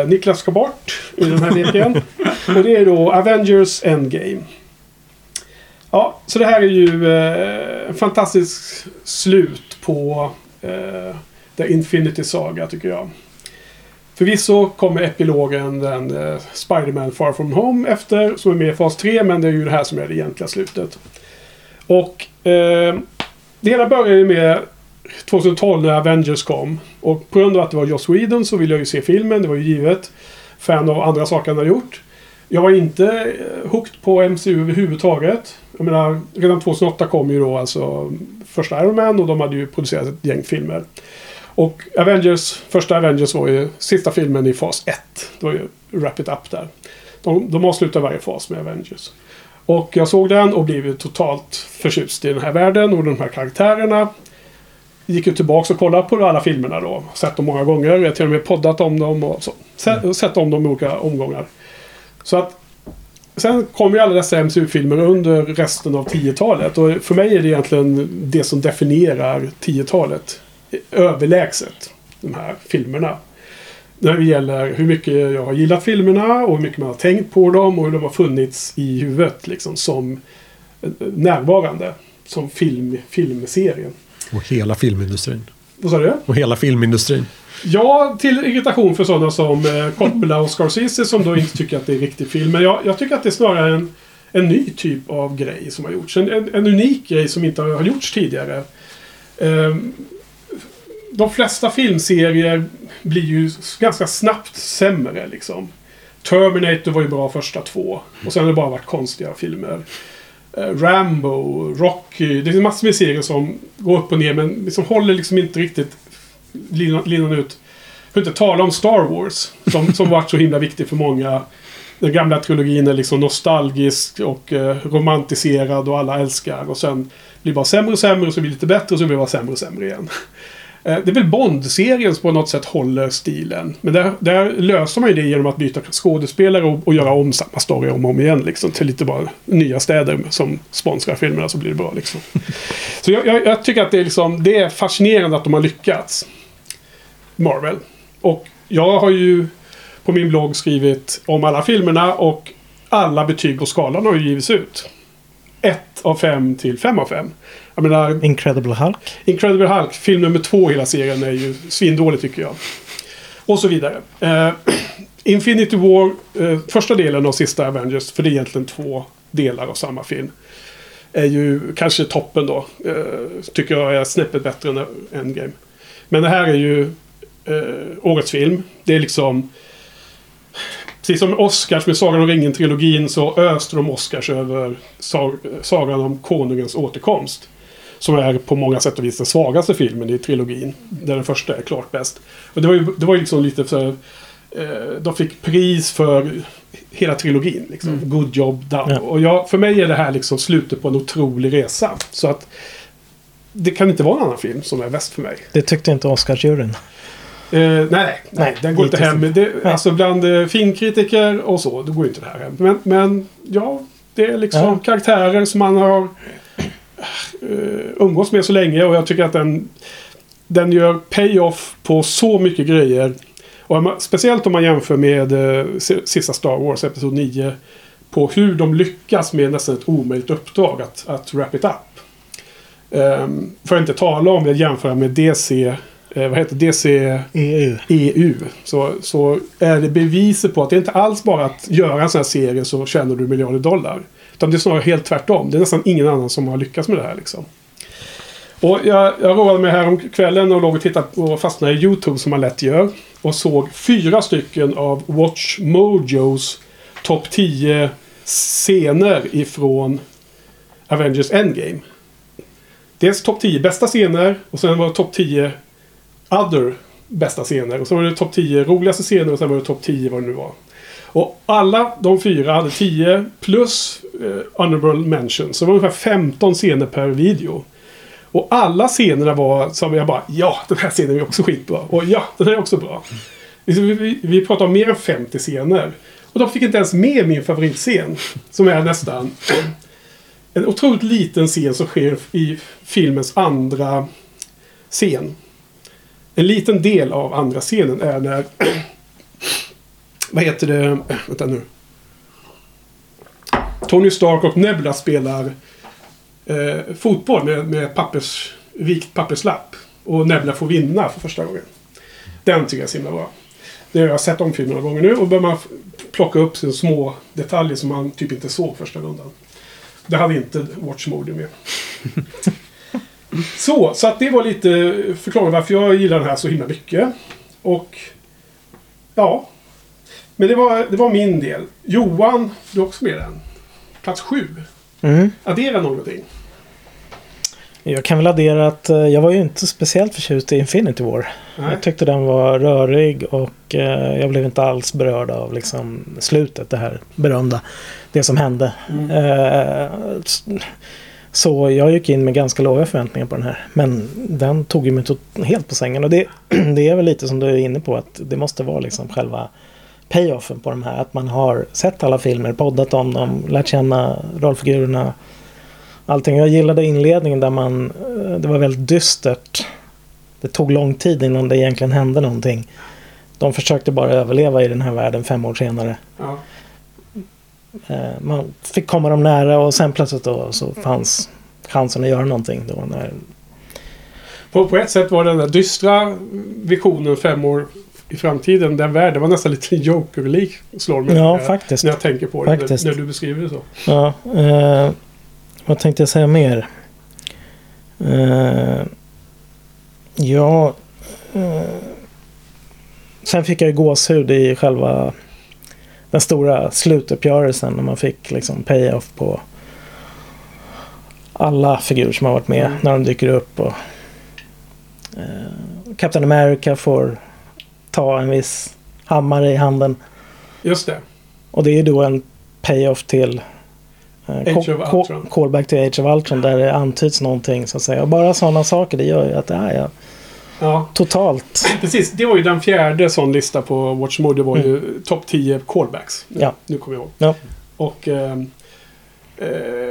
Eh, Niklas ska bort i den här leken. och det är då Avengers Endgame. Ja, så det här är ju eh, en fantastisk slut på eh, The Infinity Saga tycker jag. Förvisso kommer epilogen den eh, Spider-Man Far From Home efter som är med i fas 3 men det är ju det här som är det egentliga slutet. Och eh, det hela började med 2012 när Avengers kom. Och på grund av att det var Joss Whedon så ville jag ju se filmen. Det var ju givet. Fan av andra saker han har gjort. Jag var inte eh, hooked på MCU överhuvudtaget. Jag menar, redan 2008 kom ju då alltså första Iron Man och de hade ju producerat ett gäng filmer. Och Avengers, första Avengers var ju sista filmen i fas 1. Det var ju Wrap It Up där. De, de avslutar varje fas med Avengers. Och jag såg den och blev ju totalt förtjust i den här världen och de här karaktärerna. Gick ju tillbaka och kollade på alla filmerna då. Sett dem många gånger. Jag har till och med poddat om dem och så. Sett, sett om dem i olika omgångar. Så att Sen kom ju alla dessa MCU-filmer under resten av 10-talet. Och för mig är det egentligen det som definierar 10-talet. Överlägset. De här filmerna. När det gäller hur mycket jag har gillat filmerna och hur mycket man har tänkt på dem och hur de har funnits i huvudet liksom som närvarande. som film, filmserien. Och hela filmindustrin. Vad sa du? Och hela filmindustrin. Ja, till irritation för sådana som eh, Coppola och Scorsese som då inte tycker att det är riktig film. Men jag, jag tycker att det är snarare en, en ny typ av grej som har gjorts. En, en, en unik grej som inte har gjorts tidigare. Ehm, de flesta filmserier blir ju ganska snabbt sämre liksom. Terminator var ju bra första två. Och sen har det bara varit konstiga filmer. Eh, Rambo, Rocky. Det finns massor med serier som går upp och ner men liksom håller liksom inte riktigt linan, linan ut. För att inte tala om Star Wars. Som, som varit så himla viktig för många. Den gamla trilogin är liksom nostalgisk och eh, romantiserad och alla älskar. Och sen blir det bara sämre och sämre och så blir det lite bättre och så blir det bara sämre och sämre igen. Eh, Det är väl Bond-serien som på något sätt håller stilen. Men där, där löser man ju det genom att byta skådespelare och, och göra om samma story om och om igen. Liksom, till lite bara nya städer som sponsrar filmerna så blir det bra. Liksom. Så jag, jag, jag tycker att det är, liksom, det är fascinerande att de har lyckats. Marvel. Och jag har ju på min blogg skrivit om alla filmerna och alla betyg på skalan har ju givits ut. 1 av 5 till 5 av 5. Jag menar, Incredible Hulk. Incredible Hulk, film nummer två i hela serien, är ju svindålig tycker jag. Och så vidare. Eh, Infinity War, eh, första delen av sista Avengers, för det är egentligen två delar av samma film. Är ju kanske toppen då. Eh, tycker jag är snäppet bättre än Endgame. Men det här är ju eh, årets film. Det är liksom... Precis som Oscars med Sagan om ringen-trilogin så öste de Oscars över sag Sagan om Konungens återkomst. Som är på många sätt och vis den svagaste filmen i trilogin. Där den första är klart bäst. Och det var ju, det var ju liksom lite så här, eh, De fick pris för hela trilogin. Liksom. Good job done. Ja. Och jag, för mig är det här liksom slutet på en otrolig resa. Så att det kan inte vara en annan film som är bäst för mig. Det tyckte inte Oscarsjuryn. Eh, nej, nej, Nej, den går inte hem. Det, alltså bland eh, filmkritiker och så, då går inte det här hem. Men, men ja, det är liksom Ja. karaktärer som man har umgås med så länge och jag tycker att den, den gör payoff på så mycket grejer. Och speciellt om man jämför med eh, si- sista Star Wars, Episod 9. På hur de lyckas med nästan ett omöjligt uppdrag att, att wrap it up. Um, för att inte tala om det jämföra med DC, eh, vad heter DC? EU. EU. Så, så är det beviset på att det inte alls bara att göra en sån här serie så tjänar du miljarder dollar. Utan det är snarare helt tvärtom. Det är nästan ingen annan som har lyckats med det här liksom. Och jag, jag roade mig här om kvällen och låg och tittade på och fastnade i YouTube som man lätt gör. Och såg fyra stycken av Watch Mojos topp 10 scener ifrån Avengers Endgame. Dels topp 10 bästa scener och sen var det topp 10 other bästa scener. Och så var det topp 10 roligaste scener och sen var det topp 10 vad det nu var. Och alla de fyra hade 10 plus eh, honorable mentions. Så det var ungefär 15 scener per video. Och alla scenerna var som jag bara ja, den här scenen är också skitbra. Och ja, den här är också bra. Liksom, vi, vi, vi pratar om mer än 50 scener. Och de fick inte ens med min favoritscen. Som är nästan en otroligt liten scen som sker i filmens andra scen. En liten del av andra scenen är när... vad heter det? Vänta nu. Tony Stark och Nebula spelar eh, fotboll med, med pappers, vikt papperslapp. Och Nebula får vinna för första gången. Den tycker jag är så himla bra. Det har jag sett om filmen några gånger nu och börjar man plocka upp sina små detaljer som man typ inte såg första rundan. Det hade inte Watch Mode med. så, så att det var lite förklaring varför jag gillar den här så himla mycket. Och ja. Men det var, det var min del. Johan, du är också med i den. Plats sju. Mm. Addera någonting. Jag kan väl addera att eh, jag var ju inte speciellt förtjust i Infinity War. Nej. Jag tyckte den var rörig och eh, jag blev inte alls berörd av liksom, slutet, det här berömda. Det som hände. Mm. Eh, så jag gick in med ganska låga förväntningar på den här. Men den tog ju mig helt på sängen. Och det, det är väl lite som du är inne på att det måste vara liksom själva payoffen på de här. Att man har sett alla filmer, poddat om dem, lärt känna rollfigurerna. Allting. Jag gillade inledningen där man, eh, det var väldigt dystert. Det tog lång tid innan det egentligen hände någonting. De försökte bara överleva i den här världen fem år senare. Ja. Eh, Man fick komma dem nära och sen plötsligt då så fanns chansen att göra någonting då. När, På, på ett sätt var den där dystra visionen fem år i framtiden, den världen var nästan lite Joker-lik, slår mig. Ja, faktiskt. När jag tänker på det, när, Faktiskt. när du beskriver det så. ja, eh, vad tänkte jag säga mer? Eh, ja, eh, sen fick jag ju gåshud i själva den stora slutuppgörelsen när man fick liksom pay-off på alla figurer som har varit med Mm. när de dyker upp. Och, eh, Captain America får ta en viss hammare i handen. Just det. Och det är då en payoff till eh, callback till Age of Ultron där det antyds någonting så att säga. Och bara sådana saker det gör ju att det här är Ja, totalt. precis. Det var ju den fjärde sån lista på Watchmore. Det var ju topp 10 callbacks. Mm. Ja. Nu kommer jag ihåg. Ja. Och eh, eh,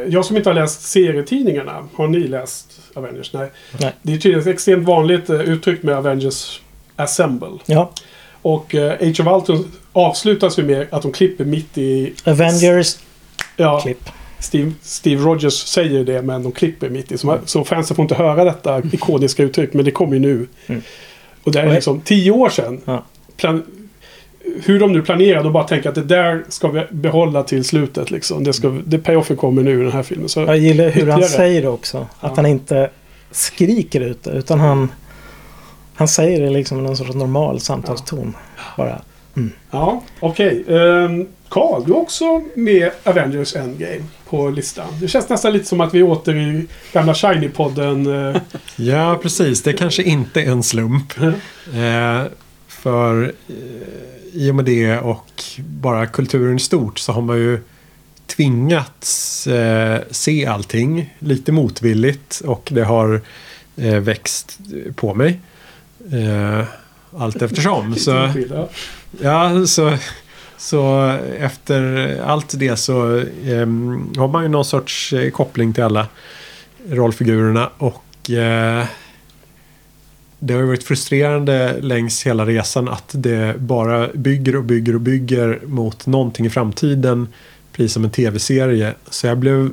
jag som inte har läst serietidningarna. Har ni läst Avengers? Nej. Nej. Det är tydligen extremt vanligt eh, uttryck med Avengers Assemble. Ja. Och eh, Age of Ultron avslutas ju med att de klipper mitt i... Avengers Ja, klipp. Steve, Steve Rogers säger det men de klipper mitt i. Så, man- så fansen får inte höra detta ikoniska uttryck. Men det kommer ju nu. Mm. Och det är Och- liksom tio år sedan. Ja. Plan, hur de nu planerar, de bara tänker att det där ska vi behålla till slutet. Liksom. Det, ska, det payoffen kommer nu i den här filmen. Så, Jag gillar hur han ytterligare. säger det också. Att Ja. han inte skriker ut det utan han, han säger det liksom i någon sorts normal samtalston. Bara. Ja, okej. Ehm, Carl, du är också med Avengers Endgame på listan. Det känns nästan lite som att vi är åter i gamla Shiny-podden. eh, Ja, precis. Det kanske inte är en slump. Eh, för eh, i och med det och bara kulturen i stort så har man ju tvingats eh, se allting lite motvilligt och det har eh, växt på mig. Eh, allt eftersom. Så, ja, så, så efter allt det så ehm, har man ju någon sorts eh, koppling till alla rollfigurerna och eh, det har ju varit frustrerande längs hela resan att det bara bygger och bygger och bygger mot någonting i framtiden. Precis som en tv-serie. Så jag blev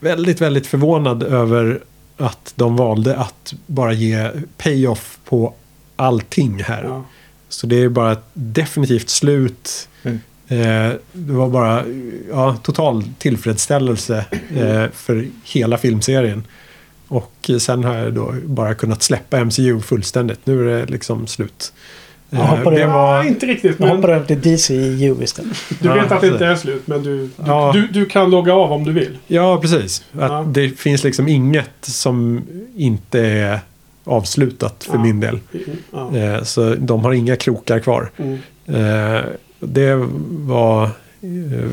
väldigt, väldigt förvånad över att de valde att bara ge payoff på allting här. Ja. Så det är bara ett definitivt slut. Mm. Eh, det var bara ja, total tillfredsställelse eh, för hela filmserien. Och sen har jag då bara kunnat släppa MCU fullständigt. Nu är det liksom slut. Jag hoppar det över. var... Ja, inte riktigt. Jag Men hoppar över till DCU istället. du Ja, vet att det inte är slut, men du, du, Ja. du, du kan logga av om du vill. Ja, precis. Att Ja. Det finns liksom inget som inte är avslutat för Ja. min del. Ja. Eh, så de har inga krokar kvar. Mm. Eh, det var eh,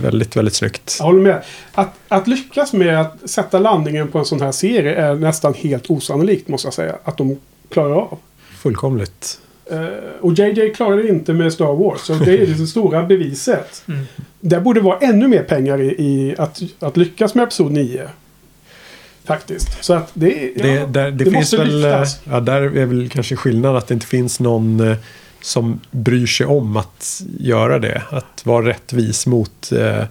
väldigt, väldigt snyggt. Jag håller med. Att, att lyckas med att sätta landningen på en sån här serie är nästan helt osannolikt, måste jag säga. Att de klarar av. Fullkomligt. Eh, och JJ klarade det inte med Star Wars. Så det är det stora beviset. Mm. Det borde vara ännu mer pengar i, i att, att lyckas med Episod 9. Faktiskt. Så att det, ja, Det, där, det, det finns måste väl, eh, lyftas. ja, där är väl kanske skillnad att det inte finns någon eh, som bryr sig om att göra det. Att vara rättvis mot eh, eh,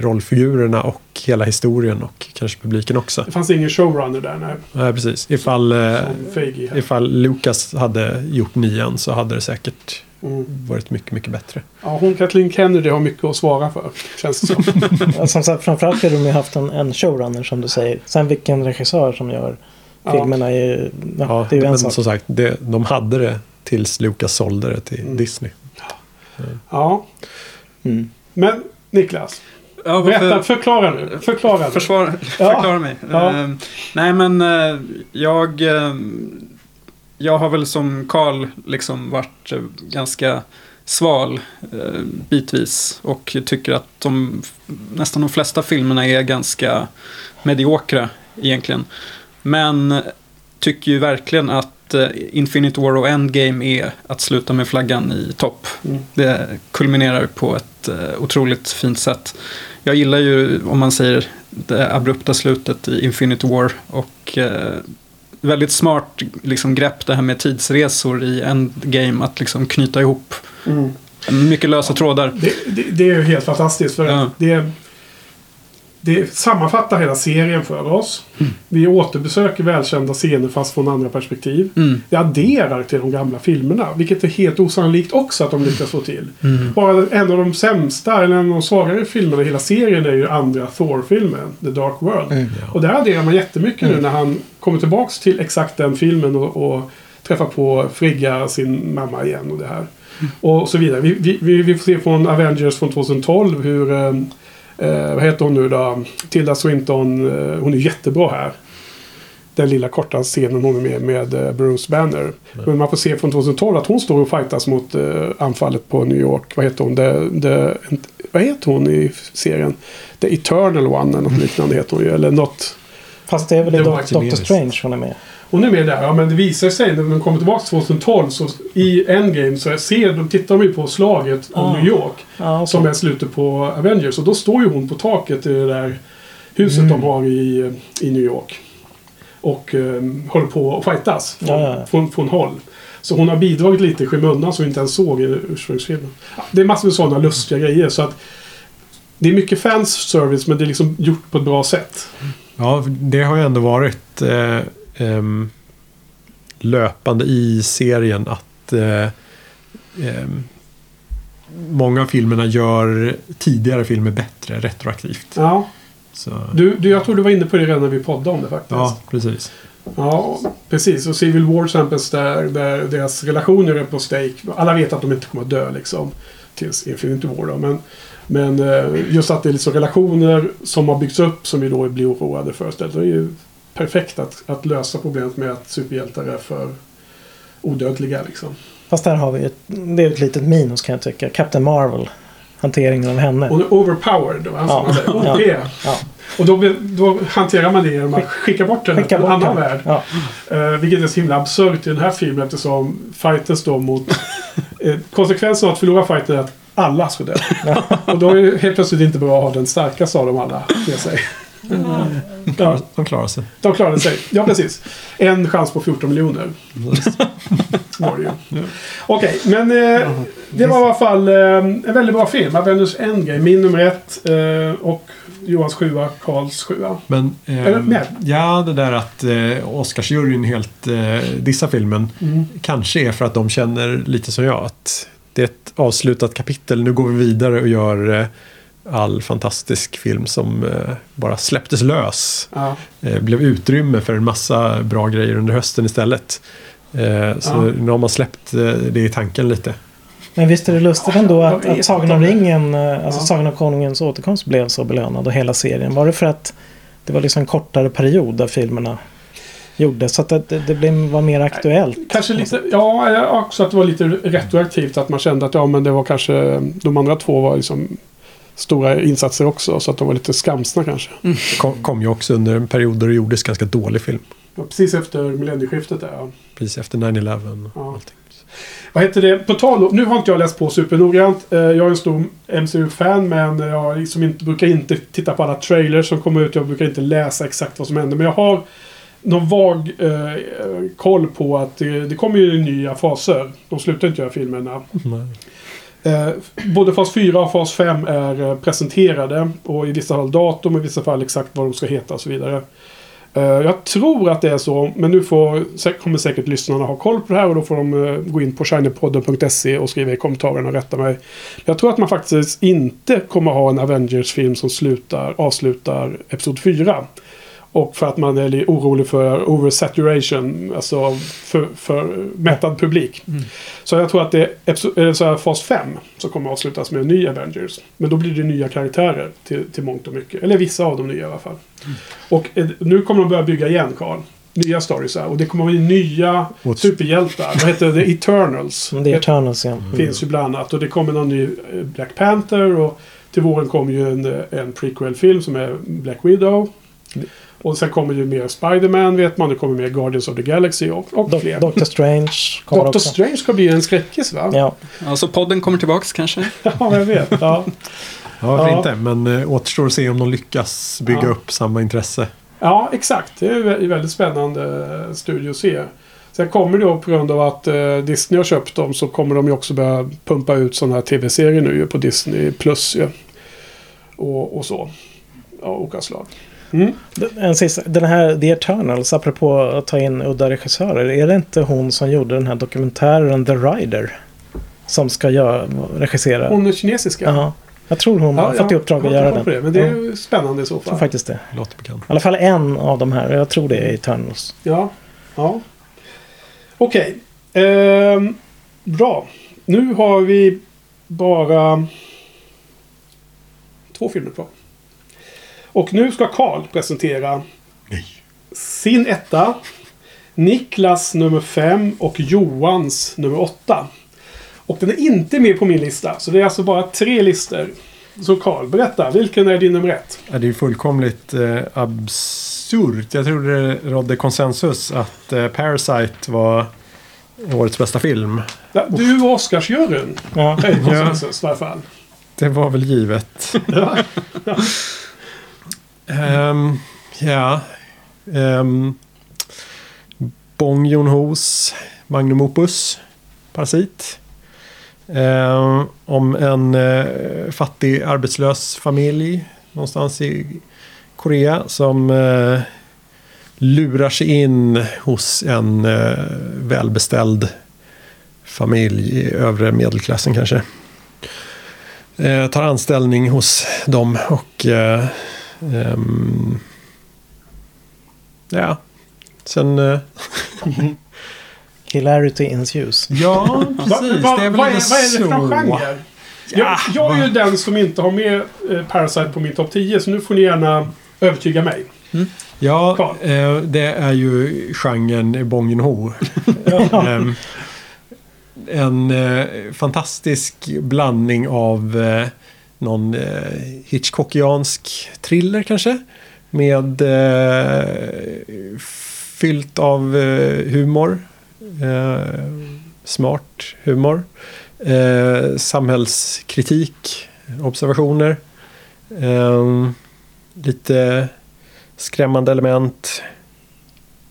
rollfigurerna och hela historien och kanske publiken också. Det fanns ingen showrunner där. Nej, Nej, precis. Ifall, eh, ifall Lucas hade gjort nian så hade det säkert Mm. varit mycket, mycket bättre. Ja, hon Kathleen Kennedy har mycket att svara för. Känns det som. Som sagt, framförallt skulle de ju haft en, en showrunner som du säger. Sen vilken regissör som gör Ja. filmerna är ju, ja, Ja, det är ju en men sak. som sagt, det, de hade det tills Lucas sålde det till Mm. Disney. Ja. Mm. Men Niklas. Ja, Berätta, varför- förklara nu. Förklara. nu. Försvar, Ja. Förklara mig. Ja. Eh, nej men eh, jag, eh, jag har väl som Karl liksom varit eh, ganska sval eh, bitvis. Och tycker att de, nästan de flesta filmerna är ganska mediokra egentligen. Men tycker ju verkligen att eh, Infinite War och Endgame är att sluta med flaggan i topp. Mm. Det kulminerar på ett eh, otroligt fint sätt. Jag gillar ju, om man säger, det abrupta slutet i Infinity War. Och eh, väldigt smart liksom, grepp det här med tidsresor i Endgame. Att liksom knyta ihop Mm. mycket lösa trådar. Det, det, det är ju helt fantastiskt. För Ja. det, det sammanfattar hela serien för oss. Vi återbesöker välkända scener fast från andra perspektiv. Det adderar till de gamla filmerna. Vilket är helt osannolikt också att de lyckas få till. Bara en av de sämsta, eller en av de svagare filmerna i hela serien är ju andra Thor-filmen. The Dark World. Och där adderar man jättemycket nu när han kommer tillbaks till exakt den filmen och, och träffar på Frigga, sin mamma igen och det här. Och så vidare. Vi, vi, vi, vi får se från Avengers från 2012 hur... Eh, vad heter hon nu då? Tilda Swinton. Eh, hon är jättebra här. Den lilla korta scenen hon är med med eh, Bruce Banner. Men man får se från 2012 att hon står och fightas mot eh, anfallet på New York. Vad heter hon? The, the, vad heter hon i serien? The Eternal One eller något liknande heter hon ju. Eller något. Fast det är väl i Doctor. Strange hon är med. Hon är med där, ja men det visar sig när de kommer tillbaka 2012 så i Endgame så ser de, tittar de ju på slaget om Ah. New York. Ja, okej. Som är slutet på Avengers. Och då står ju hon på taket i det där huset Mm. de har i, i New York. Och eh, håller på att fightas från, Ja. Från, från håll. Så hon har bidragit lite i skymundan som vi inte ens såg i ursprungsfilmen. Det är massor med sådana lustiga grejer. Så att det är mycket fans service men det är liksom gjort på ett bra sätt. Ja, det har ju ändå varit eh, ehm, löpande i serien att eh, ehm, många av filmerna gör tidigare filmer bättre retroaktivt. Ja, Så, du, du, jag tror du var inne på det redan när vi poddade om det faktiskt. ja, precis. Ja, precis. Och Civil War till exempel där, där deras relationer är på stake. Alla vet att de inte kommer att dö liksom. Tills Infinity War då. Men, men eh, just att det är liksom relationer som har byggts upp som vi då blir oroade för. Det är ju perfekt att, att lösa problemet med att superhjältar är för odödliga liksom. Fast där har vi ett, det är ett litet minus kan jag tycka. Captain Marvel. Hanteringen av henne. Hon är overpowered. Va? Ja. Som man säger. OP. Ja. Ja. Och då, då hanterar man det genom att skicka bort henne till en annan värld. Ja. Eh, vilket är så himla absurt i den här filmen eftersom fighten står mot... eh, konsekvensen av att förlora fighten är att alla ska dö. Och då är det helt plötsligt inte bra att ha den starkaste av dem alla med sig. Ja, De klarar sig. de klarade sig. Ja, precis. En chans på 14 miljoner. Var det ju. Okej, men eh, det var i alla fall eh, en väldigt bra film. Avengers Endgame. Min nummer ett. Eh, och Johans sjua, Karls sjua. Men Eller, nej. ja, det där att eh, Oscarsjuryn helt eh, dissar filmen Mm. kanske är för att de känner lite som jag. Att det är ett avslutat kapitel. Nu går vi vidare och gör eh, all fantastisk film som eh, bara släpptes lös. Ja. Eh, blev utrymme för en massa bra grejer under hösten istället. Eh, så Ja. nu har man släppt eh, det i tanken lite. Men visst är det lustigt ändå att, att Sagan om ringen, alltså Ja. Sagan om Konungens återkomst blev så belönad och hela serien. Var det för att det var liksom en kortare period där filmerna gjordes? Så att det, det, blev, var mer aktuellt? Kanske lite, ja, också att det var lite retroaktivt. Att man kände att ja, men det var kanske de andra två var liksom stora insatser också. Så att de var lite skamsna kanske. Kom, kom ju också under en period då det gjordes ganska dålig film. Ja, Precis efter millennieskiftet där. Ja. Precis efter 9-11 och Ja. allting. Vad heter det? På tal om, nu har inte jag läst på supernoggrant. Eh, Jag är en stor MCU-fan men jag liksom inte, brukar inte titta på alla trailers som kommer ut. Jag brukar inte läsa exakt vad som händer. Men jag har någon vag eh, koll på att det, det kommer ju nya faser. De slutar inte göra filmerna. Nej. Eh, både fas 4 och fas 5 är eh, presenterade. Och i vissa fall datum, i vissa fall exakt vad de ska heta och så vidare. Eh, jag tror att det är så, men nu får, kommer säkert lyssnarna ha koll på det här och då får de eh, gå in på shinypodden.se och skriva i kommentarerna och rätta mig. Jag tror att man faktiskt inte kommer ha en Avengers-film som slutar, avslutar Episod 4. Och för att man är lite orolig för oversaturation, alltså för, för mättad publik. Så jag tror att det är så här fas 5 som kommer att avslutas med en ny Avengers. Men då blir det nya karaktärer till, till mångt och mycket. Eller vissa av de nya i alla fall. Och eh, nu kommer de börja bygga igen, Karl. Nya stories här. Och det kommer att bli nya Och- superhjältar. Vad heter det? The Eternals. Det är Eternals ja. finns ju bland annat. Och det kommer någon ny eh, Black Panther. Och till våren kommer ju en, eh, en prequel-film som är Black Widow. Och sen kommer ju mer Spider-Man vet man. Det kommer mer Guardians of the Galaxy och, och Do- fler. Doctor Strange kommer Doctor också. Strange ska bli en skräckis va? Ja. Alltså podden kommer tillbaks kanske? Ja, jag vet. Ja. Ja, varför Ja. inte? Men eh, återstår att se om de lyckas bygga Ja. upp samma intresse. ja, exakt. Det är vä- väldigt spännande eh, studio att se. Sen kommer det då på grund av att eh, Disney har köpt dem så kommer de ju också börja pumpa ut sådana här tv-serier nu ju på Disney Plus ju. Och, och så. av olika slag. En sista, den här The Eternals, apropå att ta in udda regissörer. Är det inte hon som gjorde den här dokumentären The Rider? Som ska göra, regissera? Hon är kinesiska. Ja. Jag tror hon har fått i uppdrag att göra den. Det, men det är Ja, spännande i så jag tror fall. faktiskt det. Låter bekant. I alla fall en av de här. Jag tror det är Eternals. Ja. ja. Okej. Ehm, bra. Nu har vi bara två filmer kvar. Och nu ska Karl presentera sin etta, Niklas nummer fem och Johans nummer åtta. Och den är inte med på min lista, så det är alltså bara tre listor. Så Karl, berätta. Vilken är din nummer ett? Ja, det är fullkomligt eh, absurt. Jag tror det rådde konsensus att eh, Parasite var årets bästa film. Ja, Du och Oscarsjuryn. Ja. är konsensus i alla fall. Det var väl givet. Ja. Um, ja. Um, Bong Joon-Hos Magnum Opus. Parasit. Um, om en uh, fattig arbetslös familj någonstans i Korea som uh, lurar sig in hos en uh, välbeställd familj i övre medelklassen kanske. Tar anställning hos dem och ehm, ja, sen eh, Hilarity ensues. ja, Va, precis. va, det är väl vad, är, inte vad är det för så. genre? Jag, jag är ju den som inte har med eh, Parasite på min topp 10, så nu får ni gärna övertyga mig. Ja, Carl. eh, det är ju genren Bong Joon-Ho. Ehm, en eh, fantastisk blandning av eh, någon eh, Hitchcockiansk thriller kanske. Med eh, fyllt av eh, humor. Eh, smart humor. Eh, samhällskritik. Observationer. Ehm, lite skrämmande element.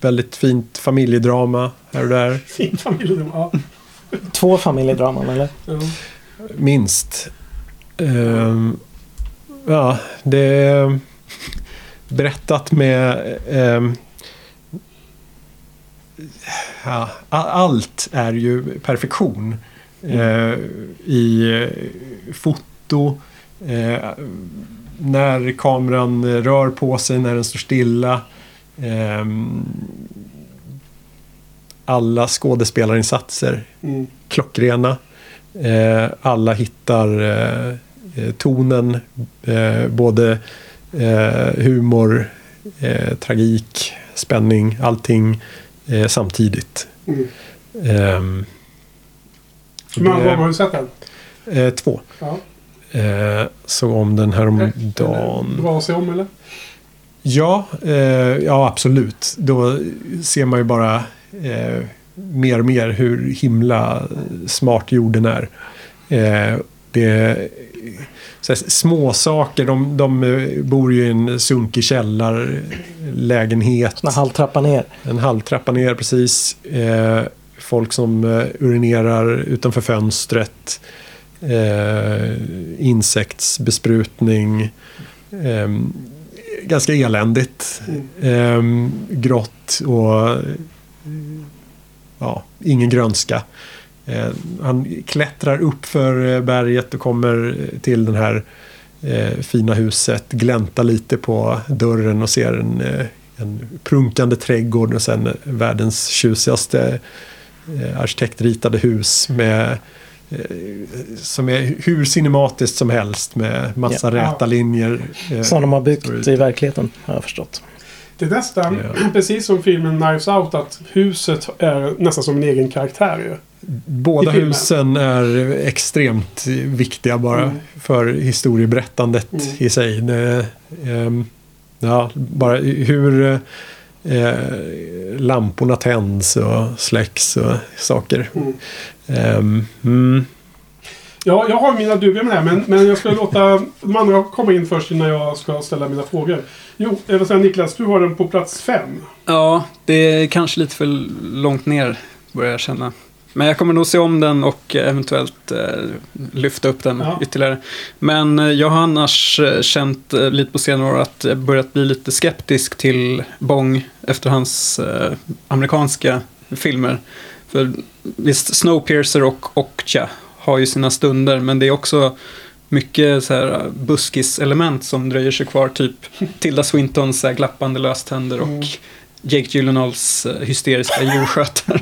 Väldigt fint familjedrama här och där. Fin familjedrama. Ja. Två familjedraman eller? Minst. Ehm, ja, det är berättat med... ehm, ja, allt är ju perfektion. Eh, I eh, foto, eh, när kameran rör på sig, när den står stilla. Ehm, alla skådespelarinsatser Mm. klockrena. Eh, alla hittar eh, tonen, eh, både eh, humor, eh, tragik, spänning, allting eh, samtidigt. Mm. Ehm, Hur många gånger har du sett den? eh, två. Ja. Eh, såg om den här om dagen. Bra att se om eller? Ja, eh, ja absolut. Då ser man ju bara eh, mer och mer hur himla smart jorden är. Det är så små saker. De, de eh, bor ju i en sunkig källarlägenhet. En halv trappa ner. En halvtrappa ner precis. Eh, folk som eh, urinerar utanför fönstret. Eh, insektsbesprutning. Eh, ganska eländigt. Eh, grått och ja, ingen grönska. Eh, han klättrar upp för eh, berget och kommer till den här eh, fina huset. Gläntar lite på dörren och ser en, eh, en prunkande trädgård och sen världens tjusigaste eh, arkitektritade hus med eh, som är hur cinematiskt som helst med massa Ja. räta linjer. eh, Som de har byggt i verkligheten har jag förstått. Det är nästan Ja. precis som filmen Knives Out att huset är nästan som en egen karaktär ju. Båda husen är extremt viktiga bara Mm. för historieberättandet Mm. i sig. Det, ehm, ja, bara hur eh, lamporna tänds och släcks och saker. Mm. Ehm, mm. Ja, jag har mina dubier med det här, men, men jag ska låta de andra komma in först innan jag ska ställa mina frågor. Jo, jag vill säga Niklas, du har den på plats fem. Ja, det är kanske lite för långt ner, börjar jag känna. Men jag kommer nog se om den och eventuellt eh, lyfta upp den Ja. ytterligare. Men eh, jag har annars eh, känt lite på senare år att jag börjat bli lite skeptisk till Bong efter hans amerikanska filmer. För visst, Snowpiercer och Okja har ju sina stunder, men det är också mycket så här buskis-element som dröjer sig kvar. Typ Tilda Swintons så glappande löständer och Mm. Jake Gyllenhaals eh, hysteriska djurskötare.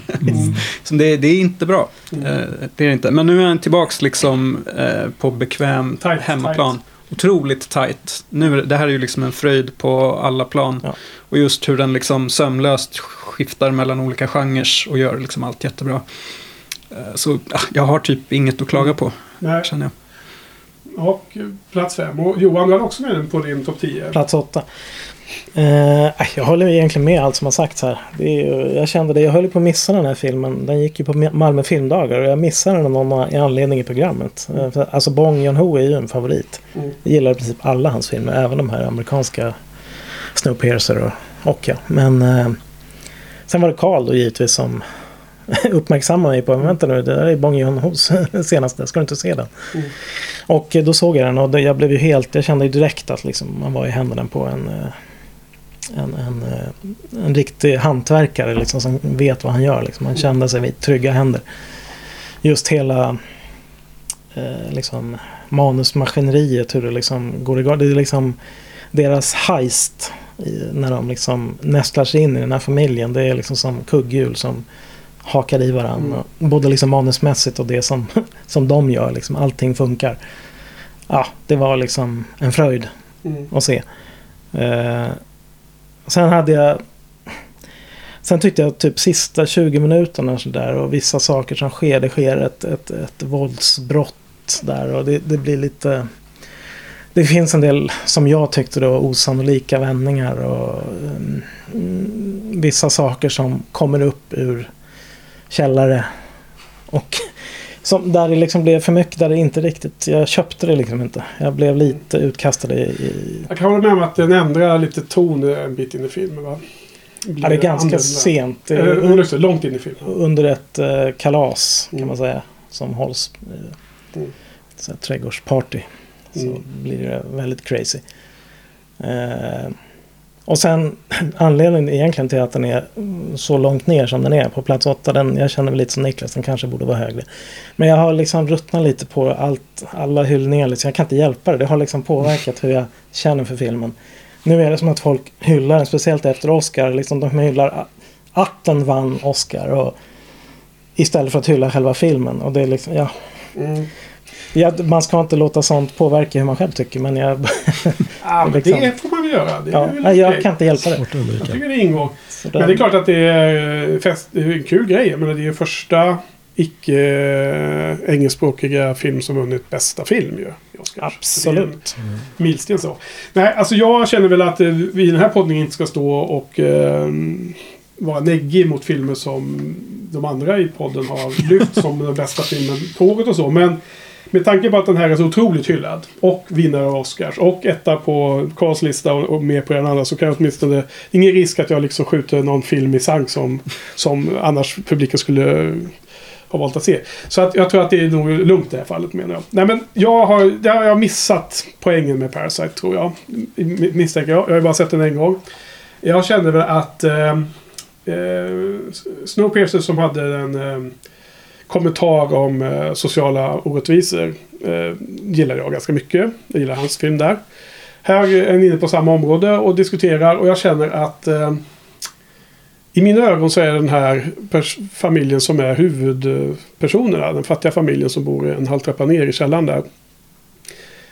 Så det, det är inte bra. Mm. Eh, det är det inte. Men nu är han tillbaks liksom eh, på bekväm Tight, hemmaplan. Otroligt tight. Nu, är det här är ju liksom en fröjd på alla plan. Ja. Och just hur den liksom sömlöst skiftar mellan olika genrer och gör liksom allt jättebra. Så ah, jag har typ inget att klaga på, Nej. känner jag. Och plats fem. Och Johan, du hade också med den på din topp 10. Plats åtta. Eh, jag håller egentligen med allt som har sagts här. Ju- jag kände det, jag höll på att missa den här filmen. Den gick ju på Malmö filmdagar och jag missade den av någon anledning i programmet. Eh, Alltså Bong Joon-Ho är ju en favorit. Mm. Jag gillar i princip alla hans filmer, även de här amerikanska Snowpiercer och, och ja. Men eh, sen var det Carl då givetvis som uppmärksammade mig på, vänta nu, det där är Bong Joon-Hos senaste, ska du inte se den? Mm. Och eh, då såg jag den och jag blev ju helt, jag kände ju direkt att liksom, man var i händerna på en, eh, en, en, eh, en riktig hantverkare liksom, som vet vad han gör. Liksom. Man kände sig vid trygga händer. Just hela eh, liksom, manusmaskineriet, hur det liksom går igång. Det är liksom deras heist i, när de liksom nästlar sig in i den här familjen. Det är liksom som kugghjul som hakar i varandra. Både liksom manusmässigt och det som, som de gör. Liksom, allting funkar. Ja, det var liksom en fröjd Mm. att se. Eh, sen hade jag... Sen tyckte jag typ sista 20 minuterna så där och vissa saker som sker. Det sker ett, ett, ett våldsbrott där och det, det blir lite... Det finns en del som jag tyckte då osannolika vändningar och mm, vissa saker som kommer upp ur källare. Och som, där det liksom blev för mycket, där det inte riktigt, jag köpte det liksom inte. Jag blev lite utkastad i, i Jag kan hålla med om att den ändrar lite ton en bit in i filmen. Va? Blir ja, det är ganska annorlunda. sent. Det är under- långt in i filmen. under ett eh, kalas kan Mm. man säga. Som hålls. Eh, Mm. trädgårdsparty. Så Mm. blir det väldigt crazy. Eh, och sen anledningen egentligen till att den är så långt ner som den är på plats åtta. Den, jag känner mig lite som Niklas, den kanske borde vara högre. Men jag har liksom ruttnat lite på allt, alla hyllningar. Liksom. Jag kan inte hjälpa det. Det har liksom påverkat hur jag känner för filmen. Nu är det som att folk hyllar den, speciellt efter Oscar. Liksom de hyllar att den vann Oscar. Och, istället för att hylla själva filmen. Och det är liksom, ja. Mm. Ja, man ska inte låta sånt påverka hur man själv tycker. Men jag, Ja, men Liksom. det får man väl göra. Det ja, väl nej, jag okej. kan inte hjälpa det. Jag tycker det ingår. Så Men det är klart att det är, eh, fest, det är en kul grej. Men det är ju första icke-engelskspråkiga film som vunnit bästa film ju. Absolut. En Milsten så. Nej, alltså jag känner väl att eh, vi i den här podden inte ska stå och eh, vara neggig mot filmer som de andra i podden har lyft som den bästa filmen på året och så. Men med tanke på att den här är så otroligt hyllad och vinnare av Oscars och etta på Karls lista och, och med på den andra så kan jag åtminstone... Det är ingen risk att jag liksom skjuter någon film i sank som, som annars publiken skulle ha valt att se. Så att jag tror att det är nog lugnt i det här fallet menar jag. Nej men jag har, jag har missat poängen med Parasite tror jag. Misstänker jag. Jag har ju bara sett den en gång. Jag kände väl att eh, eh, Snowpiercer som hade den... eh, kommentar om eh, sociala orättvisor eh, gillar jag ganska mycket. Jag gillar hans film där. Här är ni inne på samma område och diskuterar och jag känner att eh, i mina ögon så är den här familjen som är huvudpersonerna, den fattiga familjen som bor en halv trappa ner i källaren där.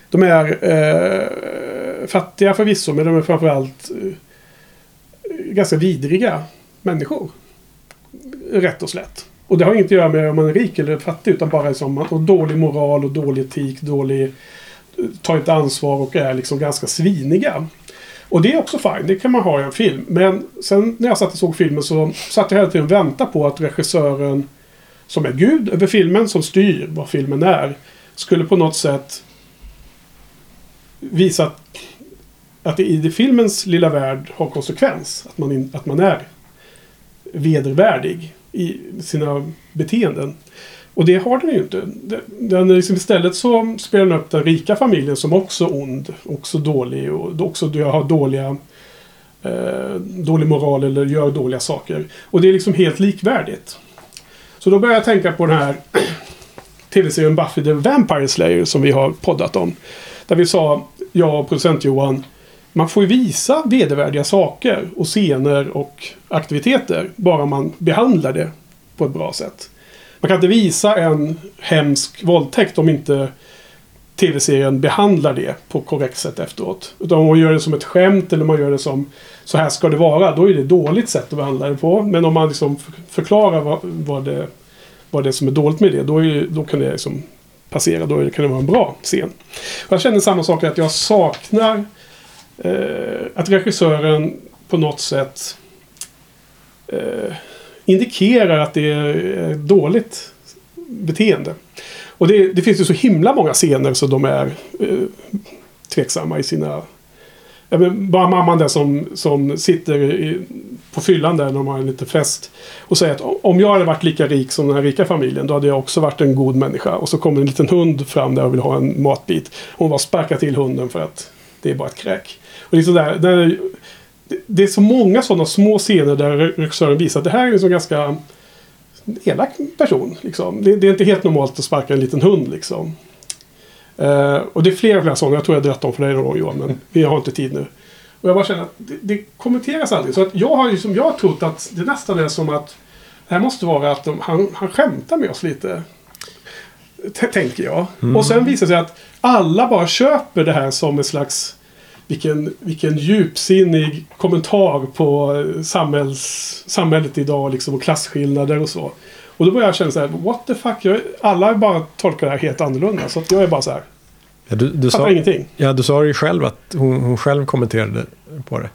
De är eh, fattiga förvisso, men de är framförallt eh, ganska vidriga människor. Rätt och slätt. Och det har inget att göra med om man är rik eller fattig, utan bara liksom man har dålig moral och dålig etik, dålig... Tar inte ansvar och är liksom ganska sviniga. Och det är också fine, det kan man ha i en film. Men sen när jag satt och såg filmen så satt jag hela tiden och väntade på att regissören som är gud över filmen, som styr vad filmen är, skulle på något sätt visa att, att det i det filmens lilla värld har konsekvens. Att man, in, att man är vedervärdig i sina beteenden. Och det har den ju inte. Den- Den, liksom istället så spelar den upp den rika familjen som också ond, också dålig och också har dåliga eh, dålig moral eller gör dåliga saker. Och det är liksom helt likvärdigt. Så då börjar jag tänka på den här tv-serien Buffy the Vampire Slayer som vi har poddat om. Där vi sa, jag och producent Johan, man får ju visa vedervärdiga saker och scener och aktiviteter bara man behandlar det på ett bra sätt. Man kan inte visa en hemsk våldtäkt om inte tv-serien behandlar det på korrekt sätt efteråt. Utan om man gör det som ett skämt eller man gör det som så här ska det vara, då är det ett dåligt sätt att behandla det på. Men om man liksom förklarar vad, vad, det, vad det är som är dåligt med det, då, är, då kan det liksom passera. Då är kan det vara en bra scen. Och jag känner samma sak att jag saknar eh, att regissören på något sätt eh, indikerar att det är dåligt beteende. Och det, det finns ju så himla många scener så de är eh, tveksamma i sina... Ja, men bara mamman där som, som sitter i, på fyllan där när de har en liten fest. Och säger att om jag hade varit lika rik som den här rika familjen då hade jag också varit en god människa. Och så kommer en liten hund fram där och vill ha en matbit. Hon bara sparkar till hunden för att det är bara ett kräk. Och det, är sådär, det, är, så många sådana små scener där regissören visar att det här är en så ganska elak person. Liksom. Det, det är inte helt normalt att sparka en liten hund. Liksom. Eh, och det är flera, flera sådana. Jag tror jag har berättat om för dig någon gång Johan, men vi har inte tid nu. Och jag bara känner att det, det kommenteras aldrig. Så att jag har ju som jag har trott att det nästan är som att det här måste vara att de, han, han skämtar med oss lite. T- tänker jag. Och sen visar det sig att alla bara köper det här som en slags vilken, vilken djupsinnig kommentar på eh, samhälls, samhället idag liksom, och klasskillnader och så. Och då börjar jag känna så här, what the fuck? Jag, alla bara tolkar det här helt annorlunda. Så att jag är bara så här, Ja, du, du, fattar sa, ingenting. ja, du sa ju själv att hon, hon själv kommenterade på det.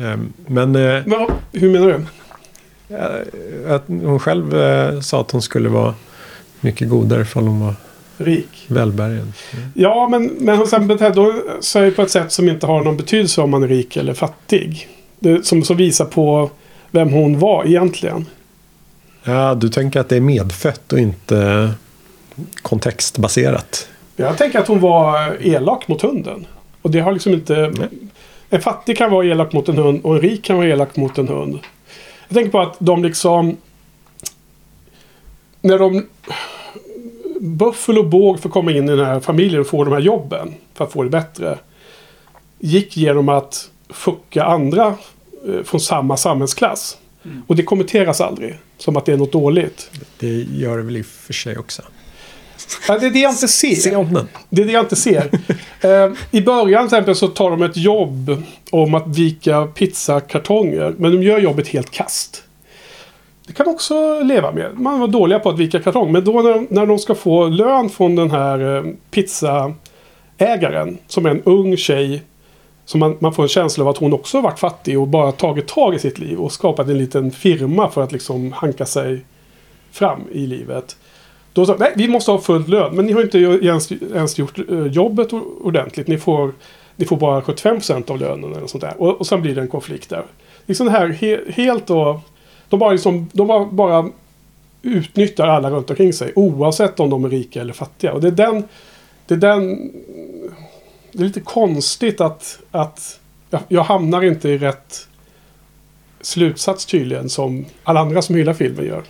Ehm, Men eh, Men, hur menar du? att hon själv eh, sa att hon skulle vara mycket godare ifall hon var Rik? välbärgad. Ja, men, men sen betedde hon sig på ett sätt som inte har någon betydelse om man är rik eller fattig. Det, som, som visar på vem hon var egentligen. Ja, du tänker att det är medfött och inte kontextbaserat. Jag tänker att hon var elak mot hunden. Och det har liksom inte... En fattig kan vara elak mot en hund och en rik kan vara elak mot en hund. Jag tänker på att de liksom... När de... Buffel och båg får komma in i den här familjen och få de här jobben för att få det bättre. Gick genom att fucka andra eh, från samma samhällsklass. Och det kommenteras aldrig. Som att det är något dåligt. Det gör det väl i och för sig också. Ja, det är det jag inte ser. Se om den. Det är det jag inte ser. eh, I början till exempel så tar de ett jobb om att vika pizzakartonger. Men de gör jobbet helt kast. Det kan man också leva med. Man var dåliga på att vika kartong. Men då när, när de ska få lön från den här eh, pizzaägaren. Som är en ung tjej. Så man, man får en känsla av att hon också varit fattig och bara tagit tag i sitt liv. Och skapat en liten firma för att liksom hanka sig fram i livet. Då sa nej, vi måste ha full lön. Men ni har inte ens, ens gjort eh, jobbet ordentligt. Ni får, ni får bara 75% av lönen eller sånt där. Och, och sen blir det en konflikt där. Liksom det här he, helt då. De bara, liksom, de bara, bara utnyttjar alla runt omkring sig. Oavsett om de är rika eller fattiga. Och det är den... Det är den... Det är lite konstigt att, att jag, jag hamnar inte i rätt slutsats tydligen som alla andra som hyllar filmen gör.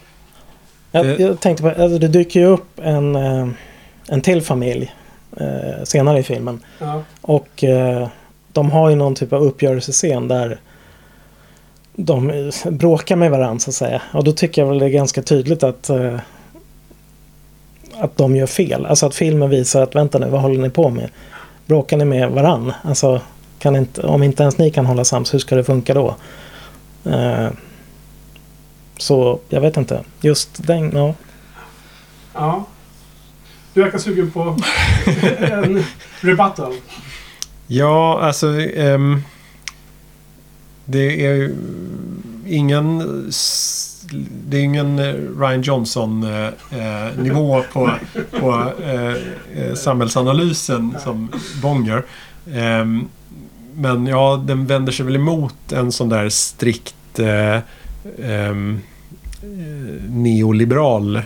Jag, jag tänkte på, alltså det dyker ju upp en, eh, en till familj eh, senare i filmen. Ja. Och eh, de har ju någon typ av uppgörelsescen där de bråkar med varandra så att säga. Och då tycker jag väl det är ganska tydligt att eh, att de gör fel. Alltså att filmen visar att vänta nu, vad håller ni på med? Bråkar ni med varann? Alltså, kan inte, om inte ens ni kan hålla sams, hur ska det funka då? Eh, så jag vet inte. Just den, ja. Ja. Du verkar sugen på en rebuttal. Ja, alltså... ehm, det är ingen... Det är ingen eh, Ryan Johnson-nivå på, på eh, eh, samhällsanalysen som Bong gör. Ehm, men ja, den vänder sig väl emot en sån där strikt... Eh, ehm, eh, neoliberal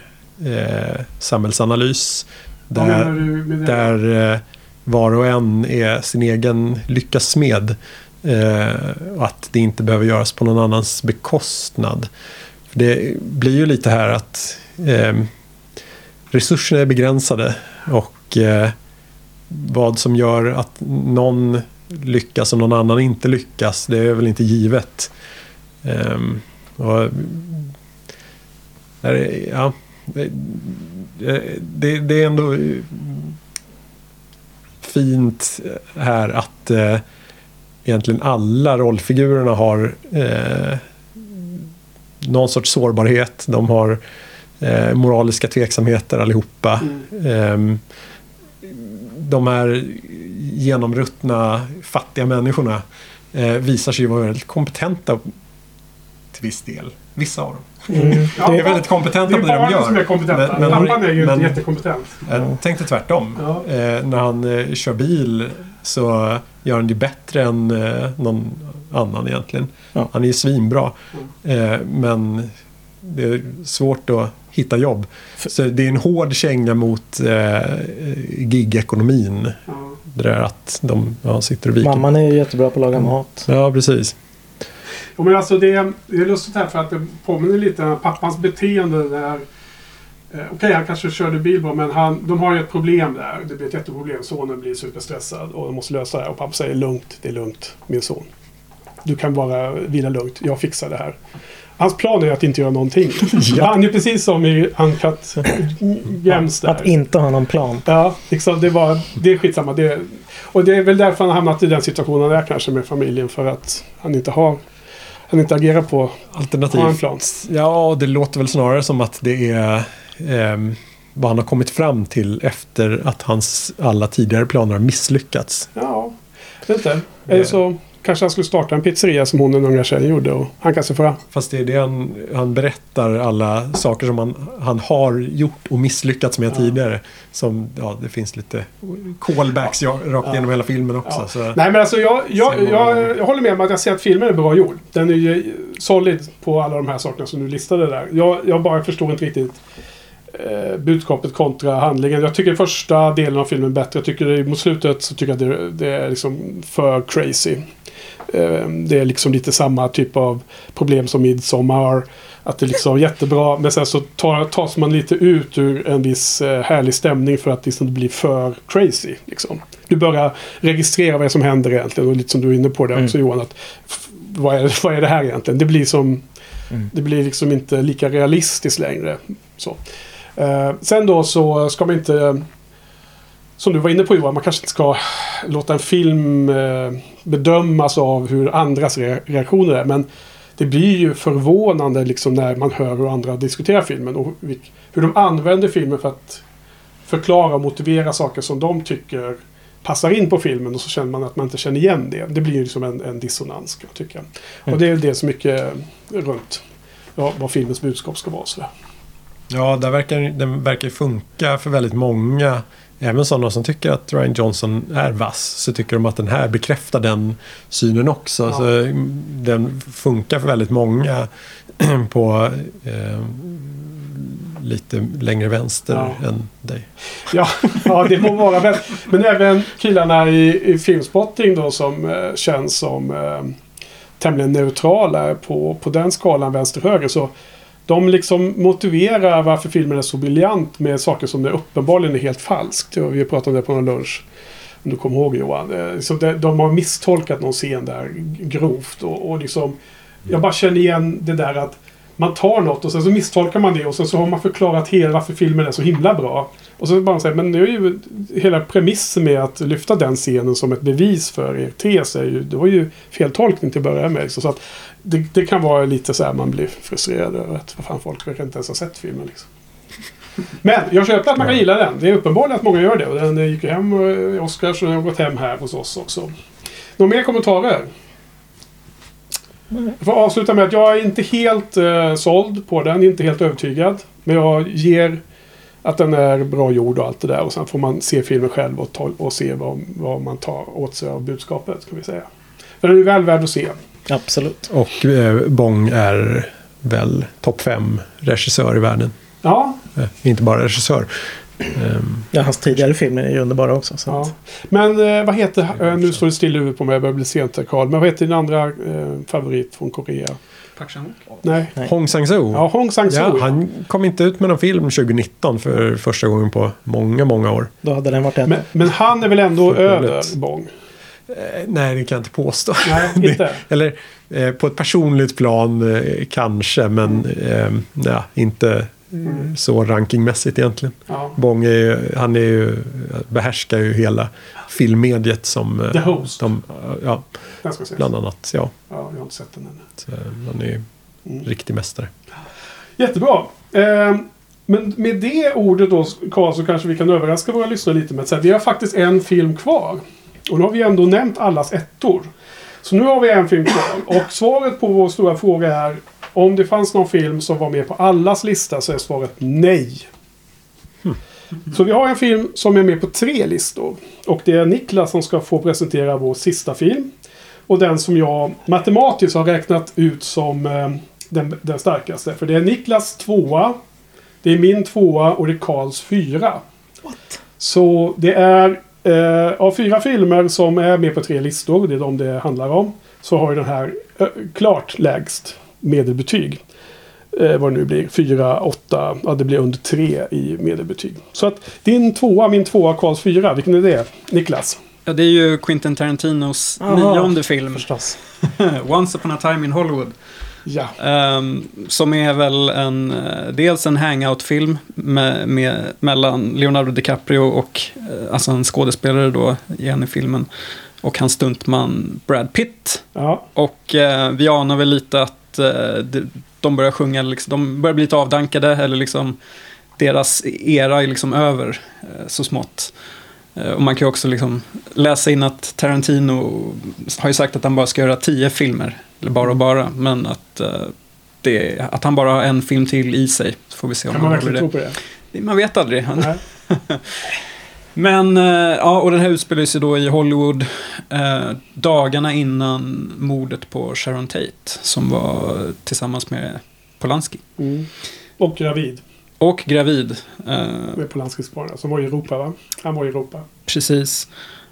eh, samhällsanalys. Där, med där eh, var och en är sin egen lyckas smed. Eh, och att det inte behöver göras på någon annans bekostnad. För det blir ju lite här att eh, resurserna är begränsade och eh, vad som gör att någon lyckas och någon annan inte lyckas, det är väl inte givet. Ehm, och, eh, ja, det, det, det är ändå fint här att eh, egentligen alla rollfigurerna har eh, någon sorts sårbarhet. De har eh, moraliska tveksamheter allihopa. Ehm, de här genomruttna fattiga människorna eh, visar sig vara väldigt kompetenta till viss del. Vissa av dem. Mm. Ja, De är väldigt kompetenta det på det är de gör. som är kompetenta. Men- men- Pappan är ju men- inte jättekompetent. Jag tänkte tvärtom. Ja. Eh, när han eh, kör bil så gör han det bättre än eh, någon annan egentligen. Ja. Han är ju svinbra. Eh, men det är svårt att hitta jobb. Så det är en hård känga mot eh, gigekonomin. Ja. Det där att de ja, sitter och viker. Mamman är ju jättebra på att laga mat. Ja, precis. Jo, men alltså det, är- det är lustigt här för att det påminner lite om pappans beteende där. Eh, Okej, han kanske körde bil bra, men han, de har ju ett problem där. Det blir ett jätteproblem. Sonen blir superstressad och de måste lösa det. här. Och pappa säger lugnt, det är lugnt, min son. Du kan bara vila lugnt, jag fixar det här. Hans plan är att inte göra någonting. Han är precis som i Uncut Gems där. Att inte ha någon plan. Ja, liksom det, var, det är skitsamma. Det, och det är väl därför han har hamnat i den situationen han är kanske med familjen. För att han inte har... Han inte agerar på... Alternativt. plan. Ja, det låter väl snarare som att det är ehm, vad han har kommit fram till efter att hans alla tidigare planer har misslyckats. Ja, vet inte. Eller så kanske han skulle starta en pizzeria som hon den unga tjejen gjorde. Och han kanske får... Fast det är det han, han berättar alla saker som han, han har gjort och misslyckats med tidigare. Som, ja, det finns lite callbacks ja, rakt genom hela filmen också. Ja. Så. Nej men alltså jag, jag, man- jag, jag håller med om att jag ser att filmen är bra gjord. Den är ju solid på alla de här sakerna som du listade där. Jag, jag bara förstår inte riktigt eh, budskapet kontra handlingen. Jag tycker första delen av filmen är bättre. Jag tycker det, mot slutet så tycker jag det, det är liksom för crazy. Eh, det är liksom lite samma typ av problem som Midsommar. Att det liksom är jättebra men sen så tar, tas man lite ut ur en viss eh, härlig stämning för att liksom det blir för crazy. Liksom. Du börjar registrera vad som händer egentligen och lite som du är inne på det också Johan. Att, vad, är, vad är det här egentligen? Det blir som Det blir liksom inte lika realistiskt längre. Så. Eh, sen då så ska man inte som du var inne på Johan, man kanske inte ska låta en film eh, bedömas av hur andras re- reaktioner är. Men det blir ju förvånande liksom när man hör hur andra diskuterar filmen och hur de använder filmen för att förklara och motivera saker som de tycker passar in på filmen och så känner man att man inte känner igen det. Det blir ju liksom en, en dissonans kan jag tycka. Och det är det som mycket runt ja, vad filmens budskap ska vara. Sådär. Ja, där verkar, den verkar funka för väldigt många. Även sådana som tycker att Ryan Johnson är vass så tycker de att den här bekräftar den synen också. Ja. Så mm, den funkar för väldigt många på eh, lite längre vänster Ja. än dig. Ja, ja, det må vara. Men, men även killarna i, i Filmspotting då som eh, känns som eh, tämligen neutrala på, på den skalan vänster-höger. Så de liksom motiverar varför filmen är så briljant med saker som är uppenbarligen är helt falskt. Vi pratade om det på någon lunch. Om du kommer ihåg Johan. Eh, Så de, de har misstolkat någon scen där grovt. Och, och liksom, jag bara känner igen det där att man tar något och sen så misstolkar man det och sen så har man förklarat hela varför filmen är så himla bra. Och så bara säger men nu är ju hela premissen med att lyfta den scenen som ett bevis för er tes är ju, det var ju feltolkning till att börja med. liksom. Så att det, det kan vara lite så här man blir frustrerad över att vad fan folk verkar inte ens ha sett filmen. Liksom. Men jag köper att man kan gilla den. Det är uppenbarligen att många gör det. Och den gick ju hem eh, i Oscars och den har gått hem här hos oss också. Några mer kommentarer? Jag får avsluta med att jag är inte helt eh, såld på den, inte helt övertygad. Men jag ger att den är bra gjord och allt det där. Och sen får man se filmen själv och, ta, och se vad, vad man tar åt sig av budskapet. Ska vi säga. För den är väl värd att se. Absolut. Och eh, Bong är väl topp fem regissör i världen. Ja, Eh, inte bara regissör. Ehm, Ja, hans tidigare filmer är ju underbara också. Så ja. att, Men eh, vad heter, eh, nu står det still i huvudet på mig, jag börjar bli sent här Karl. Men vad heter din andra eh, favorit från Korea? Park Chan-wook. Nej. Nej. Hong Sang-soo. Ja, Hong Sang-soo. Ja, han kom inte ut med någon film 2019 för första gången på många, många år. då hade den varit en. Men, men han är väl ändå över. Bong? Eh, nej, det kan jag inte påstå. Nej, inte. Eller eh, på ett personligt plan eh, kanske, men eh, nej, inte eh, så rankingmässigt egentligen. Ja. Bong är ju, han är ju, behärskar ju hela filmmediet som... eh, The Host. De, ja, Den ska ses. bland annat. Ja, Ja, jag har inte sett den ännu. så, eh, han är ju Mm. riktig mästare. Jättebra. Eh, men med det ordet då, Karl, så kanske vi kan överraska våra lyssnare lite med att säga vi har faktiskt en film kvar. Och nu har vi ändå nämnt allas ettor. Så nu har vi en film kvar. Och svaret på vår stora fråga är om det fanns någon film som var med på allas lista så är svaret nej. Så vi har en film som är med på tre listor. Och det är Niklas som ska få presentera vår sista film. Och den som jag matematiskt har räknat ut som eh, den, den starkaste. För det är Niklas tvåa. Det är min tvåa och det är Karls fyra. Så det är eh, av fyra filmer som är med på tre listor, det är de det handlar om. Så har ju den här eh, klart lägst medelbetyg. Eh, vad det nu blir. Fyra, åtta, ja det blir under tre i medelbetyg. Så att din tvåa, min tvåa, Karls fyra. Vilken är det? Niklas? Ja, det är ju Quentin Tarantinos Aha. nionde film. Förstås. Once upon a time in Hollywood. Ja. Ehm, som är väl en, eh, dels en hangout-film med, med, mellan Leonardo DiCaprio och eh, alltså en skådespelare då igen i filmen. Och hans stuntman Brad Pitt. Ja. Och eh, vi anar väl lite att eh, de, börjar sjunga, liksom, de börjar bli lite avdankade eller liksom deras era är liksom över eh, så smått. Eh, och man kan ju också liksom läsa in att Tarantino har ju sagt att han bara ska göra tio filmer. Eller bara och bara, men att, eh, det, att han bara har en film till i sig. Så får vi se om Kan man verkligen tro på det? Man vet aldrig. Men, eh, ja, och den här utspelar sig då i Hollywood dagarna innan mordet på Sharon Tate. Som var tillsammans med Polanski. Mm. Och gravid. Och gravid. Eh, Med Polanskis barn. Som var i Europa va? Han var i Europa. precis.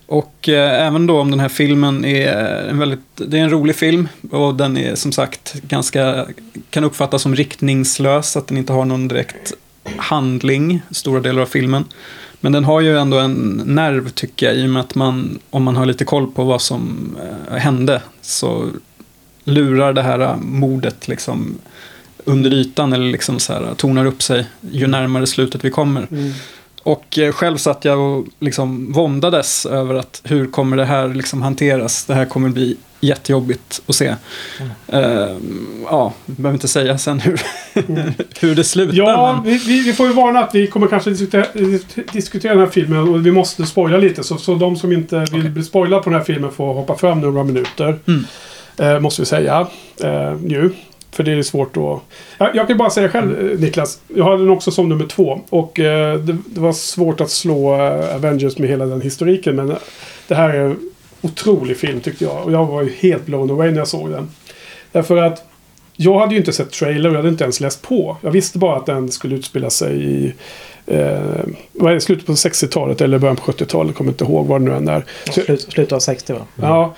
Och eh, även då om den här filmen är en väldigt, det är en rolig film. Och den är som sagt ganska, kan uppfattas som riktningslös. Att den inte har någon direkt handling, stora delar av filmen. Men den har ju ändå en nerv tycker jag. I och med att man, om man har lite koll på vad som eh, hände. Så lurar det här mordet liksom under ytan. Eller liksom så här tonar upp sig ju närmare slutet vi kommer. Mm. Och eh, själv satt jag och liksom våndades över att hur kommer det här liksom hanteras? Det här kommer bli jättejobbigt att se. Eh, ja, behöver inte säga sen hur, hur det slutar. Ja, men, vi, vi, får ju varna att vi kommer kanske diskutera, diskutera den här filmen och vi måste spoila lite. Så, så de som inte vill Okej. bli spoilade på den här filmen får hoppa fram några minuter. Mm. Eh, måste vi säga. Nu. För det är svårt att... Jag, jag kan bara säga själv, eh, Niklas. Jag hade den också som nummer två. Och eh, det, det var svårt att slå eh, Avengers med hela den historiken. Men eh, det här är en otrolig film tyckte jag. Och jag var ju helt blown away när jag såg den. Därför att jag hade ju inte sett trailer och jag hade inte ens läst på. Jag visste bara att den skulle utspela sig i eh, vad är det, slutet på 60-talet eller början på 70-talet. Kommer inte ihåg vad det nu än är. Så, Slut, slutet av 60 va? ja,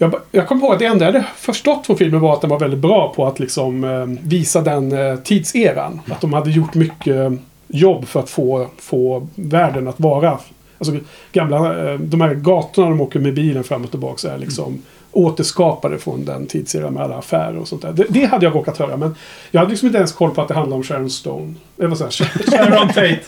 jag, jag kom ihåg att det enda jag hade förstått från filmen var att den var väldigt bra på att liksom eh, visa den eh, tidseran. Att de hade gjort mycket eh, jobb för att få, få världen att vara... Alltså gamla, eh, de här gatorna de åker med bilen fram och tillbaka är liksom återskapade från den tidseran med alla affärer och sånt där. Det, det hade jag råkat höra men jag hade liksom inte ens koll på att det handlade om Sharon Stone. Det var så här, Sharon Tate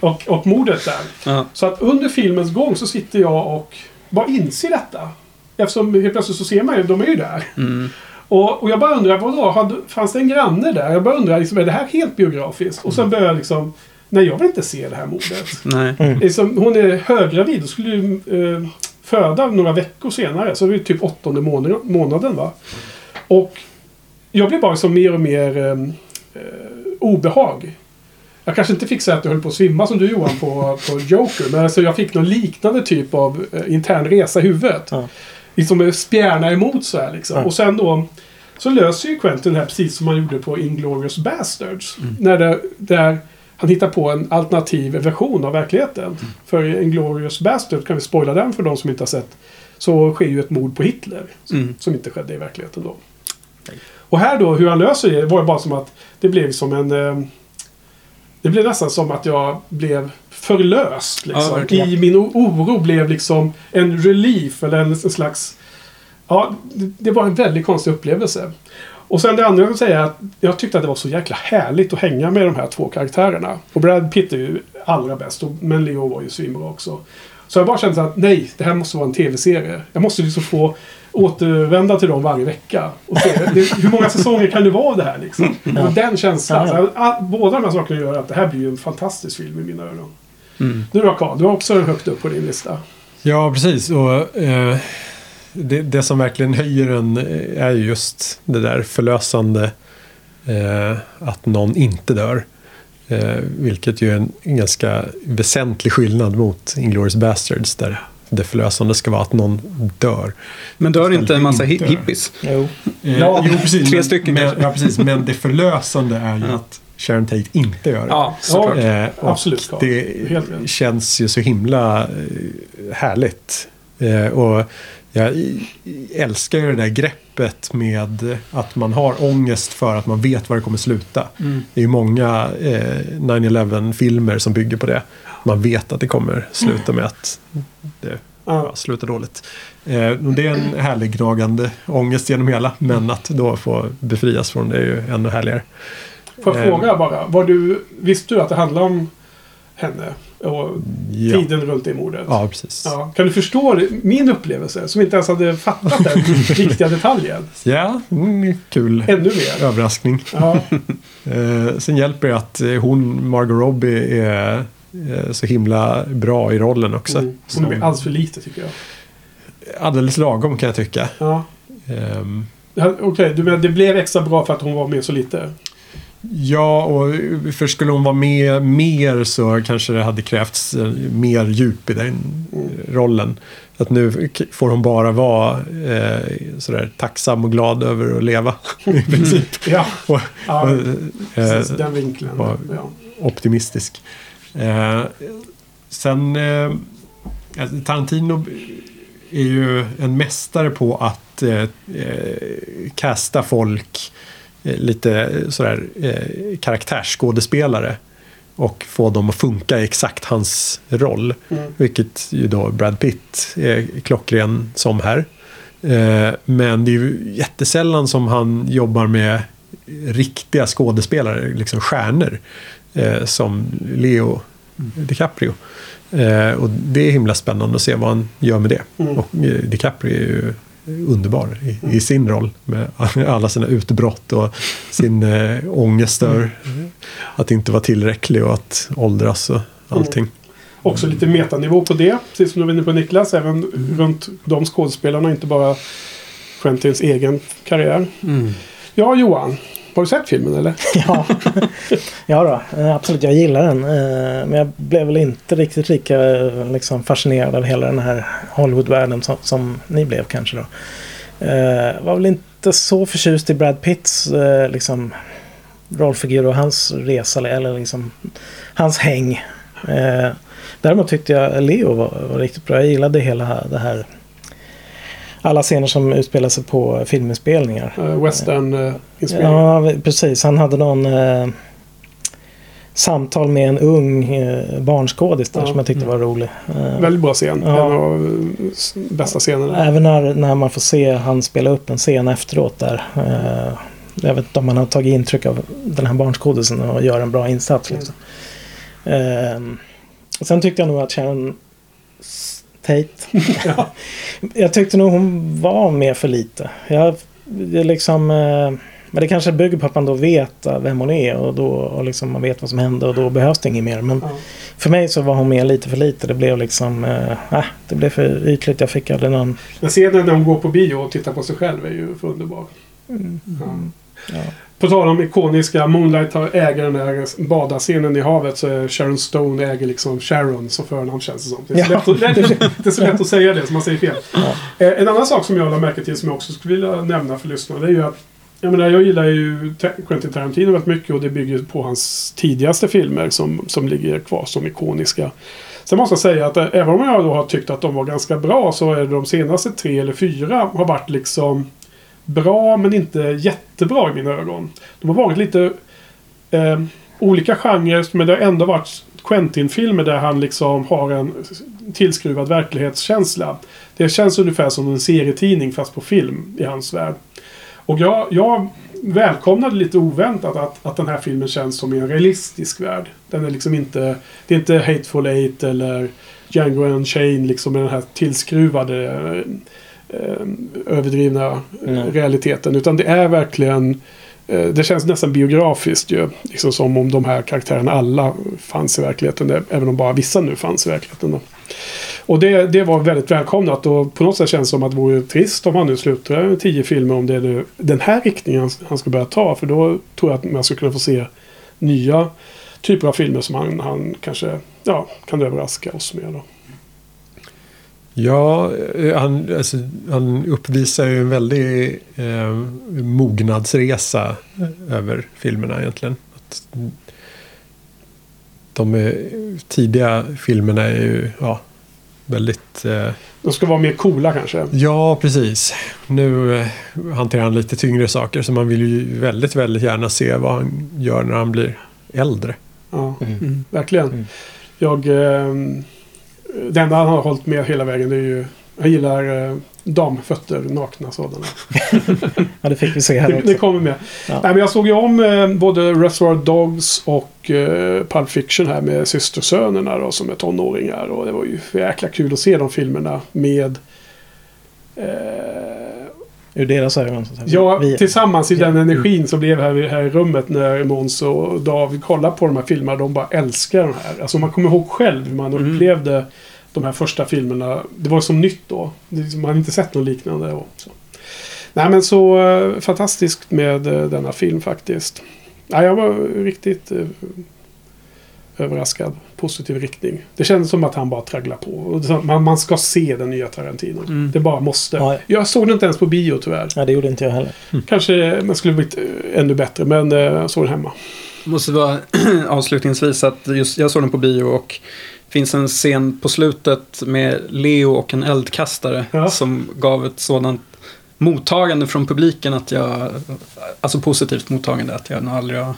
och, och mordet där. ja. Så att under filmens gång så sitter jag och bara inser detta. Eftersom helt plötsligt så ser man ju, de är ju där. Mm. Och, och jag bara undrar, vadå, hade, fanns det en granne där? Jag bara undrar, liksom, är det här helt biografiskt? Och sen börjar jag liksom, nej jag vill inte se det här mordet. Nej. Liksom, hon är höggravid och skulle ju eh, föda några veckor senare. Så det är typ åttonde månaden, månaden va. Och jag blev bara liksom mer och mer eh, eh, obehag. Jag kanske inte fick säga att jag höll på att svimma som du Johan på, på Joker. Men alltså jag fick någon liknande typ av eh, intern resa i huvudet. Ja. Liksom spjärna emot så här liksom. Ja. Och sen då så löser ju Quentin det här precis som han gjorde på Inglourious Bastards. Mm. När det, där han hittar på en alternativ version av verkligheten. Mm. För Inglourious Bastards, kan vi spoila den för de som inte har sett, så sker ju ett mord på Hitler. Mm. Som inte skedde i verkligheten då. Och här då, hur han löser det var ju bara som att det blev som en... Eh, det blev nästan som att jag blev förlöst. Ja, Liksom. verkligen. I min oro blev liksom en relief eller en, en slags... Ja, det, det var en väldigt konstig upplevelse. Och sen det andra jag vill säga är att jag tyckte att det var så jäkla härligt att hänga med de här två karaktärerna. Och Brad Pitt är ju allra bäst, men Leo var ju svinbra också. Så jag bara kände att nej, det här måste vara en tv-serie. Jag måste liksom få återvända till dem varje vecka. Och se, hur många säsonger kan det vara det här liksom? Och den känslan. Ja, Så all, båda de här sakerna gör att det här blir ju en fantastisk film i mina ögon. Mm. Du då Carl, du har också högt upp på din lista. Ja, precis. Och, eh, det, det som verkligen höjer den eh, är ju just det där förlösande eh, att någon inte dör. Eh, vilket ju är en ganska väsentlig skillnad mot Inglourious Bastards där det förlösande ska vara att någon dör. Men dör inte en massa Inte. hippies? Jo. Eh, Ja, jo, precis. tre men, stycken men, ja, precis. Men det förlösande är ju Ja. att Sharon Tate inte gör det. Ja, såklart. Eh, Absolut, Carl. Det Helt känns ju så himla eh, härligt. Eh, och jag älskar ju det där greppet med att man har ångest för att man vet var det kommer sluta. Mm. Det är ju många eh, 9-11-filmer som bygger på det. Man vet att det kommer sluta med att det Ja. ja, slutar dåligt. Eh, det är en härlig gnagande ångest genom hela. Men att då få befrias från det är ju ännu härligare. Får jag Eh. fråga bara, var du, visste du att det handlar om henne? Och Ja, tiden runt det mordet? ja precis. Ja, kan du förstå min upplevelse? Som inte ens hade fattat den viktiga detaljen. Ja, mm, kul Ännu mer. överraskning. Ja, Eh, sen hjälper det att eh, hon, Margot Robbie, är så himla bra i rollen också. mm. Hon är alldeles för lite tycker jag. Alldeles lagom kan jag tycka. Ja. Ja, Okej, du menar det blev extra bra för att hon var med så lite? Ja, och för skulle hon vara med mer så kanske det hade krävts eh, mer djup i den Mm. eh, rollen. Att nu får hon bara vara eh, sådär tacksam och glad över att leva. I princip. Ja, och, ja och, eh, precis, den vinkeln. Ja. optimistisk. Eh, sen eh, alltså, Tarantino är ju en mästare på att eh, eh, casta folk eh, lite eh, sådär eh, karaktärsskådespelare och få dem att funka i exakt hans roll. Mm. Vilket ju då Brad Pitt är klockren som här. Eh, men det är ju jättesällan som han jobbar med riktiga skådespelare, liksom stjärnor. Eh, som Leo DiCaprio. Eh, och det är himla spännande att se vad han gör med det. Mm. Och eh, DiCaprio är ju underbar i, i sin roll med alla sina utbrott och sin eh, ångest över att inte vara tillräcklig och att åldras och allting. Också lite metanivå på det. Precis som du var inne på Niklas. Även runt de skådespelarna. Inte bara Quentins egen karriär. Mm. Ja, Johan. Har du sett filmen eller? Ja, ja då, eh, absolut. Jag gillar den. Eh, men jag blev väl inte riktigt lika eh, liksom, fascinerad av hela den här Hollywoodvärlden som, som ni blev kanske då. Var väl inte så förtjust i Brad Pitts liksom, rollfigur och hans resa eller liksom hans häng. Däremot tyckte jag Leo var, var riktigt bra. Jag gillade hela det här alla scener som utspelar sig på filminspelningar. Uh, Western uh, inspelning. Ja, precis. Han hade någon eh, samtal med en ung eh, barnskådis där som jag tyckte var rolig. Eh, Väldigt bra scen. Ja. En av uh, bästa scenerna. Även när, när man får se han spela upp en scen efteråt där. Eh, jag vet inte om man har tagit intryck av den här barnskådisen och gör en bra insats. Liksom. Eh, och sen tyckte jag nog att Sharon Tate. Ja. jag tyckte nog hon var med för lite. Jag, det liksom, eh, men det kanske bygger på att man då vet eh, vem hon är och, då, och liksom man vet vad som hände och då behövs det inget mer. Men Ja. för mig så var hon med lite för lite. Det blev liksom, eh, äh, det blev för ytligt. Jag fick aldrig någon... Den scenen när hon går på bio och tittar på sig själv är ju för underbar. Ja. Ja. På tal om ikoniska Moonlight äger den där badarscenen i havet så Sharon Stone äger liksom Sharon som förnamn känns det som. Det är, så Ja. lätt att, det, det är så lätt att säga det så man säger fel. Eh, En annan sak som jag lade märke till som jag också skulle vilja nämna för lyssnarna det är ju att Jag menar, jag gillar ju Quentin Tarantino väldigt mycket och det bygger på hans tidigaste filmer som, som ligger kvar som ikoniska. Sen måste jag säga att eh, även om jag då har tyckt att de var ganska bra så är det de senaste tre eller fyra har varit liksom bra men inte jättebra i mina ögon. De har varit lite eh, olika genrer men det har ändå varit Quentin-filmer där han liksom har en tillskruvad verklighetskänsla. Det känns ungefär som en serietidning fast på film i hans värld. Och jag, jag välkomnade lite oväntat att, att den här filmen känns som i en realistisk värld. Den är liksom inte... Det är inte Hateful Eight eller Django Unchained liksom med den här tillskruvade eh, överdrivna eh, realiteten. Utan det är verkligen... eh, Det känns nästan biografiskt ju. Liksom som om de här karaktärerna alla fanns i verkligheten. Även om bara vissa nu fanns i verkligheten. Då. Och det, det var väldigt välkomnat och på något sätt känns det som att det vore trist om han nu slutar tio filmer om det är nu den här riktningen han, han ska börja ta. För då tror jag att man ska kunna få se nya typer av filmer som han, han kanske ja, kan överraska oss med. Då. Ja, eh, han, alltså, han uppvisar ju en väldig eh, mognadsresa över filmerna egentligen. Att, de tidiga filmerna är ju ja, väldigt... Eh, De ska vara mer coola kanske. ja, precis. Nu eh, hanterar han lite tyngre saker så man vill ju väldigt, väldigt gärna se vad han gör när han blir äldre. Ja, mm. verkligen. Jag... Eh, det enda han har hållit med hela vägen det är ju... Jag gillar eh, damfötter, nakna sådana. Ja, det fick vi se här Det, det också. kommer med. Ja. Nej, men jag såg ju om eh, både Reservoir Dogs och eh, Pulp Fiction här med systersönerna då, som är tonåringar. Och det var ju jäkla kul att se de filmerna med... Eh, Ur deras ögon. Så ja, Vi- tillsammans i Ja. den energin som blev här, här i rummet när Måns och David kollade på de här filmerna. De bara älskar de här. Alltså man kommer ihåg själv hur man upplevde de här första filmerna. Det var som nytt då. Man hade inte sett något liknande. Och så. Nej men så eh, fantastiskt med eh, denna film faktiskt. Nej, jag var riktigt eh, överraskad. Positiv riktning. Det kändes som att han bara tragglar på. Man, man ska se den nya Tarantino. Det bara måste. Ja. Jag såg den inte ens på bio tyvärr. Ja, det gjorde inte jag heller. Kanske man skulle blivit eh, ännu bättre. Men eh, jag såg den hemma. Måste vara avslutningsvis att just, jag såg den på bio och det finns en scen på slutet med Leo och en eldkastare Ja. som gav ett sådant mottagande från publiken att jag, alltså positivt mottagande att jag nog aldrig har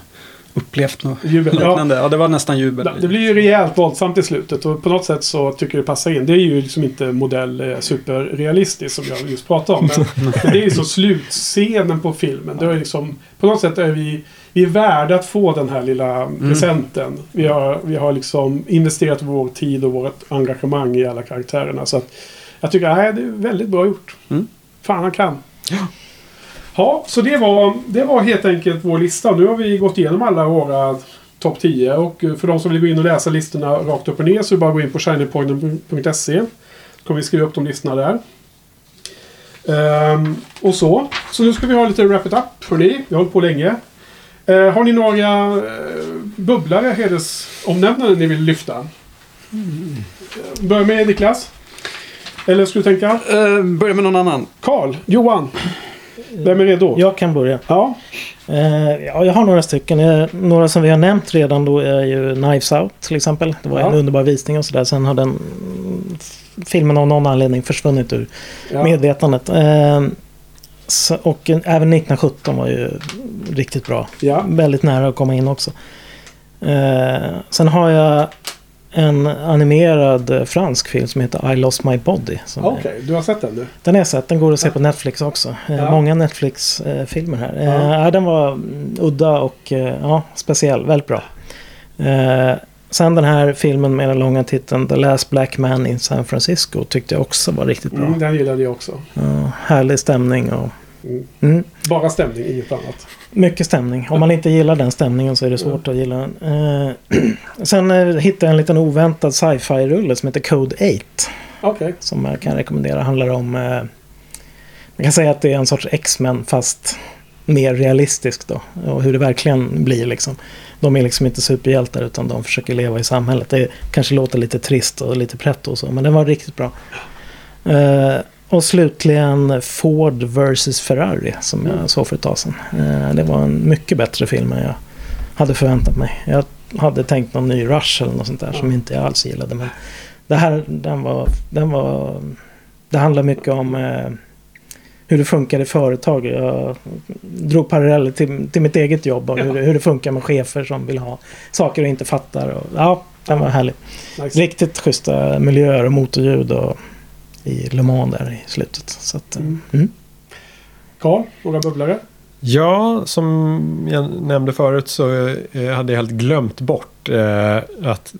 upplevt något Jubel. Ja. liknande. Ja, det var nästan jubel. Det blir ju rejält våldsamt i slutet och på något sätt så tycker jag det passar in. Det är ju liksom inte modell eh, superrealistiskt som jag just pratade om. Men, men det är ju så slutscenen på filmen. Det är liksom, på något sätt är vi, vi är värda att få den här lilla presenten. Vi har, vi har liksom investerat vår tid och vårt engagemang i alla karaktärerna. Så att jag tycker nej, det är väldigt bra gjort. Mm. Fan han kan. Ja, så det var, det var helt enkelt vår lista. Nu har vi gått igenom alla våra topp 10. Och eh, för de som vill gå in och läsa listorna rakt upp och ner så är det bara att gå in på shinypoint.se. Så kommer vi skriva upp de listorna där. Ehm, och så. Så nu ska vi ha lite wrap it up. Hörrni, vi har hållit på länge. Eh, har ni några uh, bubblare, hedersomnämnanden ni vill lyfta? Mm. Börja med Niklas. Eller ska du tänka? Eh, börja med någon annan. Karl, Johan. Vem är redo? Jag kan börja. Ja. Eh, ja, jag har några stycken. Eh, några som vi har nämnt redan då är ju Knives Out till exempel. Det var Ja. en underbar visning och sådär. Sen har den filmen av någon anledning försvunnit ur Ja. medvetandet. Eh, så, och en, även 1917 var ju riktigt bra. Ja. Väldigt nära att komma in också. Eh, sen har jag en animerad eh, fransk film som heter I lost my body. Okej, du har sett den nu? den har jag sett. Den går att se på Netflix också. Eh, Ja. Många Netflix-filmer här. Eh, Ja. den var mm, udda och ja, speciell. Väldigt bra. Sen den här filmen med den långa titeln The Last Black Man in San Francisco tyckte jag också var riktigt bra. Mm, den gillade jag också. Ja, härlig stämning och Mm. Bara stämning, inget annat. mycket stämning. Om man inte gillar den stämningen så är det svårt att gilla den. Eh, sen eh, hittade jag en liten oväntad sci-fi-rulle som heter Code 8. Okej. som jag kan rekommendera. Handlar om... Eh, man kan säga att det är en sorts X-Men fast mer realistiskt då. Och hur det verkligen blir liksom. De är liksom inte superhjältar utan de försöker leva i samhället. Det kanske låter lite trist och lite pretto och så. Men den var riktigt bra. Eh, Och slutligen Ford vs Ferrari som jag såg för ett tag sedan. Eh, Det var en mycket bättre film än jag hade förväntat mig. Jag hade tänkt någon ny Rush eller något sånt där som inte jag alls gillade. Men det här, den var, den var... Det handlar mycket om eh, hur det funkar i företag. Jag drog paralleller till, till mitt eget jobb och hur, det- hur det funkar med chefer som vill ha saker och inte fattar. Och, ja, den var härlig. Nice. Riktigt schyssta miljöer och motorljud och i Le Mans där i slutet. Så att, Mm. mm. Carl, några bubblare? Ja, som jag nämnde förut så eh, hade jag helt glömt bort eh, att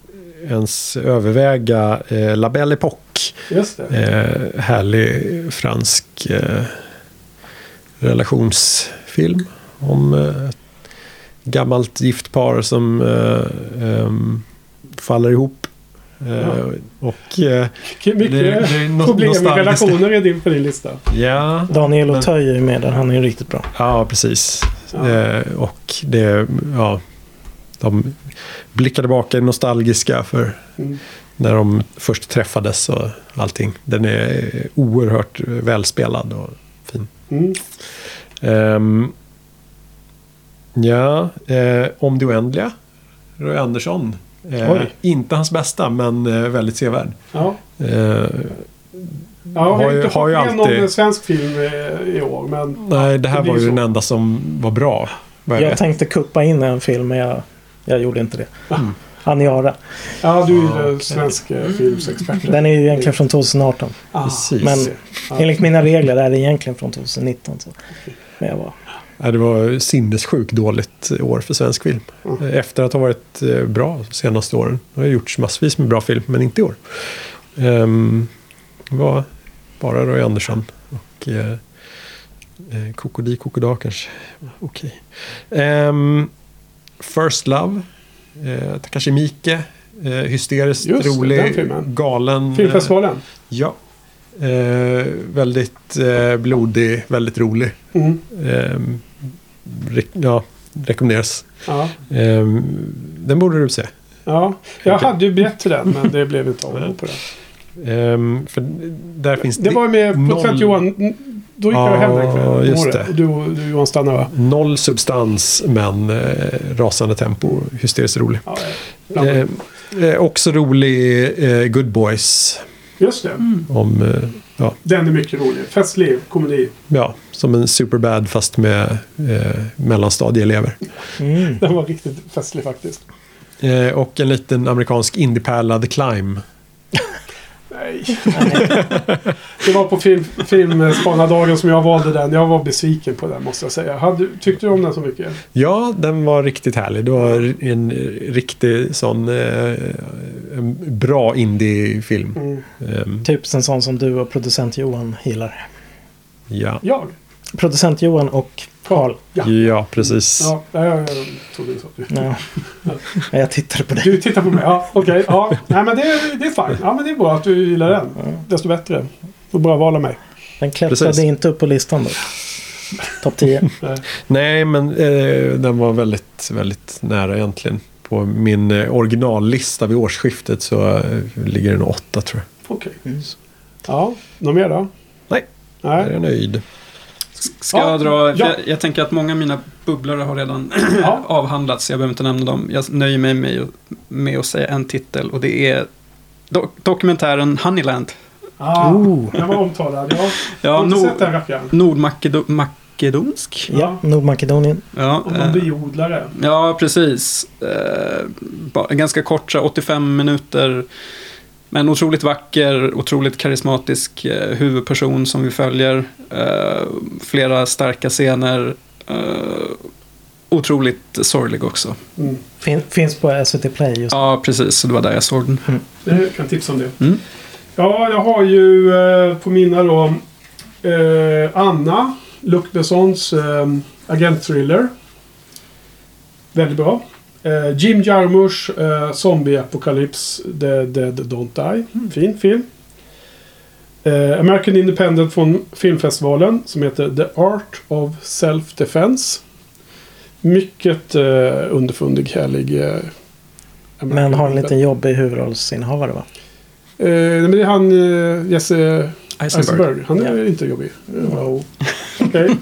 ens överväga eh, La Belle Époque. Just det. Eh, härlig fransk eh, relationsfilm om eh, ett gammalt gift par som eh, ehm, faller ihop. Eh, Ja. Och eh, Mycket det- det är no- problem med nostalgiskt. relationer är din på din lista. ja, Daniel Auteuil är med där. Han är riktigt bra. Ja, precis. Ja. Eh, och det, ja, de blickar tillbaka i nostalgiska för Mm. när de först träffades och allting. Den är oerhört välspelad och fin. Mm. Ehm, ja, eh, Om det oändliga. Roy Andersson. Eh, inte hans bästa, men eh, väldigt sevärd. Ja. Eh, Ja, jag Har ju- inte har ju med någon alltid- svensk film eh, i år, men... nej, det här Det var ju så. den enda som var bra. jag Jag tänkte kuppa in en film men jag, jag gjorde inte det. Mm. Aniara. Ja, du är ju okej. svensk eh, filmsexpert. Den är ju egentligen från 2018. Ah, Precis. Men ja. enligt mina regler är det egentligen från 2019. Så. Men jag var... Det var sinnessjukt dåligt år för svensk film. Mm. Efter att ha varit eh, bra de senaste åren. Det har gjorts massvis med bra film, men inte i år. Um, det var bara Roy Andersson och eh, eh, Kokodi Kokoda kanske. Okej. Ehm, First Love. Takashi Miike. Hysteriskt Just rolig, galen. Filmfestivalen. Ja. Eh, väldigt eh, blodig, väldigt rolig. Mm. Ehm, re- ja, rekommenderas. Ja. Ehm, den borde du se. ja. Jag hade ju biljett till den, men det blev inte av på den. Ehm, för där finns Det var ju med noll- producent Johan. Då gick jag Ja, hem den kvällen. just Var det. Du, du Johan stannade va? Noll substans, men eh, rasande tempo. Hysteriskt rolig. Ja, ja. Ehm, eh, också rolig eh, Good Boys. Just det. Om, eh, ja, Den är mycket rolig. Festlig komedi. ja, som en superbad fast med eh, mellanstadieelever. Mm. Den var riktigt festlig faktiskt. Eh, och en liten amerikansk indiepärla, The Climb. Nej. det var på film, filmspanardagen som jag valde den. Jag var besviken på den måste jag säga. Hade, tyckte du om den så mycket? Ja, den var riktigt härlig. Det var en riktig sån eh, en bra indie-film. Mm. Ehm, Typ en sån som du och producent Johan gillar. ja. Jag? Producent Johan och Karl. Ja. ja, precis. Ja, jag, trodde du sa Ja. Ja, jag tittade på dig. Du tittar på mig? Ja, okej. ja. Nej, men det, är- det är fine. Ja, men det är bra att du gillar den. Desto bättre. Och bra val av mig. Den klättrade Precis. inte upp på listan då. Topp 10. Nej, men eh, den var väldigt, väldigt nära egentligen. På min eh, originallista vid årsskiftet så eh, ligger den åtta tror jag. Okej. Ja, något mer då? Nej. Är Nej. jag nöjd. Ska Ja, jag dra? ja. Jag, jag tänker att många av mina bubblare har redan Ja. avhandlats. Jag behöver inte nämna dem. Jag nöjer mig med, med att säga en titel. Och det är do dokumentären Honeyland. Ah, Oh. Den var omtalad. Jag har Ja, inte sett den rackaren. Nordmakedonsk. Ja, Nordmakedonien. Ja, Om eh, någon biodlare. Ja, precis. Eh, ganska kort, så 85 minuter. Men otroligt vacker, otroligt karismatisk eh, huvudperson som vi följer. Eh, flera starka scener. Eh, otroligt sorglig också. Mm. Fin, finns på SVT Play just Ja, precis. Det var där jag såg den. Jag kan tipsa om det. Mm. Ja, jag har ju eh, på mina då eh, Anna, Luc Bessons eh, agentthriller. Väldigt bra. Eh, Jim Jarmusch, eh, Zombie Apocalypse, The Dead Don't Die. Fin film. Eh, American Independent från filmfestivalen som heter The Art of Self-Defense. Mycket eh, underfundig, härlig. Eh, Men har en liten jobbig huvudrollsinnehavare va? Eh, men det är han eh, Jesse Eisenberg. Han är inte jobbig. No. Okej.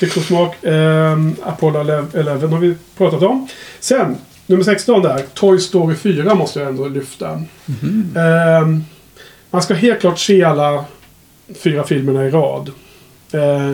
Tycke och smak. Um, Apollo 11 har vi pratat om. Sen, nummer 16 där. Toy Story 4 måste jag ändå lyfta. Ehm, man ska helt klart se alla fyra filmerna i rad. Eh,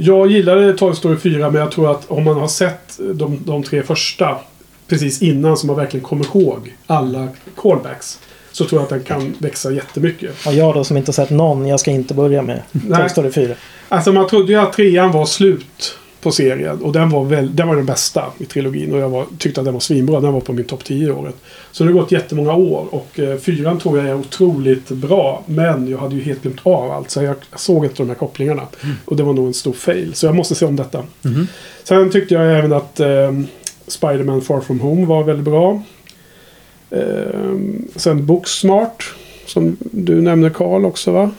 jag gillade Toy Story 4 men jag tror att om man har sett de, de tre första precis innan så man verkligen kommer ihåg alla callbacks. Så tror jag att den kan växa jättemycket. Och jag då som inte sett någon, jag ska inte börja med Toy. Story 4. Alltså man trodde ju att trean var slut på serien. Och den var, väl, den var den bästa i trilogin. Och jag var, tyckte att den var svinbra. Den var på min topp 10 i året. Så det har gått jättemånga år. Och eh, fyran tror jag är otroligt bra. Men jag hade ju helt glömt av allt. Så jag såg inte de här kopplingarna. Och det var nog en stor fail. Så jag måste se om detta. Sen tyckte jag även att eh, Spider-Man Far From Home var väldigt bra. Eh, sen Booksmart. Som du nämnde Karl också va?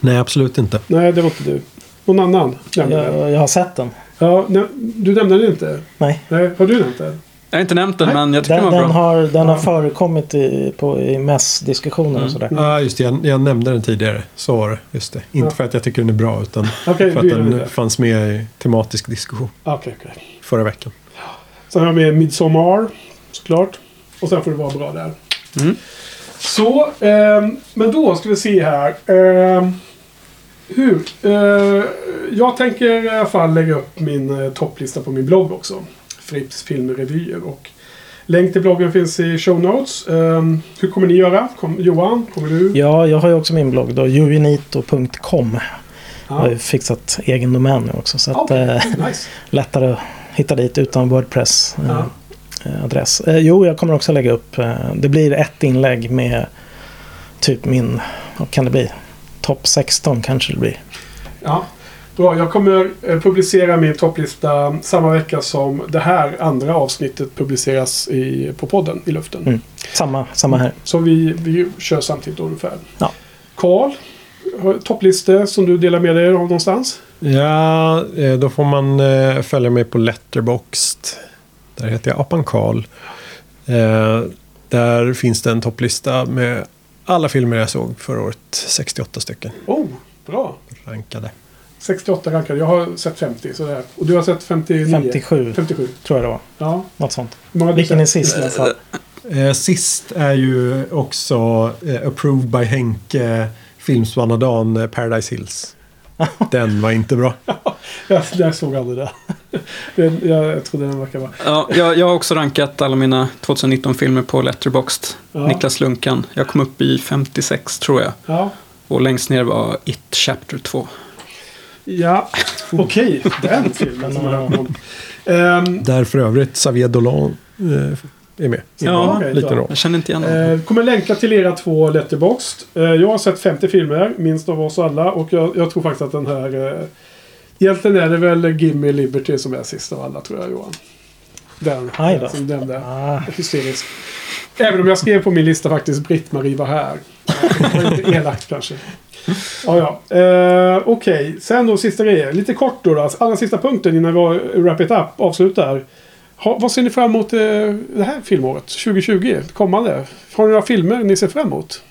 Nej, absolut inte. Nej, det var inte du. Någon annan nämnde den. Jag, jag har sett den. Ja, ne- du nämnde den inte? Nej. Nej, har du nämnt den? Jag har inte nämnt den, men jag tycker Den, den var den bra. har, den har förekommit i, på, i mässdiskussioner och sådär. Ja, just det. Jag, jag nämnde den tidigare. Så var det. Just det. Inte Ja. för att jag tycker den är bra, utan Okej, för att den det. fanns med i tematisk diskussion Okej, okej. förra veckan. Sen har jag med Midsommar, såklart. Och sen får det vara bra där. Mm. Så, ehm, men då ska vi se här. Ehm, hur? Eh, jag tänker i alla fall lägga upp min eh, topplista på min blogg också. Fripps filmrevyer. Och länk till bloggen finns i show notes. Ehm, hur kommer ni göra? Kom, Johan, kommer du? Ja, jag har ju också min blogg då, juvinito.com. Jag har ju fixat egen domän nu också. Så att, Okej, eh, nice. lättare att hitta dit utan Wordpress. eh, eh, adress. Eh, jo, jag kommer också lägga upp. Eh, det blir ett inlägg med typ min, vad kan det bli? Topp 16 kanske det blir. Ja, bra. Jag kommer eh, publicera min topplista samma vecka som det här andra avsnittet publiceras i, på podden i luften. Mm. Samma, samma här. Så vi, vi kör samtidigt ungefär. Ja. Karl, topplistor som du delar med dig av någonstans? Ja, eh, då får man eh, följa mig på Letterboxd. Där heter jag Apan Karl. Eh, där finns det en topplista med alla filmer jag såg förra året. 68 stycken Oh, bra. rankade. 68 rankade. Jag har sett 50. Sådär. Och du har sett 59? 57 57. tror jag det var. Ja. Något sånt. Vilken är sist? Alltså? Eh, sist är ju också eh, Approved by Henke, Filmsvanadan, eh, Paradise Hills. Den var inte bra. Jag, jag såg aldrig det. Jag, jag trodde den verkar vara... Ja, jag, jag har också rankat alla mina 2019-filmer på Letterboxd. Ja. Niklas Lunkan. Jag kom upp i 56 tror jag. Ja. Och längst ner var It Chapter 2. Ja, okej. Den filmen som jag har. Ehm, Där för övrigt Xavier Dolan eh, är med. Ja, okej, liten roll. Jag känner inte igen honom. Eh, kommer länka till era två letterboxd. Eh, jag har sett 50 filmer, minst av oss alla. Och jag, jag tror faktiskt att den här... Eh, egentligen är det väl Gimme Liberty som är sist av alla, tror jag, Johan. Den. Som den där. Ah, Hysterisk. Även om jag skrev på min lista faktiskt Britt-Marie var här. Det var inte elakt kanske. Ja, ja. Eh, Okej, sen då sista grejen. Lite kort då. då. Allra sista punkten innan vi wrap it up, avslutar. Ha, vad ser ni fram emot eh, det här filmåret? 2020? Kommande? Har ni några filmer ni ser fram emot?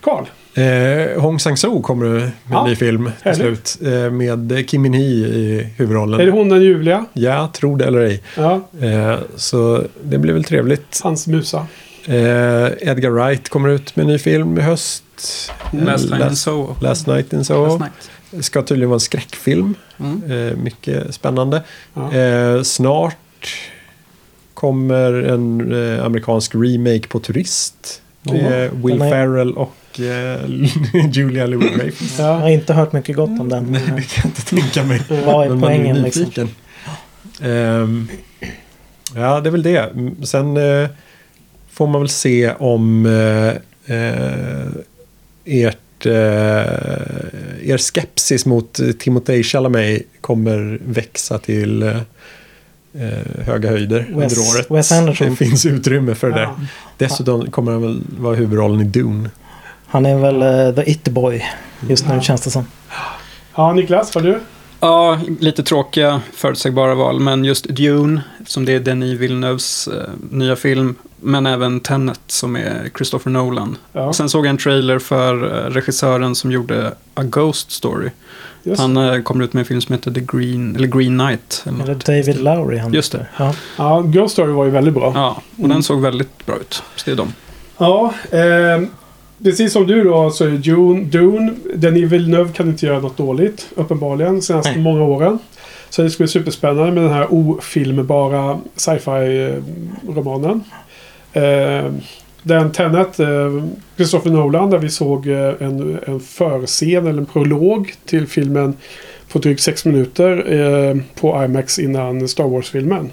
Karl? Eh, Hong Sang-soo kommer med en Ja, ny film till härligt. slut. Eh, med Kim Min Hee i huvudrollen. Är det hon den ljuvliga? Ja, tro det eller ej. Ja, Eh, så det blir väl trevligt. hans musa. Eh, Edgar Wright kommer ut med en ny film i höst. Eh, Last Night in Last, Soho. Last Night in Soho. Last Night. Ska tydligen vara en skräckfilm. Mm. Eh, mycket spännande. Ja. Eh, snart kommer en eh, amerikansk remake på Turist. Med Will Den är- Ferrell och eh, Julia Louis-Dreyfus. jag Ja. har inte hört mycket gott om den. Nej, det kan jag inte tänka mig. Vad är Men man är poängen liksom? Ehm, ja, det är väl det. Sen eh, får man väl se om eh, eh, ert, er skepsis mot Timothée Chalamet kommer växa till eh, höga höjder Wes- under året. Wes Anderson. Det finns utrymme för det. Ja. Dessutom kommer han väl vara huvudrollen i Dune. Han är väl eh, the it boy just nu känns det som. ja, Niklas, vad du? Ja, lite tråkiga förutsägbara val, men just Dune, som det är Denis Villeneuves eh, nya film, Men även Tenet som är Christopher Nolan. Ja. Och sen såg jag en trailer för eh, regissören som gjorde A Ghost Story. Just. Han eh, kommer ut med en film som heter The Green, eller Green Knight. Eller Eller. David Lowry han Just det. Ja. Ja, Ghost Story var ju väldigt bra. Ja, och den såg väldigt bra ut. Så det är de. Ja, eh, precis som du då så är Dune, Dune Denis Villeneuve kan inte göra något dåligt. Uppenbarligen, senaste Nej. många åren. Så det ska bli superspännande med den här ofilmbara sci-fi-romanen. Eh, den Tenet, eh, Christopher Nolan, där vi såg eh, en, en förscen eller en prolog till filmen på drygt sex minuter eh, på IMAX innan Star Wars-filmen.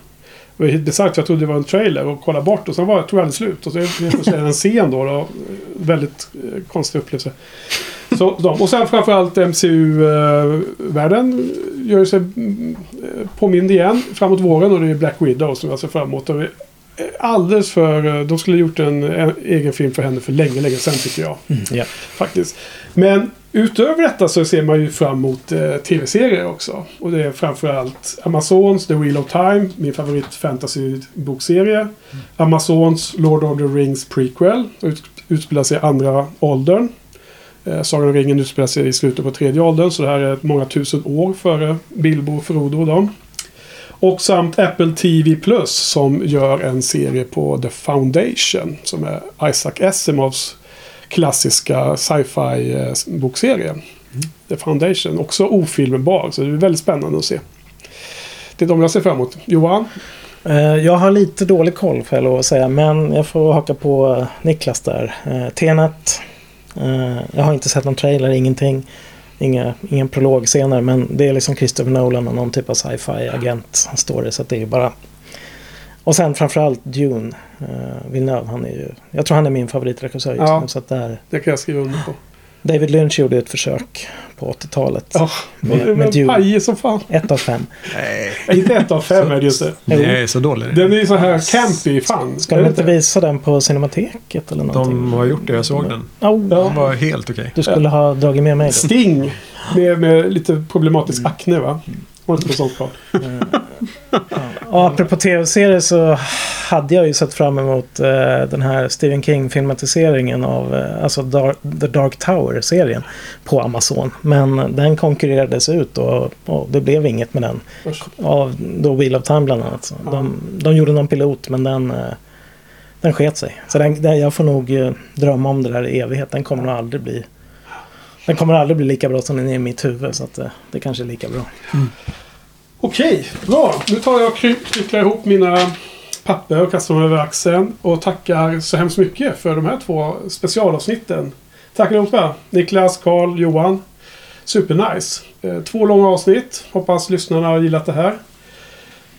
Det var helt bisarrt. Jag trodde det var en trailer och kollade bort och sen var, tog det aldrig slut. Och så är det en scen då. då. Väldigt konstig upplevelse. Så, de. Och sen framförallt MCU-världen gör sig mm, påmind igen framåt våren och det är Black Widow som jag ser fram emot. Och Alldeles för... eh, De skulle ha gjort en, en egen film för henne för länge, länge sedan tycker jag. Ja. Faktiskt. Men utöver detta så ser man ju fram emot eh, tv-serier också. Och det är framförallt Amazons The Wheel of Time, min favorit fantasy-bokserie. Amazons Lord of the Rings prequel, ut, utspelar sig i andra åldern. Eh, Sagan om ringen utspelar sig i slutet på tredje åldern, så det här är många tusen år före Bilbo och Frodo och dem. Och samt Apple TV Plus som gör en serie på The Foundation. Som är Isaac Asimovs klassiska sci-fi eh, bokserie. The Foundation. Också ofilmbar, så det är väldigt spännande att se. Det är de jag ser fram emot. Johan? Eh, Jag har lite dålig koll får jag lov att säga. Men jag får haka på eh, Niklas där. Tenet. Jag har inte sett någon trailer, ingenting. Inga, ingen prologscener. Men det är liksom Christopher Nolan och någon typ av sci-fi agent story. Så det är ju bara... Och sen framförallt Dune. Uh, Villeneuve, han är ju... Jag tror han är min favoritregissör just Ja. nu. Så att där, Det kan jag skriva under på. David Lynch gjorde ett försök på 80-talet. Ja, Med- med, Dune. pajig som fan. Ett av fem. Nej, Inte ett av fem är det just det. Är så dåligt. Den är ju så här campy, fan. Ska de inte visa den på Cinemateket eller någonting? De har gjort det, jag såg den. Oh, Den var helt okej. Du skulle ha dragit med mig då. Sting. Med, med lite problematisk akne va? Var inte på sånt. Och apropå tv-serier så hade jag ju sett fram emot eh, den här Stephen King-filmatiseringen av eh, alltså Dark, The Dark Tower-serien på Amazon. Men den konkurrerades ut och, och det blev inget med den. Av då Wheel of Time bland annat. Så De, de gjorde någon pilot men den, eh, den sket sig. Så den, den, jag får nog eh, drömma om det där i evighet. Den kommer nog aldrig bli den kommer aldrig bli lika bra som den är i mitt huvud. Så att, eh, det kanske är lika bra. Mm. Okej, bra. Nu tar jag och knycklar ihop mina papper och kastar dem över axeln. Och tackar så hemskt mycket för de här två specialavsnitten. Tack allihopa. Niklas, Karl, Johan. Supernice. Eh, två långa avsnitt. Hoppas lyssnarna har gillat det här.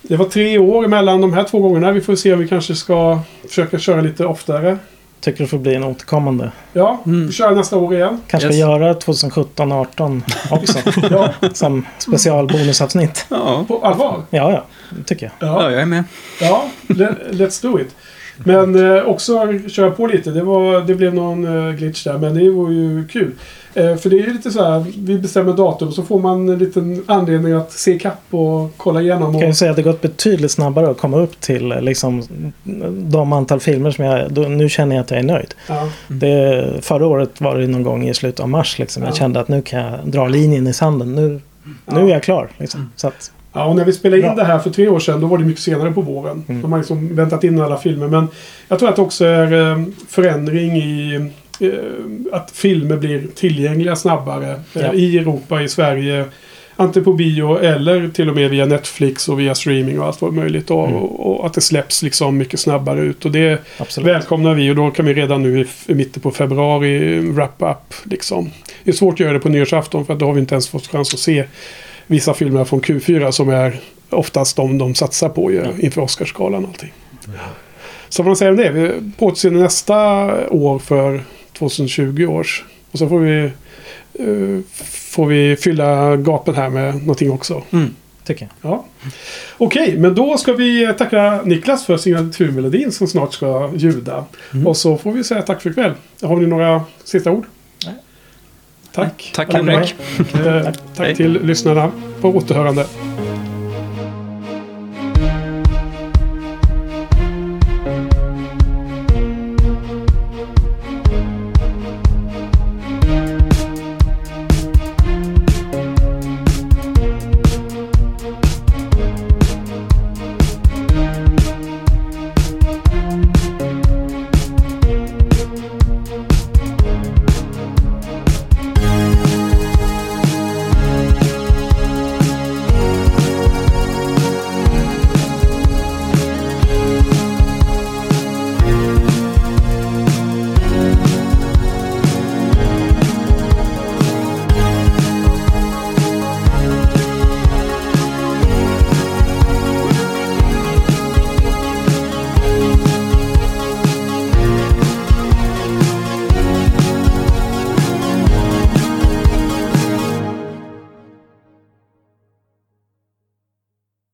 Det var tre år mellan de här två gångerna. Vi får se om vi kanske ska försöka köra lite oftare. Tycker det får bli en återkommande. Ja, vi kör nästa år igen. Kanske Yes. göra 2017-18 också. Ja, som specialbonusavsnitt. Ja, på allvar. Ja, ja. Det tycker jag. ja jag är med. Ja, le- let's do it. Men eh, också köra på lite. Det, var, det blev någon eh, glitch där, men det var ju kul. Eh, för det är ju lite så här, vi bestämmer datum så får man en liten anledning att se ikapp och kolla igenom. Jag kan ju Och, säga att det gått betydligt snabbare att komma upp till eh, liksom, de antal filmer som jag... Då, nu känner jag att jag är nöjd. ja, Det, förra året var det någon gång i slutet av mars. Liksom. Jag Ja. kände att nu kan jag dra linjen i sanden. Nu, nu är jag klar. Liksom. Så att, ja, och när vi spelade in Bra. det här för tre år sedan, då var det mycket senare på våren. Mm. De har liksom väntat in alla filmer. Men jag tror att det också är eh, förändring i att filmer blir tillgängliga snabbare eh, Ja. i Europa, i Sverige. Antingen på bio eller till och med via Netflix och via streaming och allt vad möjligt. Och, Mm. och, och att det släpps liksom mycket snabbare ut. Och det absolut. välkomnar vi och då kan vi redan nu i, i mitten på februari wrap up. Liksom. Det är svårt att göra det på nyårsafton för att då har vi inte ens fått chans att se vissa filmer från Q4 som är oftast de de satsar på ju, inför Oscarsgalan och allting. Så vad man säger om det? Vi på återseende nästa år för 2020 års. Och så får vi, eh, får vi fylla gapen här med någonting också. Tycker jag. Ja. Okej, men då ska vi tacka Niklas för signaturmelodin som snart ska ljuda. Och så får vi säga tack för ikväll. Har ni några sista ord? Nej. Tack. Tack. Henrik. Eh, tack till lyssnarna. På återhörande.